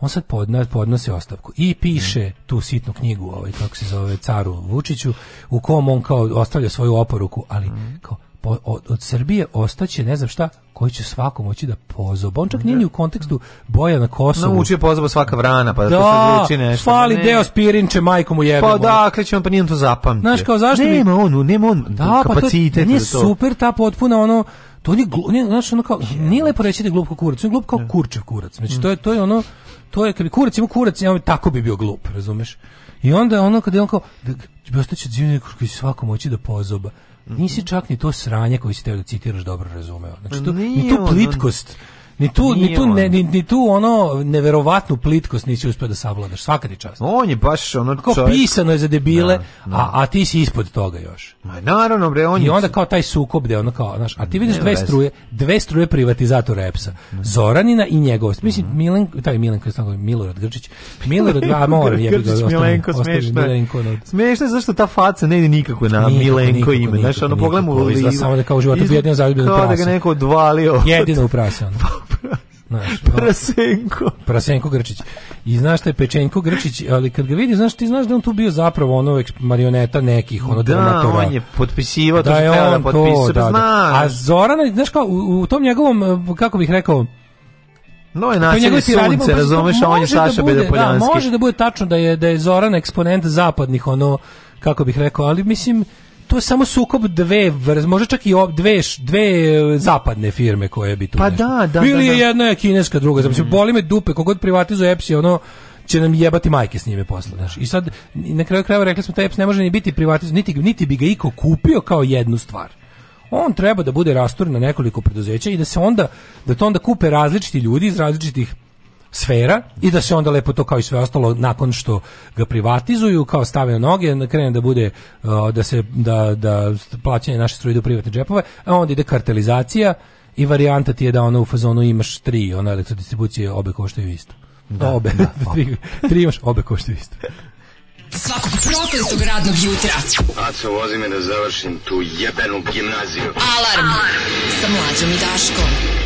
on sad podna, podnose ostavku i piše mhm. tu sitnu knjigu, ovaj, kako se zove, caru Vučiću, u kom on kao ostavlja svoju oporuku, ali mhm. kao, po, od, od, Srbije ostaće ne znam šta koji će svako moći da pozoba. On čak nije da. ni u kontekstu boja na Kosovu. Naučio no, pozoba svaka vrana, pa da, da se nešto. Fali ne. deo spirinče, majku mu jebe. Pa da, on, pa nijem to zapamtio. Znaš, kao zašto nema mi... on, nema on da, kapacitet. Pa to, nije super ta potpuna ono To on je, glu, on je znaš, ono kao, nije lepo reći da je glup kao kurac, on je glup kao kurčev kurac. Znači, mm. to je, to je ono, to je, kad bi kurac imao kurac, ja, tako bi bio glup, razumeš? I onda je ono kada je on kao, da, ostaće dživnje koji će svako moći da pozoba. Mm. Nisi čak ni to sranje koji si teo da citiraš dobro razumeo. Znači, to, pa ni tu plitkost ni tu, ni tu, ne, ni, ni tu ono neverovatnu plitkost nisi uspio da savladaš, svaka ti čast. On je baš ono Kako čovjek... pisano je za debile, no, da, no. Da. A, a ti si ispod toga još. Ma naravno bre, on je... I onda kao taj sukob gde ono kao, znaš, a ti vidiš dve struje, dve struje privatizatora EPS-a. Zoranina i njegov. Mislim mhm. Milen, taj Milen koji stalno Milorad Grčić. Milorad, a moram je bilo Milenko smešno. Smešno je zašto ta faca ne ide nikako na Nije, Milenko ime. Znaš, ono pogledamo samo da kao život bio jedan zaljubljeni prase. Kao da ga neko odvalio. Jedino u prase. Ono. (laughs) Znaš, (laughs) Prasenko. Prasenko Grčić. I znaš šta je Pečenko Grčić, ali kad ga vidi, znaš, ti znaš da on tu bio zapravo ono marioneta nekih, ono da, dramatora. on je potpisivao, da, da to je on da potpisao, da, da, znaš. A Zorana, znaš kao, u, u tom njegovom, eh, kako bih rekao, No je nasilje sunce, pa razumeš, on je da Saša da Beljopoljanski. Da, može da bude tačno da je, da je Zoran eksponent zapadnih, ono, kako bih rekao, ali mislim, to je samo sukob dve vrste, možda čak i dve, dve e, zapadne firme koje bi tu Pa nešto. da, da. Ili da, da. jedna je kineska, druga. Znači, mm. boli me dupe, kogod privatizuje EPS ono, će nam jebati majke s njime posle, znaš. I sad, na kraju krajeva rekli smo, taj EPS ne može ni biti privatizovan, niti, niti bi ga iko kupio kao jednu stvar. On treba da bude rasturen na nekoliko preduzeća i da se onda, da to onda kupe različiti ljudi iz različitih sfera i da se onda lepo to kao i sve ostalo nakon što ga privatizuju kao stave na noge na da krene da bude uh, da se da da plaćanje naše struje do privatne džepove a onda ide kartelizacija i varijanta ti je da ono u fazonu imaš tri ona elektrodistribucije obe koštaju isto da, (laughs) obe, da, (laughs) tri, tri imaš obe koštaju isto svakog prokletog radnog jutra. Aco, vozi me da završim tu jebenu gimnaziju. Alarm, Alarm. sa mlađom i Daškom.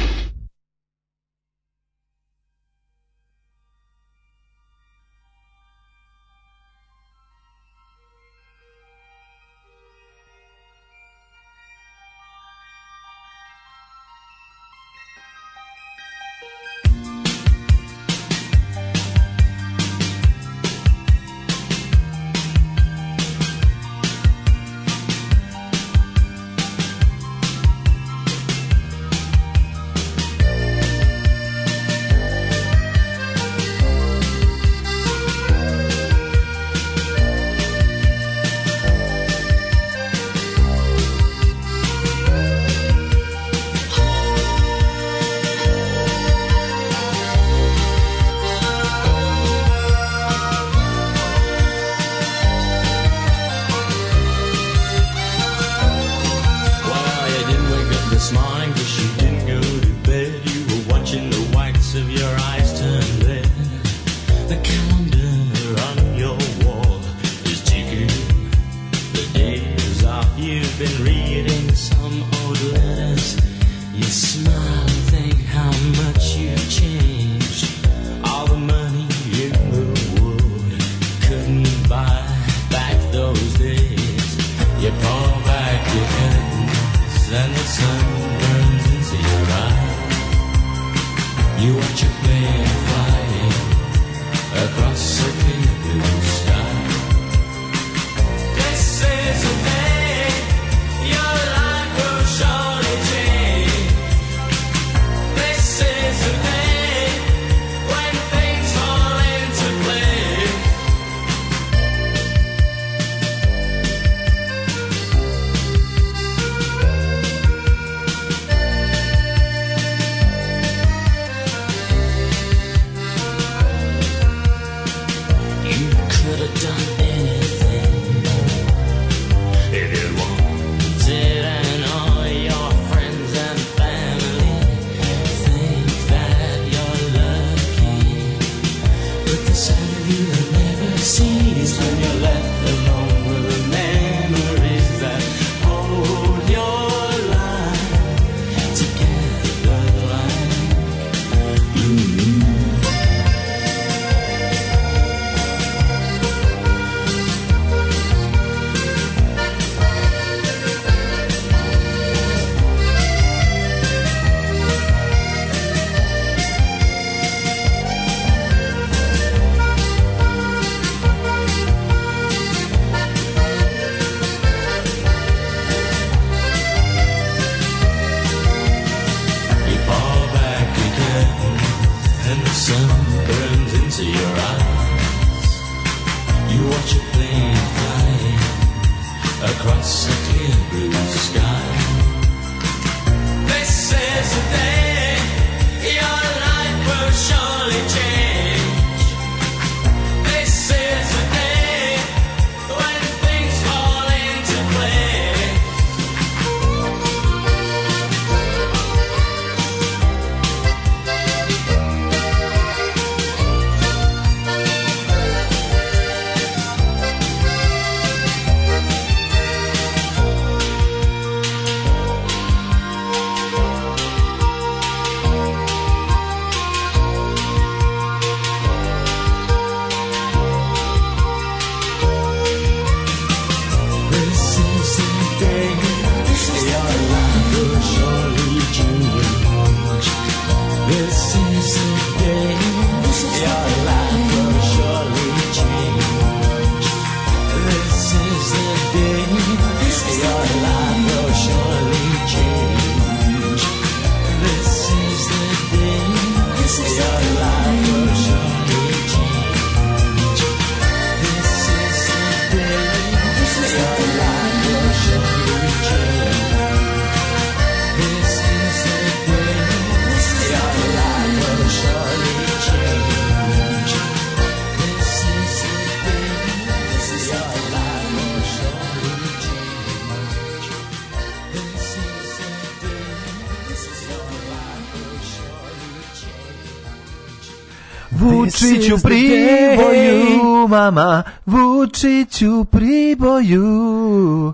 Vučić u priboju, mama, Vučiću u priboju.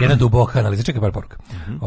Jedna duboka analiza, čekaj par poruka. Mm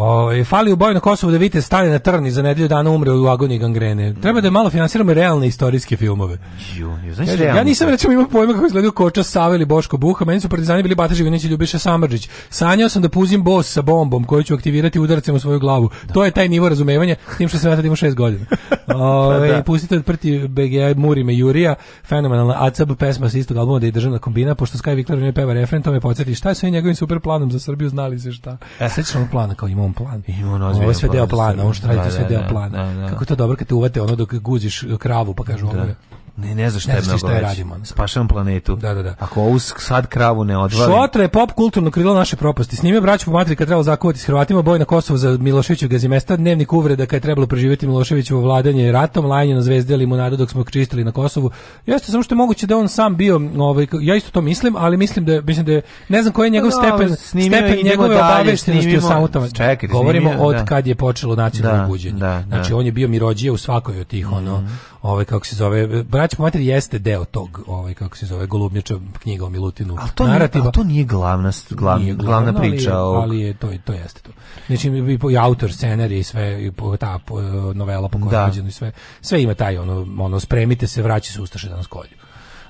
fali u boju na Kosovu da vidite stane na trn i za nedelju dana umre u agoniji gangrene. Treba da malo finansiramo realne istorijske filmove. Jo, znači ja nisam recimo ima pojma kako izgledao Koča Sava ili Boško Buha, meni su partizani bili Bata Živinić i Ljubiša Samardžić. Sanjao sam da puzim bos sa bombom koju ću aktivirati udarcem u svoju glavu. Da. To je taj nivo razumevanja, tim što sam ja tad imao 6 godina. (laughs) Pa Ove, da. Pustite od prti Muri me Jurija, fenomenalna ACB pesma sa istog albuma da je državna kombina, pošto Sky Vikler ne peva refren, to me podsjeti šta je sve njegovim super planom za Srbiju znali e. se šta. Sećaš on plana kao imam plan. Imamo on ozbiljan. Ovo je sve deo plana, on što radite da, sve da, deo da, plana. Kako to dobro kad te uvate ono dok guziš kravu pa kažu ovo je. Ne, ne znaš šta je, ne šta je radimo. Spašavam planetu. Da, da, da. Ako ovu sad kravu ne odvali. Šotra je pop kulturno krilo naše propasti. S njime braću po matri kad trebalo zakovati s Hrvatima, boj na Kosovo za Miloševiću gazimesta, dnevnik uvreda kad je trebalo preživjeti Miloševićevo vladanje ratom, lajanje na zvezde limonadu dok smo čistili na Kosovu. Jeste samo što je moguće da on sam bio, ovaj, ja isto to mislim, ali mislim da, mislim da je, ne znam koji je njegov no, pa stepen, stepen njegove obaveštenosti o samotama. Govorimo snimio, od da. kad je počelo nacionalno da, buđenje. Da, znači, da. Znači, on je bio mirođija u svakoj od tih, ono, mhm ovaj kako se zove Brać Matri jeste deo tog ovaj kako se zove Golubnjača knjiga o Milutinu ali to narativa. Nije, to nije glavna glavna, nije glavna, glavna priča, ali, ovog... ali je to to jeste to. Znači i po autor scenarij i sve i po ta po, novela po kojoj da. i sve sve ima taj ono ono spremite se vraća se ustaše danas kolju.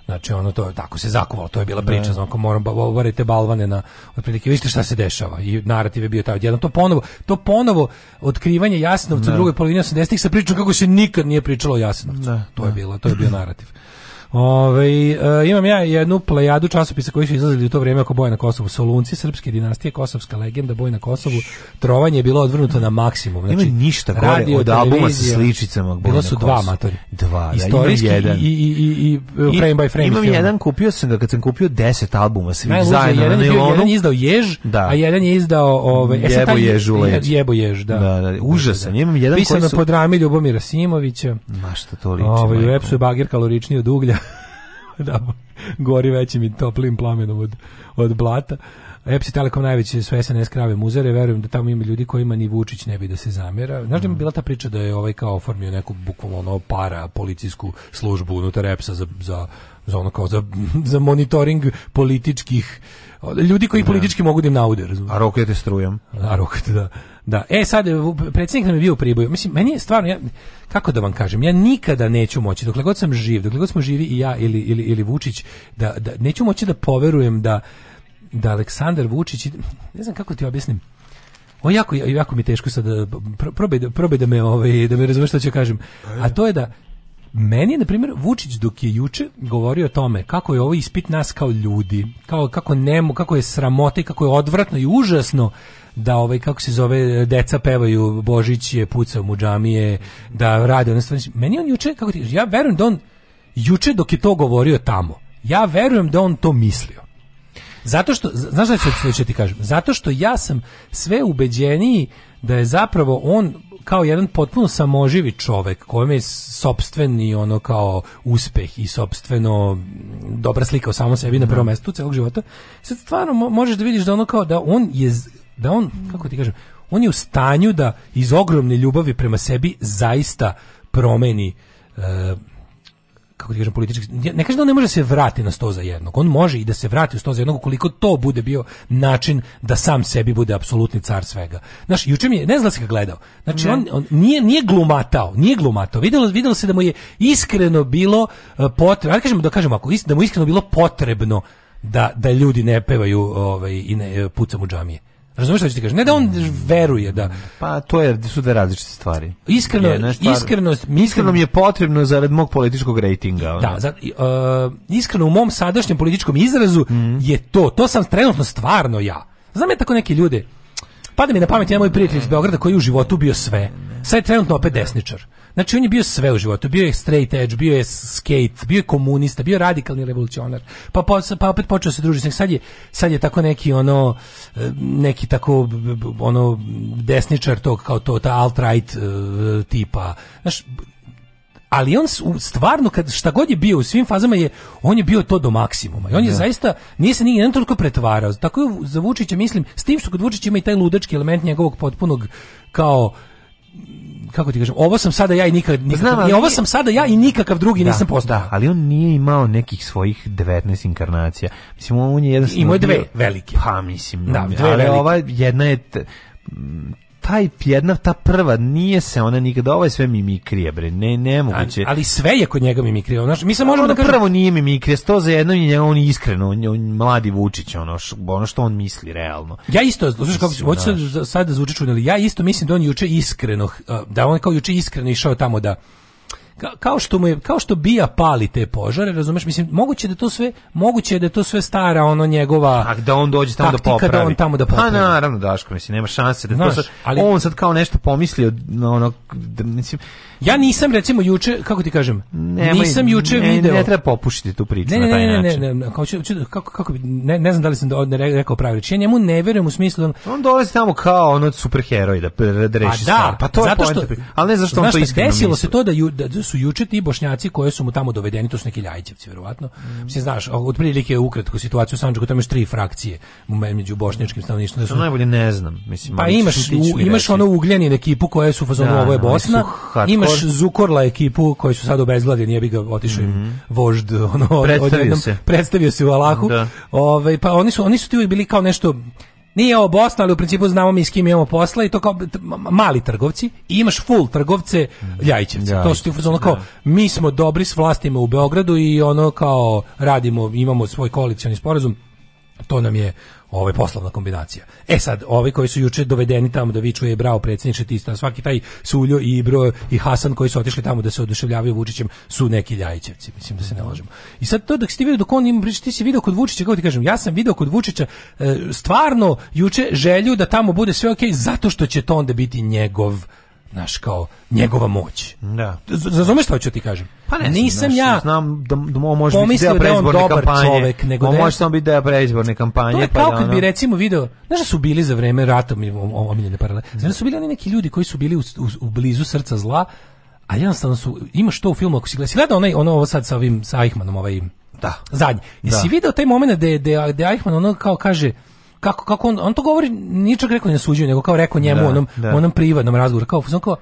Znači ono to tako se zakovalo, to je bila priča, znači moram varite balvane na otprilike vidite šta se dešava i narativ je bio taj jedan to ponovo, to ponovo otkrivanje Jasenovca u da. drugoj polovini 80-ih sa pričom kako se nikad nije pričalo o Jasenovcu. Da, to je bilo, to je bio narativ. Ove, e, imam ja jednu plejadu časopisa koji su izlazili u to vrijeme oko boja na Kosovu. Solunci, srpske dinastije, kosovska legenda, boj na Kosovu. Trovanje je bilo odvrnuto na maksimum. Znači, ima ništa gore radio, od albuma sa sličicama. Bilo su dva matori. Dva, da, imam jedan. I, i, i, i e, frame by frame. Imam jedan, kupio sam ga kad sam kupio deset albuma svih Najluže, zajedno. Jedan, na je, jedan je izdao Jež, da. a jedan je izdao... Ove, e, jebo, e, taj, jež, jebo Jež, da. da, da užasan. Da. Imam jedan Pisano koji su... po drami Ljubomira Simovića. Ma što to liči. Ove, u Epsu je bagir kaloričniji od uglja. (laughs) da, gori većim i toplim plamenom od, od blata. Epsi Telekom najveće su SNS krave muzare, verujem da tamo ima ljudi kojima ni Vučić ne bi da se zamjera. Znaš da mi mm. bila ta priča da je ovaj kao oformio neku bukvalno ono para policijsku službu unutar Epsa za, za, za ono kao za, (laughs) za monitoring političkih ljudi koji ne. Da. politički mogu da im naude, razumiješ. A rokete strujom. A rokete, da. da. Da, e sad e, predsjednik nam je bio u Priboju. Mislim meni je stvarno ja kako da vam kažem, ja nikada neću moći dokle god sam živ, dokle god smo živi i ja ili ili ili Vučić da, da neću moći da poverujem da da Aleksandar Vučić ne znam kako ti objasnim. O jako, jako mi teško sad e, da probaj, probaj da me ovaj da me razumeš što ću da kažem. E. A to je da meni na primjer, Vučić dok je juče govorio o tome kako je ovo ispit nas kao ljudi, kao, kako, nemo, kako je sramota i kako je odvratno i užasno da ovaj kako se zove deca pevaju Božić je pucao mu džamije, da radi on stvari. Znači, meni on juče kako ti ja verujem da on juče dok je to govorio tamo. Ja verujem da on to mislio. Zato što znaš da ću, ću ti kažem, zato što ja sam sve ubeđeniji da je zapravo on kao jedan potpuno samoživi čovek kojem je sopstveni ono kao uspeh i sopstveno dobra slika o samom sebi na prvom da. mestu celog života sad stvarno možeš da vidiš da ono kao da on je da on, mm. kako ti kažem, on je u stanju da iz ogromne ljubavi prema sebi zaista promeni uh, kako ti kažem, politički, ne kažem da on ne može da se vratiti na sto za jednog, on može i da se vrati u sto za jednog koliko to bude bio način da sam sebi bude apsolutni car svega. Znaš, juče mi je, ne znam da se ga gledao, znači on, on nije, nije glumatao, nije glumatao, videlo videlo se da mu je iskreno bilo e, potrebno, ali kažemo da kažemo ako, da mu iskreno bilo potrebno da, da ljudi ne pevaju ovaj, i ne e, pucam u džamije. Razumeš šta ću ti kažem? Ne da on mm. veruje da... Pa to je, su dve različite stvari. Iskreno, stvar, iskrenost... Mislim, iskreno mi je potrebno zarad mog političkog rejtinga. Ono. Da, za, uh, iskreno u mom sadašnjem političkom izrazu mm. je to. To sam trenutno stvarno ja. Znam ja tako neke ljude. Pada mi na pamet jedan moj prijatelj iz Beograda koji je u životu bio sve. Sad je trenutno opet desničar. Znači on je bio sve u životu, bio je straight edge, bio je skate, bio je komunista, bio je radikalni revolucionar. Pa, pa, pa opet počeo se družiti, sad je, sad je tako neki ono neki tako ono desničar tog kao to ta alt right uh, e, tipa. Znaš, ali on stvarno kad šta god je bio u svim fazama je on je bio to do maksimuma i on je da. zaista nije se ni jedan toliko pretvarao tako je za Vučića mislim s tim što kod Vučića ima i taj ludački element njegovog potpunog kao kako ti kažem, ovo sam sada ja i nikad nikakav, Znam, ovo sam sada ja i nikakav drugi da, nisam da, postao. Da, ali on nije imao nekih svojih 19 inkarnacija. Mislim on je jedan I moje dve velike. Pa mislim, da, dve ali velike. ova jedna je t, taj pjedna ta prva, nije se ona nikada, ovo je mi mimikrije, bre, ne, nemoguće. Ali, ali sve je kod njega mi mimikrija, znaš, mi se možemo da kažem... Prvo nije mi mimikrija, sto za jedno je on iskreno, on, on, mladi Vučić, ono, š, ono što on misli, realno. Ja isto, slušaj, kako hoće hoću da. sad, sad da zvuči čudno, ja isto mislim da on juče iskreno, da on kao juče iskreno išao tamo da kao što mu je kao što bija pali te požare, razumeš, mislim moguće da to sve moguće da to sve stara ono njegova A da on dođe tamo da popravi. Da on tamo da pa popravi. Pa naravno Daško, mislim nema šanse da Znaš, to sad, ali, on sad kao nešto pomislio na ono da, mislim Ja nisam recimo juče, kako ti kažem, nema, nisam juče ne, video. Ne treba popušiti tu priču ne, ne, na taj način. Ne, ne, ne, kao ću, kako kako ne, ne znam da li sam da, da rekao pravi reč. Ja njemu ne verujem u smislu da on, on dolazi tamo kao ono superheroj da, da reši stvar. Pa to je zato ali ne zašto on to iskreno. Desilo se to da, ju, da su juče ti bošnjaci koji su mu tamo dovedeni, to su neki ljajčevci verovatno. Mm. Mislim znaš, otprilike ukratko situaciju u Sandžaku, tamo imaš tri frakcije među bošnjačkim stanovništvom. Da su, to najbolje ne znam, mislim. Pa imaš u, imaš ono ugljenin ekipu koje su fazonu da, ovo je Bosna, imaš Zukorla ekipu koji su sad obezglavljeni, bi ga otišao mm. vožd ono predstavio, odjednom, se. predstavio se u Alahu. Da. Ove, ovaj, pa oni su oni su ti bili kao nešto nije ovo Bosna, ali u principu znamo mi s kim imamo posla i to kao mali trgovci i imaš full trgovce Ljajićevce. Ja, to su ti ono kao, da. mi smo dobri s vlastima u Beogradu i ono kao radimo, imamo svoj koalicijani sporazum, to nam je ovaj poslovna kombinacija. E sad, ovi koji su juče dovedeni tamo da viču je bravo predsjedniče Tista, svaki taj Suljo i Ibro i Hasan koji su otišli tamo da se oduševljavaju Vučićem su neki Ljajićevci, mislim da se ne lažemo. I sad to da si ti vidio dok on ima priča, ti si video kod Vučića, kako ti kažem, ja sam video kod Vučića e, stvarno juče želju da tamo bude sve ok, zato što će to onda biti njegov naš kao njegova moć. Da. Razumeš šta hoću da ti kažem? Pa ne, nisam ja znam da da može biti deo da predizborne da kampanje. Čovek, nego da može samo biti deo preizborne kampanje, pa je kao pa kad bi recimo video, znaš da su bili za vreme rata mi omiljene paralele. Znaš da su bili oni neki ljudi koji su bili u, u, u blizu srca zla, a jednostavno su ima što u filmu ako si gledao, gleda onaj ono ovo sad sa ovim sa Eichmannom, ovaj da, zadnji. Jesi da. video taj momenat da da Eichmann ono kao kaže kako, kako on, on to govori, ničak rekao ne suđuje, nego kao rekao njemu da, onom, da. onom privatnom razgovoru, kao, on kao,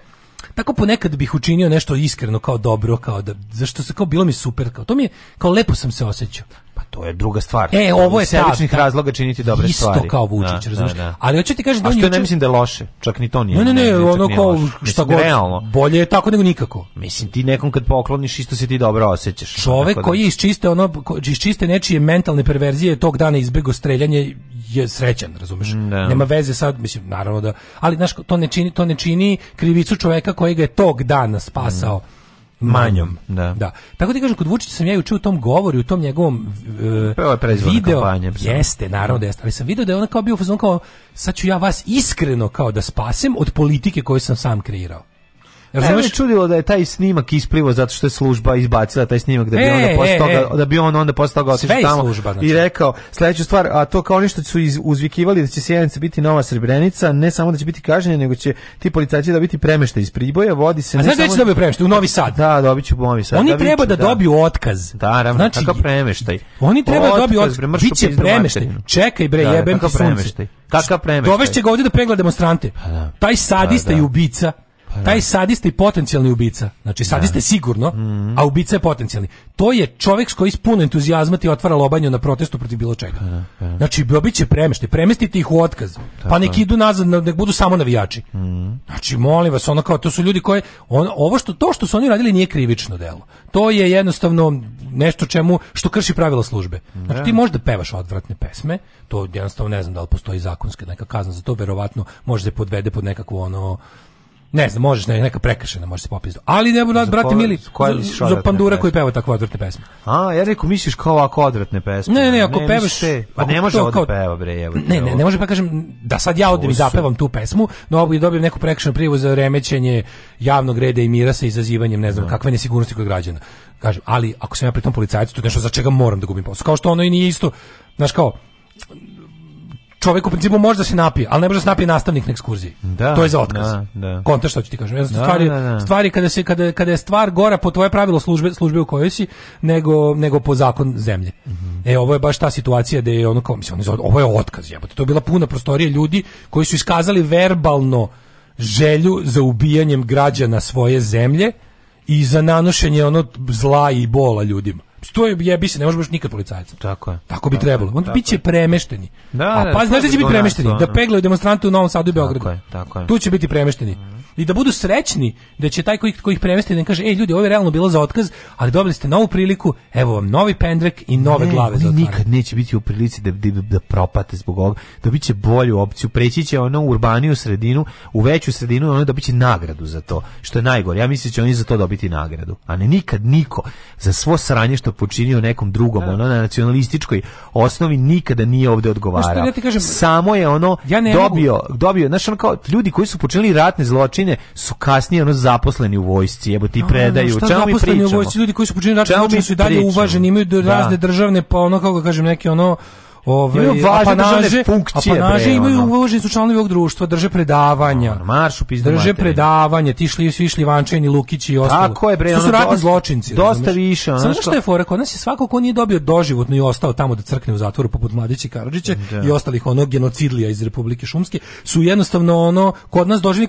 tako ponekad bih učinio nešto iskreno kao dobro kao da zašto se kao bilo mi super kao to mi je kao lepo sam se osjećao Pa to je druga stvar. E, ovo je sebičnih razloga činiti dobre isto stvari. Isto kao da, Vučić, da, razumiješ? Da. Ali hoću ti kažem da A što ne mislim da je loše, čak ni to nije. Ne, ne, ne, ono kao šta god. Realno. Bolje je tako nego nikako. Mislim ti nekom kad pokloniš isto se ti dobro osjećaš. Čovek koji je iz ono iz čiste nečije mentalne perverzije tog dana izbegao streljanje je srećan, razumeš? Mm, Nema veze sad, mislim naravno da, ali znaš to ne čini to ne čini krivicu čoveka koji ga je tog dana spasao. Mm manjom. Da. da. Tako ti kažem, kod Vučića sam ja juče u tom govoru, u tom njegovom uh, video, kampanjem, jeste, naravno da jeste, ali sam video da je ona kao bio kao, sad ću ja vas iskreno kao da spasem od politike koju sam sam kreirao. Razumeš e, čudilo da je taj snimak isplivao zato što je služba izbacila taj snimak da bi e, onda posle e, toga e. da bi on onda posle toga otišao tamo služba, znači. i rekao sledeću stvar a to kao oni su iz, uzvikivali da će Sjenica biti nova Srebrenica ne samo da će biti kažnjeni nego će ti policajci da biti premešta iz Priboja vodi se a ne znaš da će dobiti premeštaj u Novi Sad da dobiću u Novi Sad oni dobiću, da, treba da, da dobiju otkaz da ravno znači, kako premeštaj oni treba da dobiju otkaz biće premešteni čekaj bre da, jebem ti sunce kakav premeštaj dovešće ga ovde da pregleda demonstrante pa da. taj sadista pa i ubica Pa da. Taj sadista i potencijalni ubica. Znači, sadista je da. sigurno, a ubica je potencijalni. To je čovjek koji s puno entuzijazma ti otvara lobanju na protestu protiv bilo čega. Pa, da, pa znači, bit će premešte. Premestite ih u otkaz. Pa nek idu nazad, nek budu samo navijači. Mm. Znači, molim vas, ono kao, to su ljudi koji... On, ovo što, to što su oni radili nije krivično delo. To je jednostavno nešto čemu, što krši pravila službe. Znači, ti možda pevaš odvratne pesme, to jednostavno ne znam da li postoji zakonska neka kazna za to, verovatno može se podvede pod nekakvu ono Ne znam, možeš ne, neka prekršena, može se popizdu. Ali ne budu, brate mili, za, za pandura koji peva takve odvratne pesme. A, ja rekao, misliš kao ovako odvratne pesme. Ne, ne, ako ne, pevaš... Te, pa ne može ovdje kao, peva, bre, evo. Ne, ne, ne može pa kažem da sad ja odem i zapevam tu pesmu, no i dobijem neku prekršenu prijavu za remećenje javnog reda i mira sa izazivanjem, ne znam, no. Da. kakve nesigurnosti kod građana. Kažem, ali ako sam ja pritom policajac, to je nešto za čega moram da gubim posao. Kao što ono i nije isto, znaš kao, čovjek u principu može da se napije, ali ne može da se napije nastavnik na ekskurziji. Da, to je za otkaz. Da, da. Konta što ću ti kažem. Ja, da, stvari, da, da. stvari kada, se, kada, kada je stvar gora po tvoje pravilo službe, službe u kojoj si, nego, nego po zakon zemlje. Mm -hmm. E, ovo je baš ta situacija da je ono kao, mislim, ovo je otkaz, jebote. To je bila puna prostorija ljudi koji su iskazali verbalno želju za ubijanjem građana svoje zemlje i za nanošenje ono zla i bola ljudima je jebi se, ne možeš nikad policajca. Tako je. Tako bi tako trebalo. On biće premešteni. Da, A da, pa znači da će biti da, premešteni, da peglaju demonstrante u Novom Sadu i Beogradu. Tako je, tako je. Tu će biti premešteni. I da budu srećni da će taj koji koji ih premesti da kaže ej ljudi, ovo je realno bilo za otkaz, ali dobili ste novu priliku, evo vam novi pendrek i nove ne, glave za otkaz. nikad neće biti u prilici da, da, da propate zbog ovoga. Da biće bolju opciju, preći će ono u urbaniju sredinu, u veću sredinu i ono da biće nagradu za to, što je najgore. Ja mislim da će oni za to dobiti nagradu, a ne nikad niko za svo sranje što nešto počinio nekom drugom, da. ono na nacionalističkoj osnovi nikada nije ovde odgovarao. Ja da kažem, Samo je ono ja dobio, ne dobio, znaš, ono kao ljudi koji su počinili ratne zločine su kasnije ono zaposleni u vojsci, jebo ti predaju. Šta Čemu zaposleni mi pričamo? u vojsci, ljudi koji su počinili ratne Čemu zločine su i dalje pričamo? uvaženi, imaju da. razne da. državne, pa ono kako kažem, neke ono Ove, ovaj, važne apanaže, funkcije. Apanaže bre, imaju ono. uvaženi su članovi ovog društva, drže predavanja. Ono, maršu pizdu Drže predavanje, ti šli, svi šli Vančani, Lukići i ostalo. Tako je bre, ono, su ratni zločinci. Dosta više. Ono Samo što je fora, kod nas je svako ko nije dobio doživotno i ostao tamo da crkne u zatvoru poput Mladića i Karadžića da. i ostalih onog genocidlija iz Republike Šumske, su jednostavno ono, kod nas doživljeni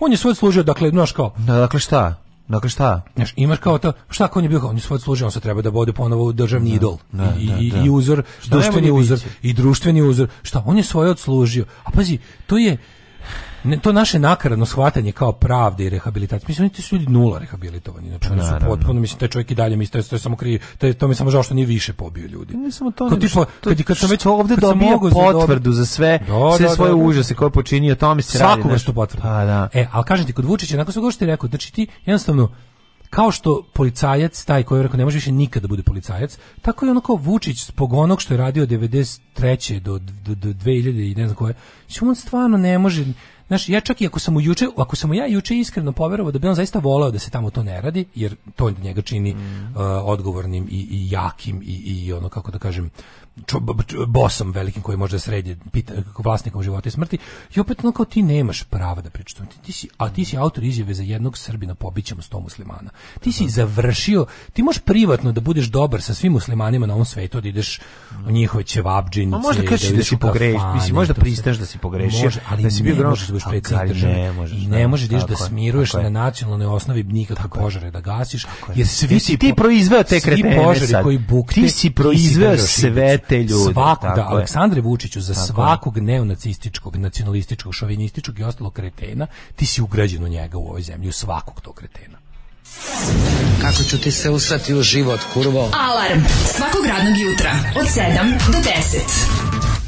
on je svoje služio, dakle, znaš kao. Da, dakle šta? Dakle šta? Znaš, imaš kao to, šta ako on je bio, on je svoj služio, on se treba da bude ponovo državni da, idol da, i, da, i, i da. uzor, društveni uzor i društveni uzor. Šta, on je svoje odslužio. A pazi, to je ne, to naše nakaradno shvatanje kao pravde i rehabilitacije. Mislim, oni su ljudi nula rehabilitovani. Znači, oni pa su potpuno, mislim, taj čovjek i dalje, mislim, to je samo kri, to, je, to mi samo žao što nije više pobio ljudi. Ne samo to, kad, tipa, kad, kad sam već ovdje dobio potvrdu za sve, do, da, sve do, da, svoje do, da, užase koje počinio, to mi se radi. Svaku vrstu potvrdu. Pa, da. E, al kažem ti, kod Vučića, nakon svega što ti rekao, znači ti jednostavno, kao što policajac, taj koji je rekao ne može više nikada da bude policajac, tako je ono kao Vučić zbog onog što je radio 93. do, do, do 2000 i ne znam koje, znači on stvarno ne može, Znaš, ja čak i ako sam juče, ako sam ja juče iskreno poverovao da bi on zaista voleo da se tamo to ne radi, jer to njega čini mm. uh, odgovornim i, i jakim i, i ono kako da kažem bosom velikim koji može da sredi pita, vlasnikom života i smrti i opet ono kao ti nemaš prava da pričaš ti si, a ti si autor izjave za jednog Srbina pobićemo sto muslimana ti si da. završio, ti možeš privatno da budeš dobar sa svim muslimanima na ovom svetu da ideš u da. njihove ćevabđinice a možda da kažeš da, da si pogrešio, mislim možda pristaš da si pogrešio može, ali da si bio ne možeš da budeš predsjednik države ne možeš, ne možeš da, da smiruješ na nacionalnoj osnovi nikakve požare da gasiš jer svi ti, ti proizveo te kretene e požari koji bukte ti si proizveo sve te ljude. Svaku, da, Aleksandre Vučiću, za tako svakog je. neonacističkog, nacionalističkog, šovinističkog i ostalog kretena, ti si ugrađen u njega u ovoj zemlji, u svakog tog kretena. Kako ću ti se usrati u život, kurvo? Alarm svakog radnog jutra od 7 do 10.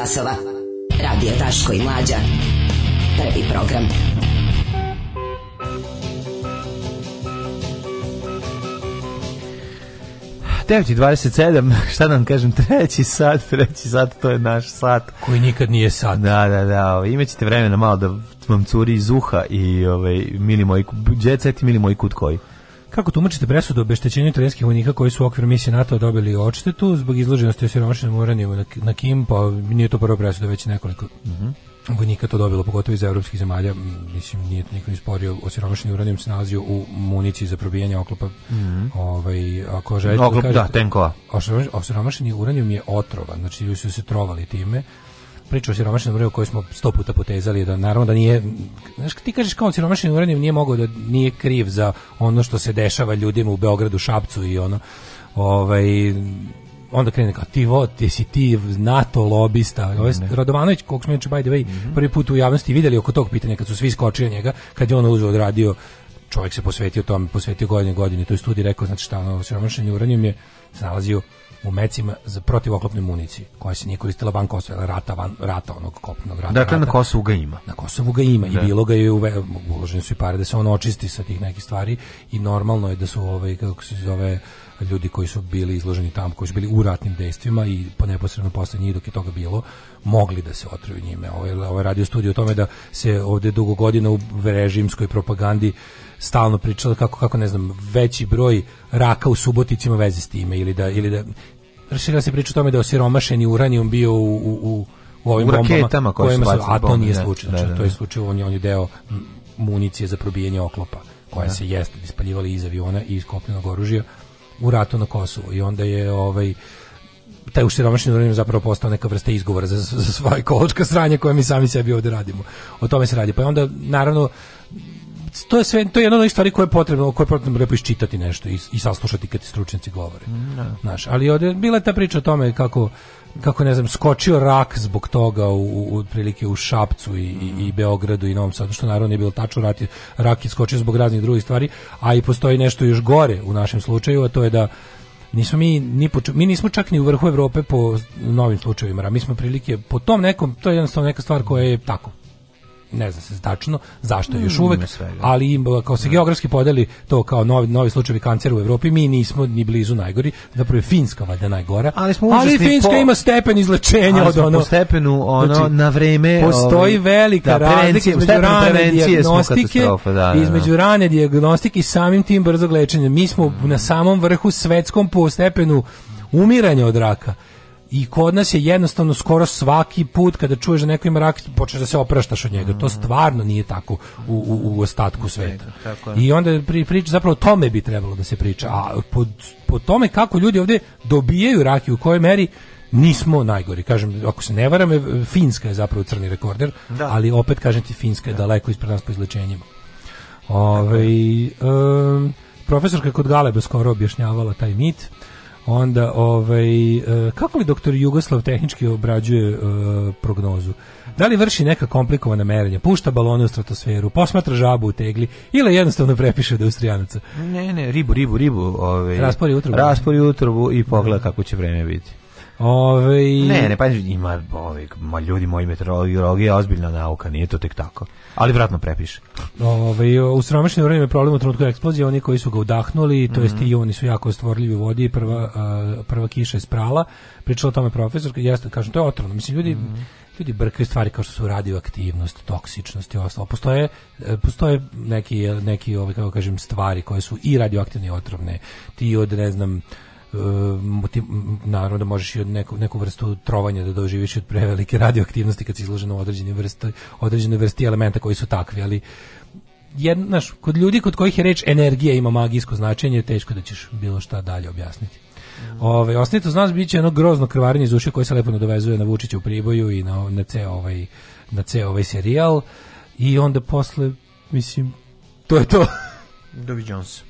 časova. Radio Taško i Mlađa. Prvi program. i 27, (laughs) šta nam da kažem, treći sat, treći sat, to je naš sat. Koji nikad nije sat. Da, da, da, ovaj, imaćete vremena malo da vam curi iz uha i ovaj, mili moj, djeceti, mili moji kut koji. Kako tumačite presudu obeštećenju italijanskih vojnika koji su u okviru misije NATO dobili odštetu zbog izloženosti osiromašenom uraniju na, na Kim, pa nije to prva presuda, već nekoliko mm -hmm. vojnika to dobilo, pogotovo iz evropskih zemalja. Mislim, nije to niko isporio. Osiromašeni uranijum se nalazio u municiji za probijanje oklopa. Mm -hmm. ovaj, ako želite da Oklop, da, kažete, da tenkova. Osiromašeni uranijum je otrova, znači ljudi su se trovali time priča o siromašnom uraniju koju smo 100 puta potezali, da naravno da nije, znaš, ti kažeš kao siromašni uranijum nije mogao da nije kriv za ono što se dešava ljudima u Beogradu, Šapcu i ono, ovaj, onda krene kao ti vot, ti si ti NATO lobista. Radovanović, kog smo by the way, mhm. prvi put u javnosti videli oko tog pitanja kad su svi skočili njega, kad je on uzeo odradio čovjek se posvetio tome, posvetio godine godine, to je studij rekao, znači šta ono, siromašenje uranijum je se nalazio u mecima za protivoklopnoj municiji, koja se nije koristila van Kosova, rata, van, rata onog kopnog rata. Dakle, rata. na Kosovu ga ima. Na Kosovu ga ima da. i bilo ga je, uve, uložene su i pare da se on očisti sa tih nekih stvari i normalno je da su ove, ovaj, kako se zove, ljudi koji su bili izloženi tamo, koji su bili u ratnim dejstvima i po neposredno posle njih dok je toga bilo, mogli da se otruju njime. Ovo je, ovo ovaj je radio studij o tome da se ovde dugo godina u režimskoj propagandi stalno pričala kako kako ne znam veći broj raka u Subotici ima veze s time ili da ili da raširila se priča o tome da je osiromašeni uranijum bio u, u, u u ovim u bombama koje su bacili, a to nije da. slučajno, da, znači, da, to je slučajno, on je, on je deo municije za probijanje oklopa koja da. se jeste ispaljivali iz aviona i iz kopnenog oružja u ratu na Kosovu i onda je ovaj taj usiromašeni uranijum zapravo postao neka vrsta izgovora za, za svoje ekološka sranja koje mi sami sebi ovdje radimo. O tome se radi. Pa onda, naravno, to je sve to je jedno od stvari koje je potrebno koje je potrebno lepo isčitati nešto i, i saslušati kad stručnjaci govore. No. Mm, da. Znaš, ali ovde bila je ta priča o tome kako kako ne znam skočio rak zbog toga u otprilike u, u Šapcu i, mm. i Beogradu i Novom Sadu što naravno nije bilo tačno rat, rak je skočio zbog raznih drugih stvari a i postoji nešto još gore u našem slučaju a to je da nismo mi ni poču, mi nismo čak ni u vrhu Evrope po novim slučajevima mi smo prilike po tom nekom to je jednostavno neka stvar koja je tako ne znam se tačno zašto još hmm, uvek, ali e, kao se da. geografski podeli to kao novi, novi slučajevi kancera u Evropi, mi nismo ni blizu najgori, zapravo je Finska valjda najgora, ali, smo ali Finska po, ima stepen izlečenja od ono, po stepenu ono, znači, na vreme postoji ovaj, velika da, razlika između rane dijagnostike da, da, da, između rane dijagnostike i samim tim brzog lečenja, mi smo hmm. na samom vrhu svetskom po stepenu umiranja od raka i kod nas je jednostavno skoro svaki put kada čuješ da neko ima rak počneš da se opraštaš od njega. To mm. stvarno nije tako u, u, u ostatku sveta. I onda pri, priča, zapravo tome bi trebalo da se priča. A po, po tome kako ljudi ovde dobijaju rak i u kojoj meri nismo najgori. Kažem, ako se ne varam, Finska je zapravo crni rekorder, da. ali opet kažem ti, Finska je da. daleko ispred nas po izlečenjima. Ove, ovaj, um, profesorka kod Galeba skoro objašnjavala taj mit. Onda, ovaj, e, kako li doktor Jugoslav tehnički obrađuje e, prognozu? Da li vrši neka komplikovana merenja? Pušta balone u stratosferu, posmatra žabu u tegli ili jednostavno prepiše da Austrijanaca? Ne, ne, ribu, ribu, ribu. Ovaj, raspori utrobu. Raspori utrobu i pogleda kako će vreme biti. Ove... Ne, ne, pa ima, ove, ma, ljudi moji meteorologija je ozbiljna nauka, nije to tek tako. Ali vratno prepiše. Ove, u sromašnjem vremenu je problem u trenutku eksplozije, oni koji su ga udahnuli, to mm -hmm. jest mhm. i oni su jako stvorljivi u vodi, prva, a, prva kiša je sprala, pričala tome profesor, jasno, kažem, to je otrovno. Mislim, ljudi, mm -hmm. ljudi brkaju stvari kao što su radioaktivnost, toksičnost i ostalo. Postoje, e, postoje neki, neki ove, kako kažem, stvari koje su i radioaktivne i otrovne. Ti od, ne znam, E, ti, naravno da možeš i od neku, neku vrstu trovanja da doživiš od prevelike radioaktivnosti kad si izložen u određene vrste, određene vrsti elementa koji su takvi, ali jedan, znaš, kod ljudi kod kojih je reč energija ima magijsko značenje, teško da ćeš bilo šta dalje objasniti. Ove, ostanite uz nas, bit će jedno grozno krvarenje iz ušiju koje se lepo nadovezuje na Vučića u Priboju i na, na ceo ovaj, na ceo ovaj serijal i onda posle, mislim, to je to. Doviđamo se.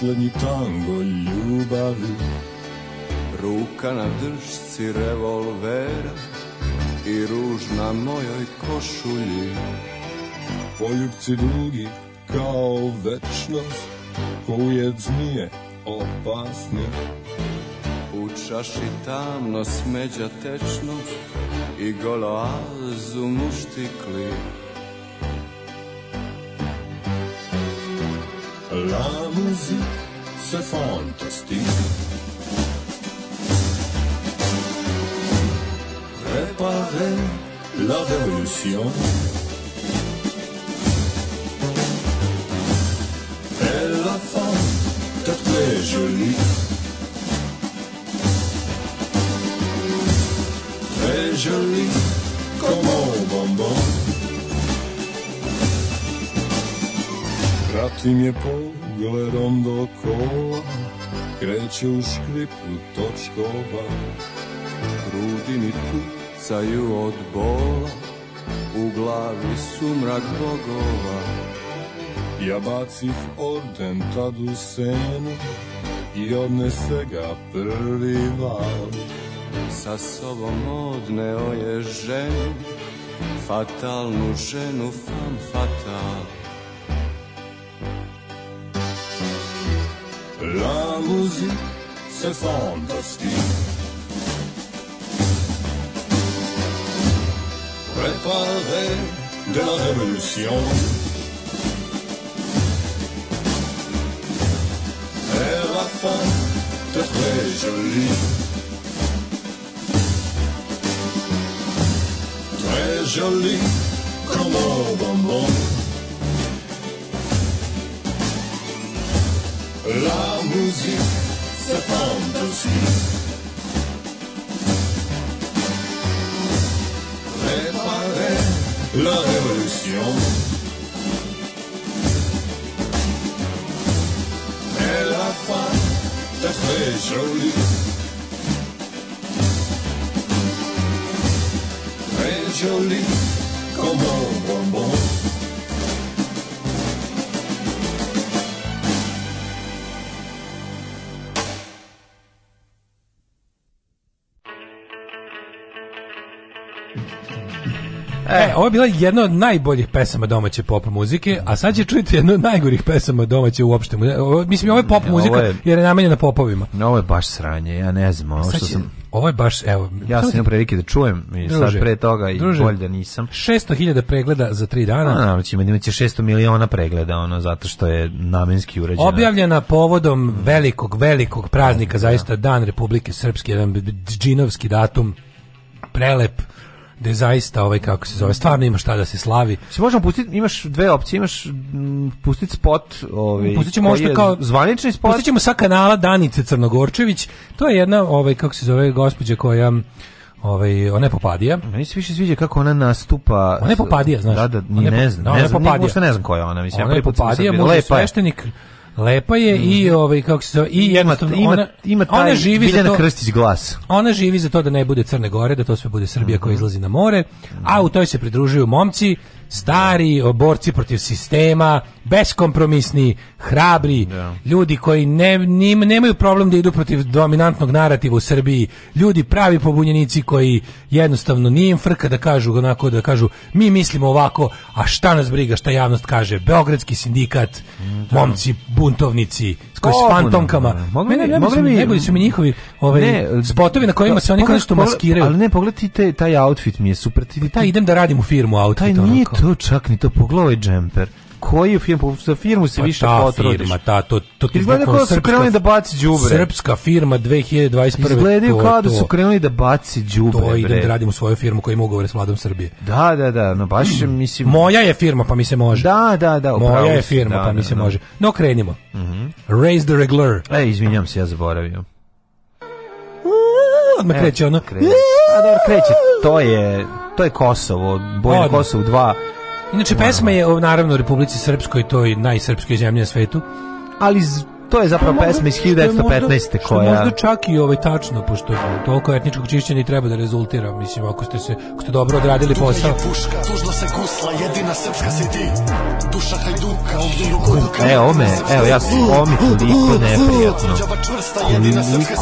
poslednji tango ljubavi Ruka na držci revolvera i ruž na mojoj košulji Poljubci dugi kao večnost, ko ujed zmije opasni U čaši tamno smeđa tečnost i golo azu muštikli la musique, c'est fantastique. Préparez la révolution. Et la fin c'est très jolie. Très jolie comme un bonbon. Ты mes pauvres. iglerom do kola Kreće u škripu točkova Grudini pucaju od bola U glavi su mrak bogova Ja bacih orden tad u senu I odnese ga prvi val Sa sobom odneo je ženu Fatalnu ženu, fam fatal La musique, c'est fantastique. Préparé de la révolution. Et la fin, de très jolie. très joli comme bon moment La musique se forme aussi. Préparez la révolution. Et la fin est très jolie. Très jolie comme un bonbon. E, e, ovo je bila jedna od najboljih pesama domaće pop muzike, a sad će čuti jednu od najgorih pesama domaće uopšte. Mislim, ovo je pop muzika je, jer je namenjena popovima. Ovo je baš sranje, ja ne znam. Ovo, što sam, ovo je baš, evo... Ja sam imao prilike da čujem i druže, sad pre toga i druže, bolj da nisam. 600.000 pregleda za tri dana. A, naravno, ima, imati 600 miliona pregleda, ono, zato što je namenski urađena. Objavljena povodom mm. velikog, velikog praznika, da. zaista Dan Republike Srpske, jedan džinovski datum, prelep, da je zaista ovaj kako se zove stvarno ima šta da se slavi. Se možemo pustiti, imaš dve opcije, imaš mm, pustiti spot, ovaj pustićemo možda kao zvanični spot. Pustićemo sa kanala Danice Crnogorčević. To je jedna ovaj kako se zove gospođa koja ovaj ona je popadija. Meni se više sviđa kako ona nastupa. Ona je popadija, znaš. Da, da, ni, ne, ne znam, ne znam, ne znam koja ona, mislim. Ona je popadija, možda sveštenik Lepa je mm. i mhm. ovaj kako se zove, i jednostavno ima, ima taj ona živi za to, Krstić glas. Ona živi za to da ne bude Crne Gore, da to sve bude Srbija mm -hmm. koja mhm. izlazi na more, a u toj se pridružuju momci stari borci protiv sistema, beskompromisni, hrabri, da. ljudi koji ne, nim, nemaju problem da idu protiv dominantnog narativa u Srbiji, ljudi pravi pobunjenici koji jednostavno nije im frka da kažu onako da kažu mi mislimo ovako, a šta nas briga šta javnost kaže, Beogradski sindikat, mm, da. momci buntovnici, koji s fantomkama. Da, da. Mogli ne, ne, mogli mi, najbolji mi njihovi ovaj ne, spotovi na kojima pa, se oni kao nešto maskiraju. Ali ne, pogledajte taj outfit mi je super. Ti, pa taj idem da radim u firmu outfit. Taj nije to čak ni to, pogledaj ovaj džemper koju firmu, za firmu se pa više ta potrudiš. Firma, ta, to, to ti Izgleda kao da su krenuli da baci đubre. Srpska firma 2021. Izgledaju kao da su krenuli da baci đubre. To idem da radimo svoju firmu koja ima ugovore s vladom Srbije. Da, da, da, no baš mm. mislim... Moja je firma, pa mi se može. Da, da, da. Moja je firma, da, pa da, mi se da, može. No, krenimo. Mm -hmm. Raise the regular. ej izvinjam se, ja zaboravio. Odmah e, kreće ono. Kreće. A dobro, kreće. To je, to je Kosovo. Bojno Kosovo 2 Inače, pesma je, naravno, u Republici Srpskoj, toj najsrpskoj zemlji na svetu, ali To je zapravo pesma iz 1915. koja... Što možda čak i ovaj tačno, pošto toliko etničkog čišćenja i treba da rezultira, mislim, ako ste, se, ako ste dobro odradili posao. Puška, tužno se kusla, jedina srpska si ti. Duša hajduka, ovdje luka. E, ome, evo ja sam, ovo mi toliko neprijatno.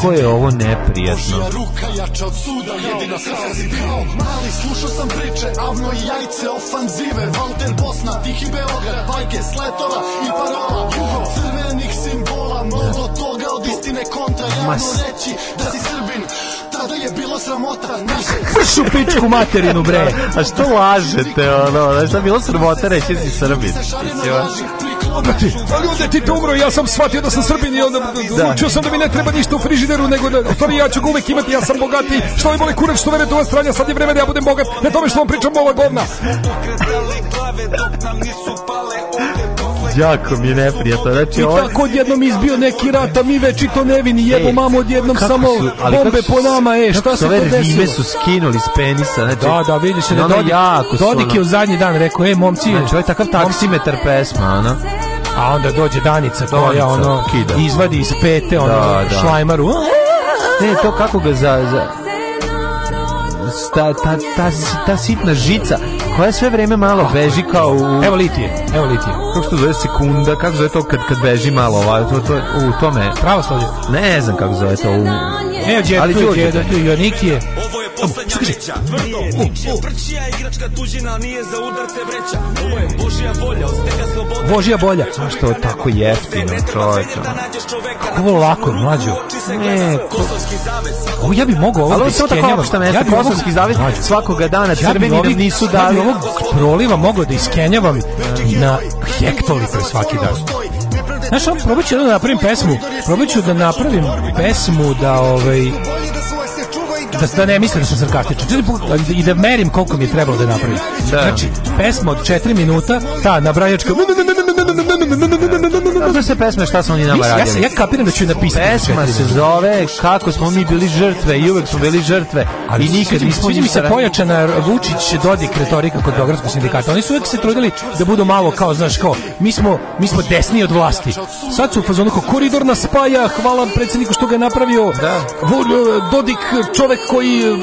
Koliko je ovo neprijatno. ruka jača od suda, jedina srpska si ti. Mali, slušao sam priče, avno i jajce, ofanzive, Valter Bosna, Tihi Beograd, bajke, sletova i parola, jugo, crvenih simbola. Mnogo toga od istine kontra Javno reći da si srbin Tada je bilo sramota naše Pršu pičku materinu bre A što lažete ono Znaš šta bilo sramota reći da si srbin Brate, da- ali ti to umro, ja sam shvatio da sam Srbin i onda da. učio sam da mi ne treba ništa u frižideru, nego da, stvari, ja ću ga uvek imati, ja sam bogati, što li boli kurac, što vere tova stranja, sad je vreme da ja budem bogat, ne tome što vam pričam ova govna. Mi pokretali glave dok nam nisu pale ovde jako mi je neprijatno. Znači, I on... tako odjednom izbio neki rat, a mi već i to nevini e, jebo e, mamo odjednom samo su, ali bombe su, po nama, e, šta se to desilo? Rime su skinuli s penisa. Znači, da, da, vidiš, da, ono Dodik, jako Dodik je u zadnji dan rekao, e, momci, znači, ovo je takav taksimetar pesma, ono. A onda dođe Danica to koja ono kida. izvadi iz pete ono da, da. šlajmaru. Ne, to kako ga za, za ta, ta, ta, ta sitna žica koja sve vreme malo beži kao u... Evo litije, evo litije. Kako se to zove sekunda, kako zove to kad, kad beži malo ovaj, to, to, u tome... Pravoslavlje? Ne znam kako zove to u... Evo, dje, ali tu, dje, tu, Jonikije. Ovo poslednja neća Tvrdo, ničija prčija igračka tuđina Nije za udarce vreća Ovo je Božija volja, od stega sloboda Božija volja, a što je tako jeftino čoveče Kako ovo lako, mlađo Ne, ko... Ovo ja bi mogao ovo da iskenjavam što mesta, ja bi kosovski zavez svakoga dana crveni nam nisu dali. Ja bi ovog proliva mogao da iskenjavam eh, na hektolitru svaki dan. Znaš, probat ću da napravim pesmu, probat ću da napravim pesmu da ovaj da, da ne mislim da sam sarkastičan. I da merim koliko mi je trebalo da napravim. Da. Znači, pesma od 4 minuta, ta nabrajačka Dobro se pesme šta smo oni nama radili. Ja sam ja kapiram da ću napisati. Pesma se zove kako smo mi bili žrtve i uvek smo bili žrtve ali i nikad nismo mi se pojačana Vučić Dodik retorika kod beogradskog sindikata. Oni su uvek se trudili da budu malo kao znaš ko, mi smo mi smo desni od vlasti. Sad su u fazonu kao koridor nas spaja, hvala predsedniku što ga je napravio. Da. Dodik čovek koji eh,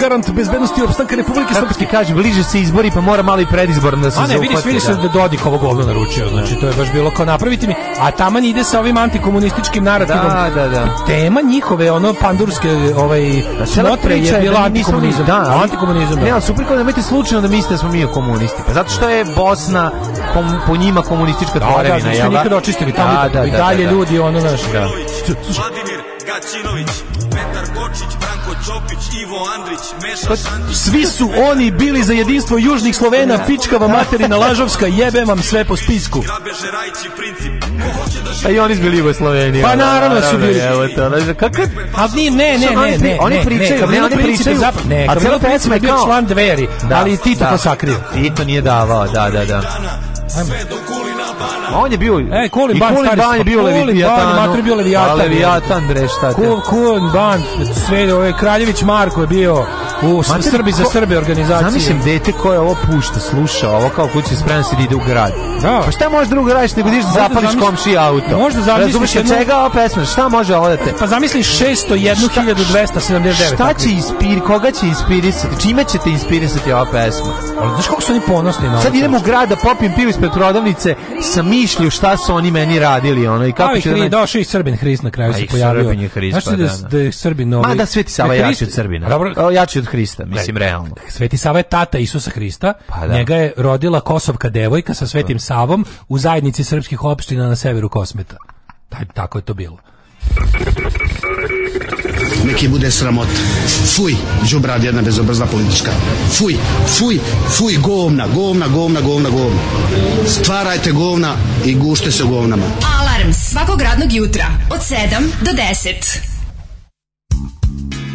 garant bezbednosti i opstanka Republike Srpske. Kako ti kažem, bliže se izbori pa mora mali predizbor da se zaukvati. A ne, vidiš, vidiš da, da Dodik ovo govno naručio, znači to je baš bilo kao napraviti mi, a taman ide sa ovim antikomunističkim narativom. Da, da, da. Tema njihove, ono pandurske ovaj, da, smotre je bila da antikomunizam. Da, ali, antikomunizam. Da. Ne, ali super kao nemojte slučajno da mislite da smo mi komunisti. Pa zato što je Bosna kom, po njima komunistička tvorevina. Da, da, znači da? nikada očistili. Tamo da, da, i da, dalje ljudi, ono, naš. Da. Vladimir Gaćinović, Petar Kočić, Čopić, Ivo Andrić, Meša pa, Šantić. Svi su oni bili za jedinstvo južnih Slovena, pičkava materina Lažovska, jebem vam sve po spisku. Grabeže Rajići, princip. Da a i oni su bili Jugoslovenija. Pa naravno da su bili. Evo to, znači, kako... A ni, ne, ne, ne, ne. Oni pričaju, ne, oni pričaju. Ne, a celo pesma je bio član dveri, da. ali Tito to sakrio. Tito nije davao, da, da, da. Sve do kule On je bio E Kulin Ban, Kulin Ban je bio Leviatan, Mater bio Leviatan. Leviatan bre šta te. Kulin Ban, sve ove Kraljević Marko je bio Ko su Mater, Srbi za Srbe organizacije? Zamislim dete koje ovo pušta, sluša, ovo kao kući spremno se da ide u grad. Da. Pa šta možeš drugo radiš nego diš da, da zapališ zamisli, komši auto? Možda zamisliš Razumiš jednu... čega ova pesma? Šta može ovo dete? Pa zamisli 601.279. Šta će ispiri, koga će inspirisati? Čime će te inspirisati ova pesma? Ali znaš kako su oni ponosni na Sad idem u grad da popijem pivo ispred prodavnice sa mišlju šta su oni meni radili ono i kako će da došao i Srbin Hrist na kraju se pojavio. Srbin je Hrist. Znaš pa da, da, da, da Srbin ovaj... Ma da Sveti Sava jači od Srbina. Dobro, jači od Hrista, mislim Gled, realno. Sveti Sava je tata Isusa Hrista. Pa da. Njega je rodila kosovka devojka sa Svetim Savom u zajednici srpskih opština na severu Kosmeta. Taj, tako je to bilo. Neki bude sramot. Fuj, džubrad jedna bezobrzna politička. Fuj, fuj, fuj, govna, govna, govna, govna, govna. Stvarajte govna i gušte se govnama. Alarm svakog radnog jutra od 7 do 10.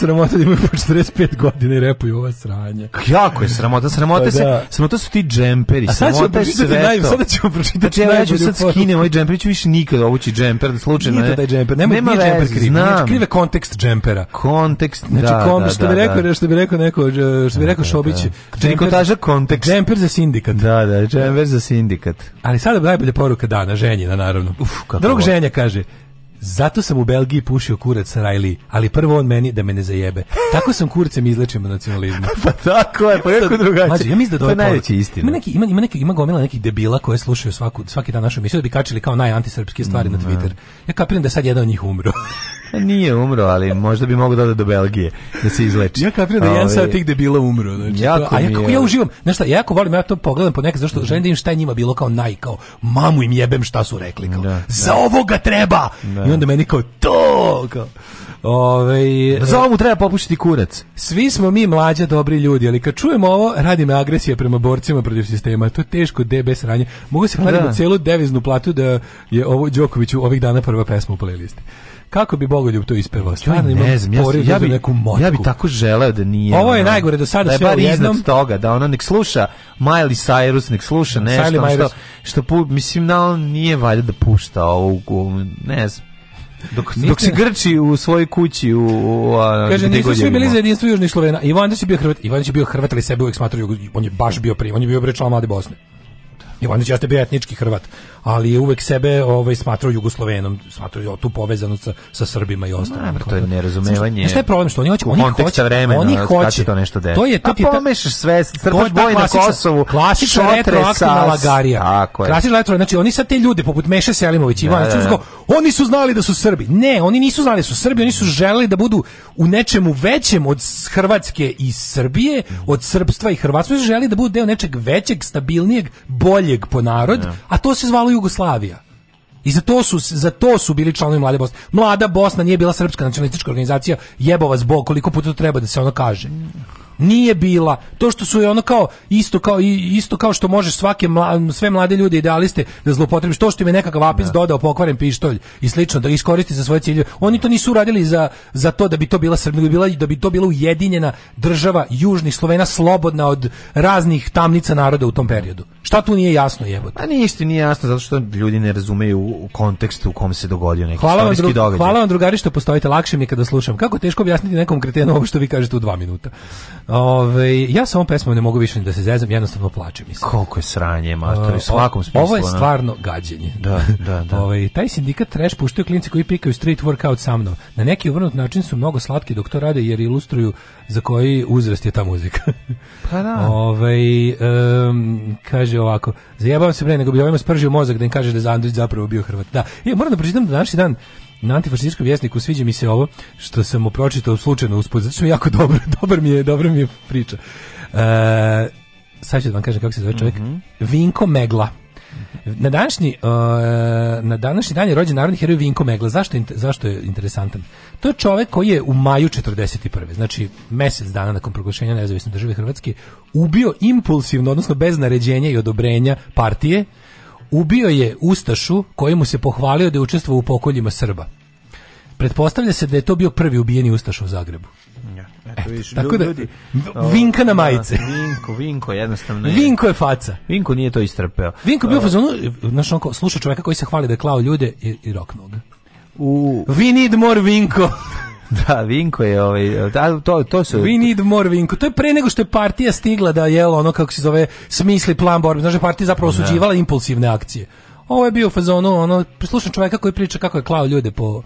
sramota da imaju po 45 godina i repuju ova sranja. Jako je sramota, sramota pa se, da. sramota su ti džemperi, A sad sramota je sve naj, Sada ćemo pročitati znači, ja ću sad skinem ovaj džemper, ću više nikad obući džemper, da slučajno Nije to taj džemper, nema, nema nije džemper kriv, znam. kriv kontekst džempera. Kontekst, znači, da, kom, da, što da, bi da. rekao, da. što bi rekao neko, što bi da, rekao Šobić, da, džemper, kontekst. Džemper za sindikat. Da, da, džemper za sindikat. Ali sada najbolja poruka dana, ženjina, naravno. Uf, kako Drug ženja kaže, Zato sam u Belgiji pušio kurac Rajli, ali prvo on meni da me ne zajebe. Tako sam kurcem izlečen nacionalizam. (laughs) pa tako je, pa jako drugačije. Mađu, ja mislim da to je najveća istina. Ima neki ima ima neki ima gomila nekih debila koji slušaju svaku svaki dan našu emisiju da bi kačili kao najantisrpske stvari mm, na Twitter. Ja kapiram da sad jedan od njih umro. (laughs) Nije umro, ali možda bi mogao da do Belgije da se izleči. Ja kapiram da jedan ovaj, sad tih debila umro. Znači, jako to, a ja, kako ja uživam, znaš šta, ja jako volim, ja to pogledam po nekad, zašto želim da im šta je njima bilo kao naj, kao mamu im jebem šta su rekli, kao, da, za da. ovoga treba! Da. I onda meni kao to! Kao, Ove, ovaj, pa za e, ovu treba popušiti kurac. Svi smo mi mlađa dobri ljudi, ali kad čujemo ovo, radi me agresija prema borcima protiv sistema. To je teško DB sranje. Mogu se hladiti da. celu deviznu platu da je ovo Đokoviću ovih dana prva pesma u playlisti. Kako bi Bogoljub to ispevao? Stvarno ne znam, ja, ja, bi, neku motku. ja bi tako želeo da nije. Ovo je ono, najgore do sada da sve je jednom. toga, da ona nek sluša Miley Cyrus, nek sluša nešto što, što, pu, mislim, na, nije valjda da pušta ovu, ne znam. Dok, dok se grči u svojoj kući u, u a, Kaže, nisu svi bili za jedinstvo Južni Slovena. Ivan Andrić je bio Hrvat. Ivan je bio Hrvat, ali sebe uvek smatrao On je baš bio prije. On je bio bre član Mlade Bosne. Ivanić jeste bio etnički Hrvat, ali je uvek sebe ovaj smatrao Jugoslovenom, smatrao tu povezanost sa, sa Srbima i ostalim. to je nerazumevanje. Šta je problem što oni hoće, oni hoće, vremena, oni hoće to nešto da. To je to pa ti pomešaš sve, strpaš boje na Kosovu. Klasična retroaktivna lagarija. Tako je. Klasična retro, znači oni sad te ljude poput Meše Selimović, Ivana da, da, da. Čuzgo, oni su znali da su Srbi. Ne, oni nisu znali da su Srbi, oni su želeli da budu u nečemu većem od Hrvatske i Srbije, od srpstva i Hrvatske, želi da budu deo nečeg većeg, stabilnijeg, boljeg po narod, a to se zvalo Jugoslavija. I za to su za to su bili članovi Mlade Bosne. Mlada Bosna nije bila srpska nacionalistička organizacija, jebova zbog koliko puta to treba da se ono kaže. Nije bila. To što su je ono kao isto kao isto kao što može svake mla, sve mlade ljude idealiste da zloupotrebi što što im je nekakav apis da. dodao pokvaren pištolj i slično da iskoristi za svoje cilje Oni to nisu radili za, za to da bi to bila Srbija, bila da bi to bila ujedinjena država južnih Slovena slobodna od raznih tamnica naroda u tom periodu. Šta tu nije jasno jebote? A pa ništa nije jasno zato što ljudi ne razumeju u kontekstu u kom se dogodio neki hvala vam, dru, događaj. Hvala vam drugari što postojite, lakše mi kada slušam. Kako teško objasniti nekom kretenu ovo što vi kažete u dva minuta. Ove, ja sa ovom pesmom ne mogu više da se zezam, jednostavno plačem. Mislim. Koliko je sranje, mater, u svakom smislu. Ovo je stvarno gađenje. Da, da, da. Ove, taj sindikat trash puštaju klinci koji pikaju street workout sa mnom. Na neki uvrnut način su mnogo slatki dok to rade jer ilustruju za koji uzrast je ta muzika. (laughs) Pa da. Ove, um, kaže ovako, zajebavam se bre, nego bi ovima spržio mozak da im kaže da je Andrić zapravo bio Hrvat. Da, I, moram da pročitam da današnji dan na antifašističkom vjesniku sviđa mi se ovo što sam mu pročitao slučajno usput, zato što jako dobro, dobro mi je, (laughs) dobro mi je priča. E, sad ću da vam kažem kako se zove čovjek. Mm -hmm. Vinko Megla. Na današnji, uh, na današnji dan je rođen narodni heroj Vinko Megla. Zašto zašto je interesantan? To je čovjek koji je u maju 41. Znači mjesec dana nakon proglašenja nezavisne države Hrvatske ubio impulsivno, odnosno bez naređenja i odobrenja partije Ubio je Ustašu koji se pohvalio da je učestvovao u pokoljima Srba. Pretpostavlja se da je to bio prvi ubijeni Ustaša u Zagrebu. Ja, eto, eto viš, tako da, ljudi, Vinka na da, majice. Da, vinko, Vinko jednostavno je. Vinko je faca. Vinko nije to istrpeo. Vinko je bio fazonu, znaš, sluša čoveka koji se hvali da je klao ljude i, i roknog. U... We need more Vinko. (laughs) Da, Vinko je ovaj, da, to, to su... We need more Vinko. To je pre nego što je partija stigla da je ono, kako se zove, smisli plan borbe. Znaš, da partija zapravo da. osuđivala impulsivne akcije. Ovo je bio u fazonu, ono, slušam čoveka koji priča kako je klao ljude po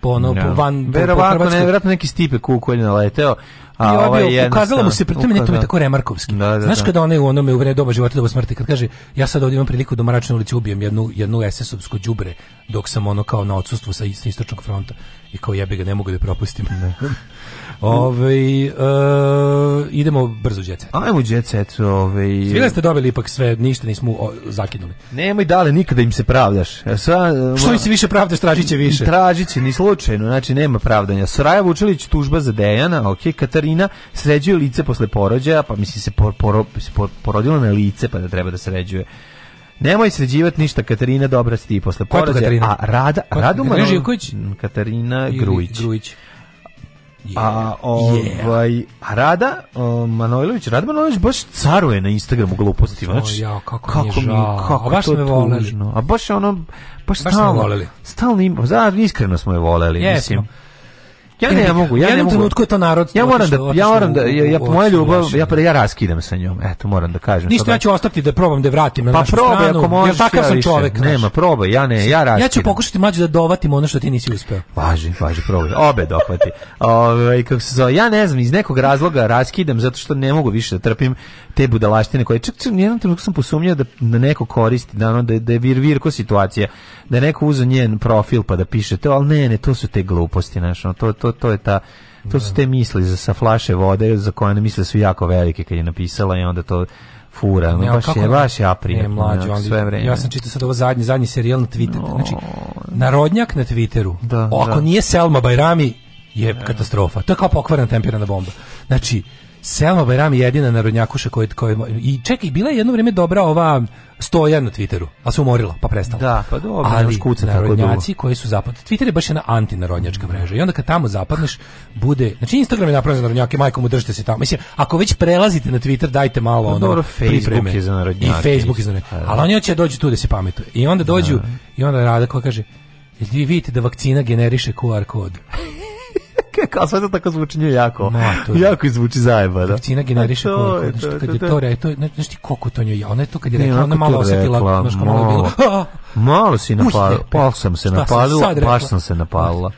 po ono no. po da. van verovatno po ne, verovatno neki stipe kukolj naleteo a I ovaj, ovaj je ukazalo mu se pritom je to mi tako remarkovski da, da, znaš da. kada onaj u onome u vreme doba života do smrti kad kaže ja sad ovdje imam priliku da mračnu ulicu ubijem jednu jednu SS-ovsko đubre dok sam ono kao na odsustvu sa istočnog fronta i kao jebi ga ne mogu da propustim. Ne. Ove, e, idemo brzo u jet set. Ajmo u jet set. Ove, Svile ste dobili ipak sve, ništa nismo o, zakinuli. Nemoj dale nikada im se pravdaš. E, sva, (laughs) Što im se više pravdaš, tražit će više. Tražit će, ni slučajno, znači nema pravdanja. Soraja Vučelić, tužba za Dejana, ok, Katarina sređuje lice posle porođaja, pa mislim se, por, por, por, porodila na lice, pa da treba da sređuje Nemoj sređivati ništa, Katarina dobra sti posle porođaja. A Rada, Radu Živković? Katarina mm, Grujić. Grujić. Yeah. A ovaj yeah. a Rada uh, Manojlović, Rada Manojlović baš caruje na Instagramu glupostima. Znači, ja, kako, kako mi, je žao. kako baš me voleli. A baš je ono baš, baš stalno, voleli. Stalno ima, iskreno smo je voleli, Jesmo. mislim. Ja ne, ja mogu, ja, ja ne mogu. trenutku je to narod. Ja moram da ja moram da ja, ja moja ljubav, ja pre ja raskidam sa njom. Eto, moram da kažem. Ništa, ja ću ostati da probam da vratim na pa našu probaj, stranu. Ako možeš, ja takav sam čovjek. Više. Nema probaj, ja ne, ja raskidam. Ja ću pokušati mlađe da dovatim ono što ti nisi uspeo. Važi, važi, probaj. Obe dohvati. Ovaj kako se zove, ja ne znam, iz nekog razloga raskidam zato što ne mogu više da trpim te budalaštine koje čak, čak jedan trenutak sam posumnjao da, da neko koristi da, da, da je vir, vir ko situacija da je neko uzeo njen profil pa da piše to, ali ne, ne, to su te gluposti, znaš, to, to, to je ta to su da. te misli za sa flaše vode za koje ne misle da su jako velike kad je napisala i onda to fura, no, baš je, baš je aprijetno, mlađo, ali, sve vreme. Ja sam čitao sad ovo zadnji, zadnji serijal na Twitteru, no, znači, narodnjak na Twitteru, da, ako da. nije Selma Bajrami, je e. katastrofa. To je kao pokvarna temperana bomba. Znači, Selma Bajram jedina narodnjakuša koja koja i čekaj bila je jedno vrijeme dobra ova stoja na Twitteru, a se umorila, pa prestala. Da, pa dobro, ali škuca narodnjaci koji su zapad. Twitter je baš jedna antinarodnjačka mreža i onda kad tamo zapadneš, bude, znači Instagram je napravljen za narodnjake, majkom udržite se tamo. Mislim, ako već prelazite na Twitter, dajte malo pa, ono dobro, Facebook pripreme. je za narodnjake. I Facebook je za narodnjake. Ali oni hoće da doći tu da se pametuje. I onda dođu da. i onda Rada koja kaže, vi vidite da vakcina generiše QR kod. (laughs) kao sve to tako zvučenje jako. Ma, to je. jako zvuči zajeba, da. Vakcina generiše to, to, znači, kad je to, re, to, znaš ti koliko to je. ona je to kad je rekla, ona malo osetila, znaš malo bilo. Malo si napalila, pal sam se napalila, baš sam se napalila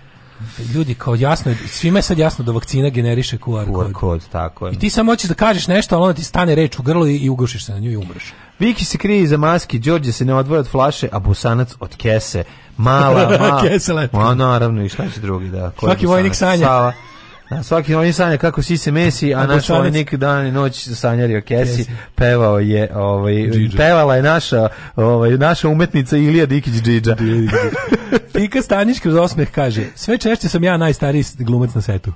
ljudi kao jasno svima je sad jasno da vakcina generiše QR, QR kod. tako je. I ti samo hoćeš da kažeš nešto, ali onda ti stane reč u grlu i, ugušiš se na nju i umreš. Viki se krije iza maski, Đorđe se ne odvoja od flaše, a busanac od kese. Mala, (laughs) mala. Kese Ma, naravno, i šta će drugi, da. Ko Svaki vojnik sanja. Sava. Na da, svaki on sanja kako si se mesi, a naš vojnik dan i noć sanjario Kesi, pevao je, ovaj, Džidža. pevala je naša, ovaj, naša umetnica Ilija Dikić Džidža. Džidža. (laughs) Pika Stanić kroz osmeh kaže, sve češće sam ja najstariji glumac na setu.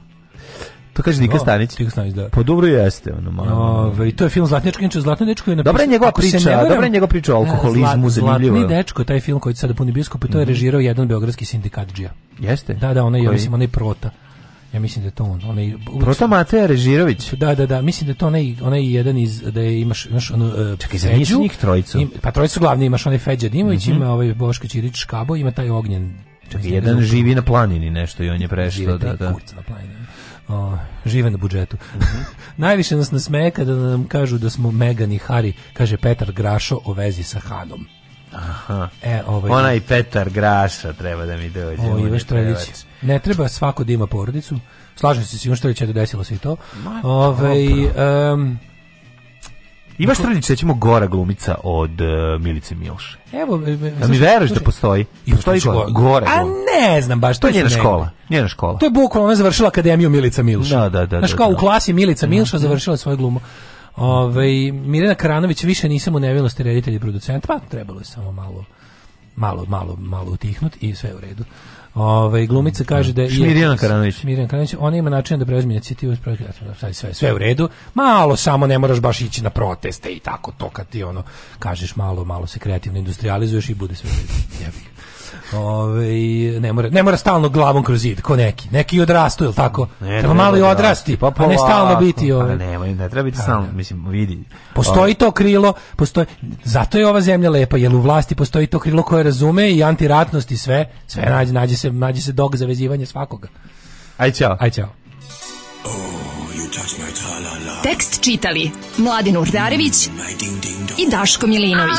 To kaže Dika da. Stanić. Dika Stanić, da. Pa dobro jeste, ono malo. Ove, i to je film Zlatnjačko, inače Zlatni dečko je napisao. Dobra je njegova priča, veram, dobra je njegova priča o e, alkoholizmu, zlat, zanimljivo. Zlatni dečko, taj film koji sada puni bioskop, i to je mhm. režirao jedan beogradski sindikatđija. Jeste. Da, da, onaj, ja mislim, onaj Prota. Ja mislim da je to on, onaj Prota Mateja Režirović. Da, da, da, mislim da je to onaj onaj jedan iz da je imaš imaš ono e, Čekaj, za njih njih trojicu. Im, pa trojicu glavni imaš onaj Feđa Dimović, mm -hmm. ima ovaj Boško Ćirić Škabo, ima taj Ognjen. Čekaj, da jedan živi na planini nešto i on je prešao, da, da. Kurca na planini o, žive na budžetu. Mm (laughs) -hmm. Najviše nas nasmeje kada nam kažu da smo Megan i Harry, kaže Petar Grašo o vezi sa Hanom. Aha. E, ovaj, Ona i Petar Graša treba da mi dođe. O, Ivo Ne treba svako da ima porodicu. Slažem se s Ivo Štreljić, desilo se i to. Ove, ovaj, um, Imaš trljić da gora glumica od uh, Milice Milše. Evo, da mi veruješ da postoji? I postoji gora, gora. A ne znam baš, to, to je njena škola. Njena škola. To je bukvalno ona završila akademiju Milica Milša. Da, da, da. Znaš da, kao da, da. u klasi Milica mhm. Milša završila svoju glumu. Ove, ovaj, Mirena Karanović više nisam u nevinosti reditelj i producent, pa trebalo je samo malo malo, malo, malo utihnuti i sve u redu. Ove, ovaj, glumica mm. kaže da je Mirjana Karanović. Mirjana Karanović, ona ima način da preuzme inicijativu, da, sve sve u redu. Malo samo ne moraš baš ići na proteste i tako to kad ti ono kažeš malo malo se kreativno industrializuješ i bude sve u redu. Ove, ne, mora, ne mora stalno glavom kroz zid, ko neki. Neki i odrastu, jel tako? Ne, treba ne, malo i odrasti, pa polako, ne stalno biti. Pa Ove. A ne, ne treba biti da, stalno, da. mislim, vidi. Postoji ovaj. to krilo, postoji, zato je ova zemlja lepa, jer u vlasti postoji to krilo koje razume i antiratnost i sve, sve nađe, nađe, se, nađe se dog za vezivanje svakoga. Aj ćao. Aj ćao. Oh, Tekst čitali Mladin Urdarević i Daško Milinović.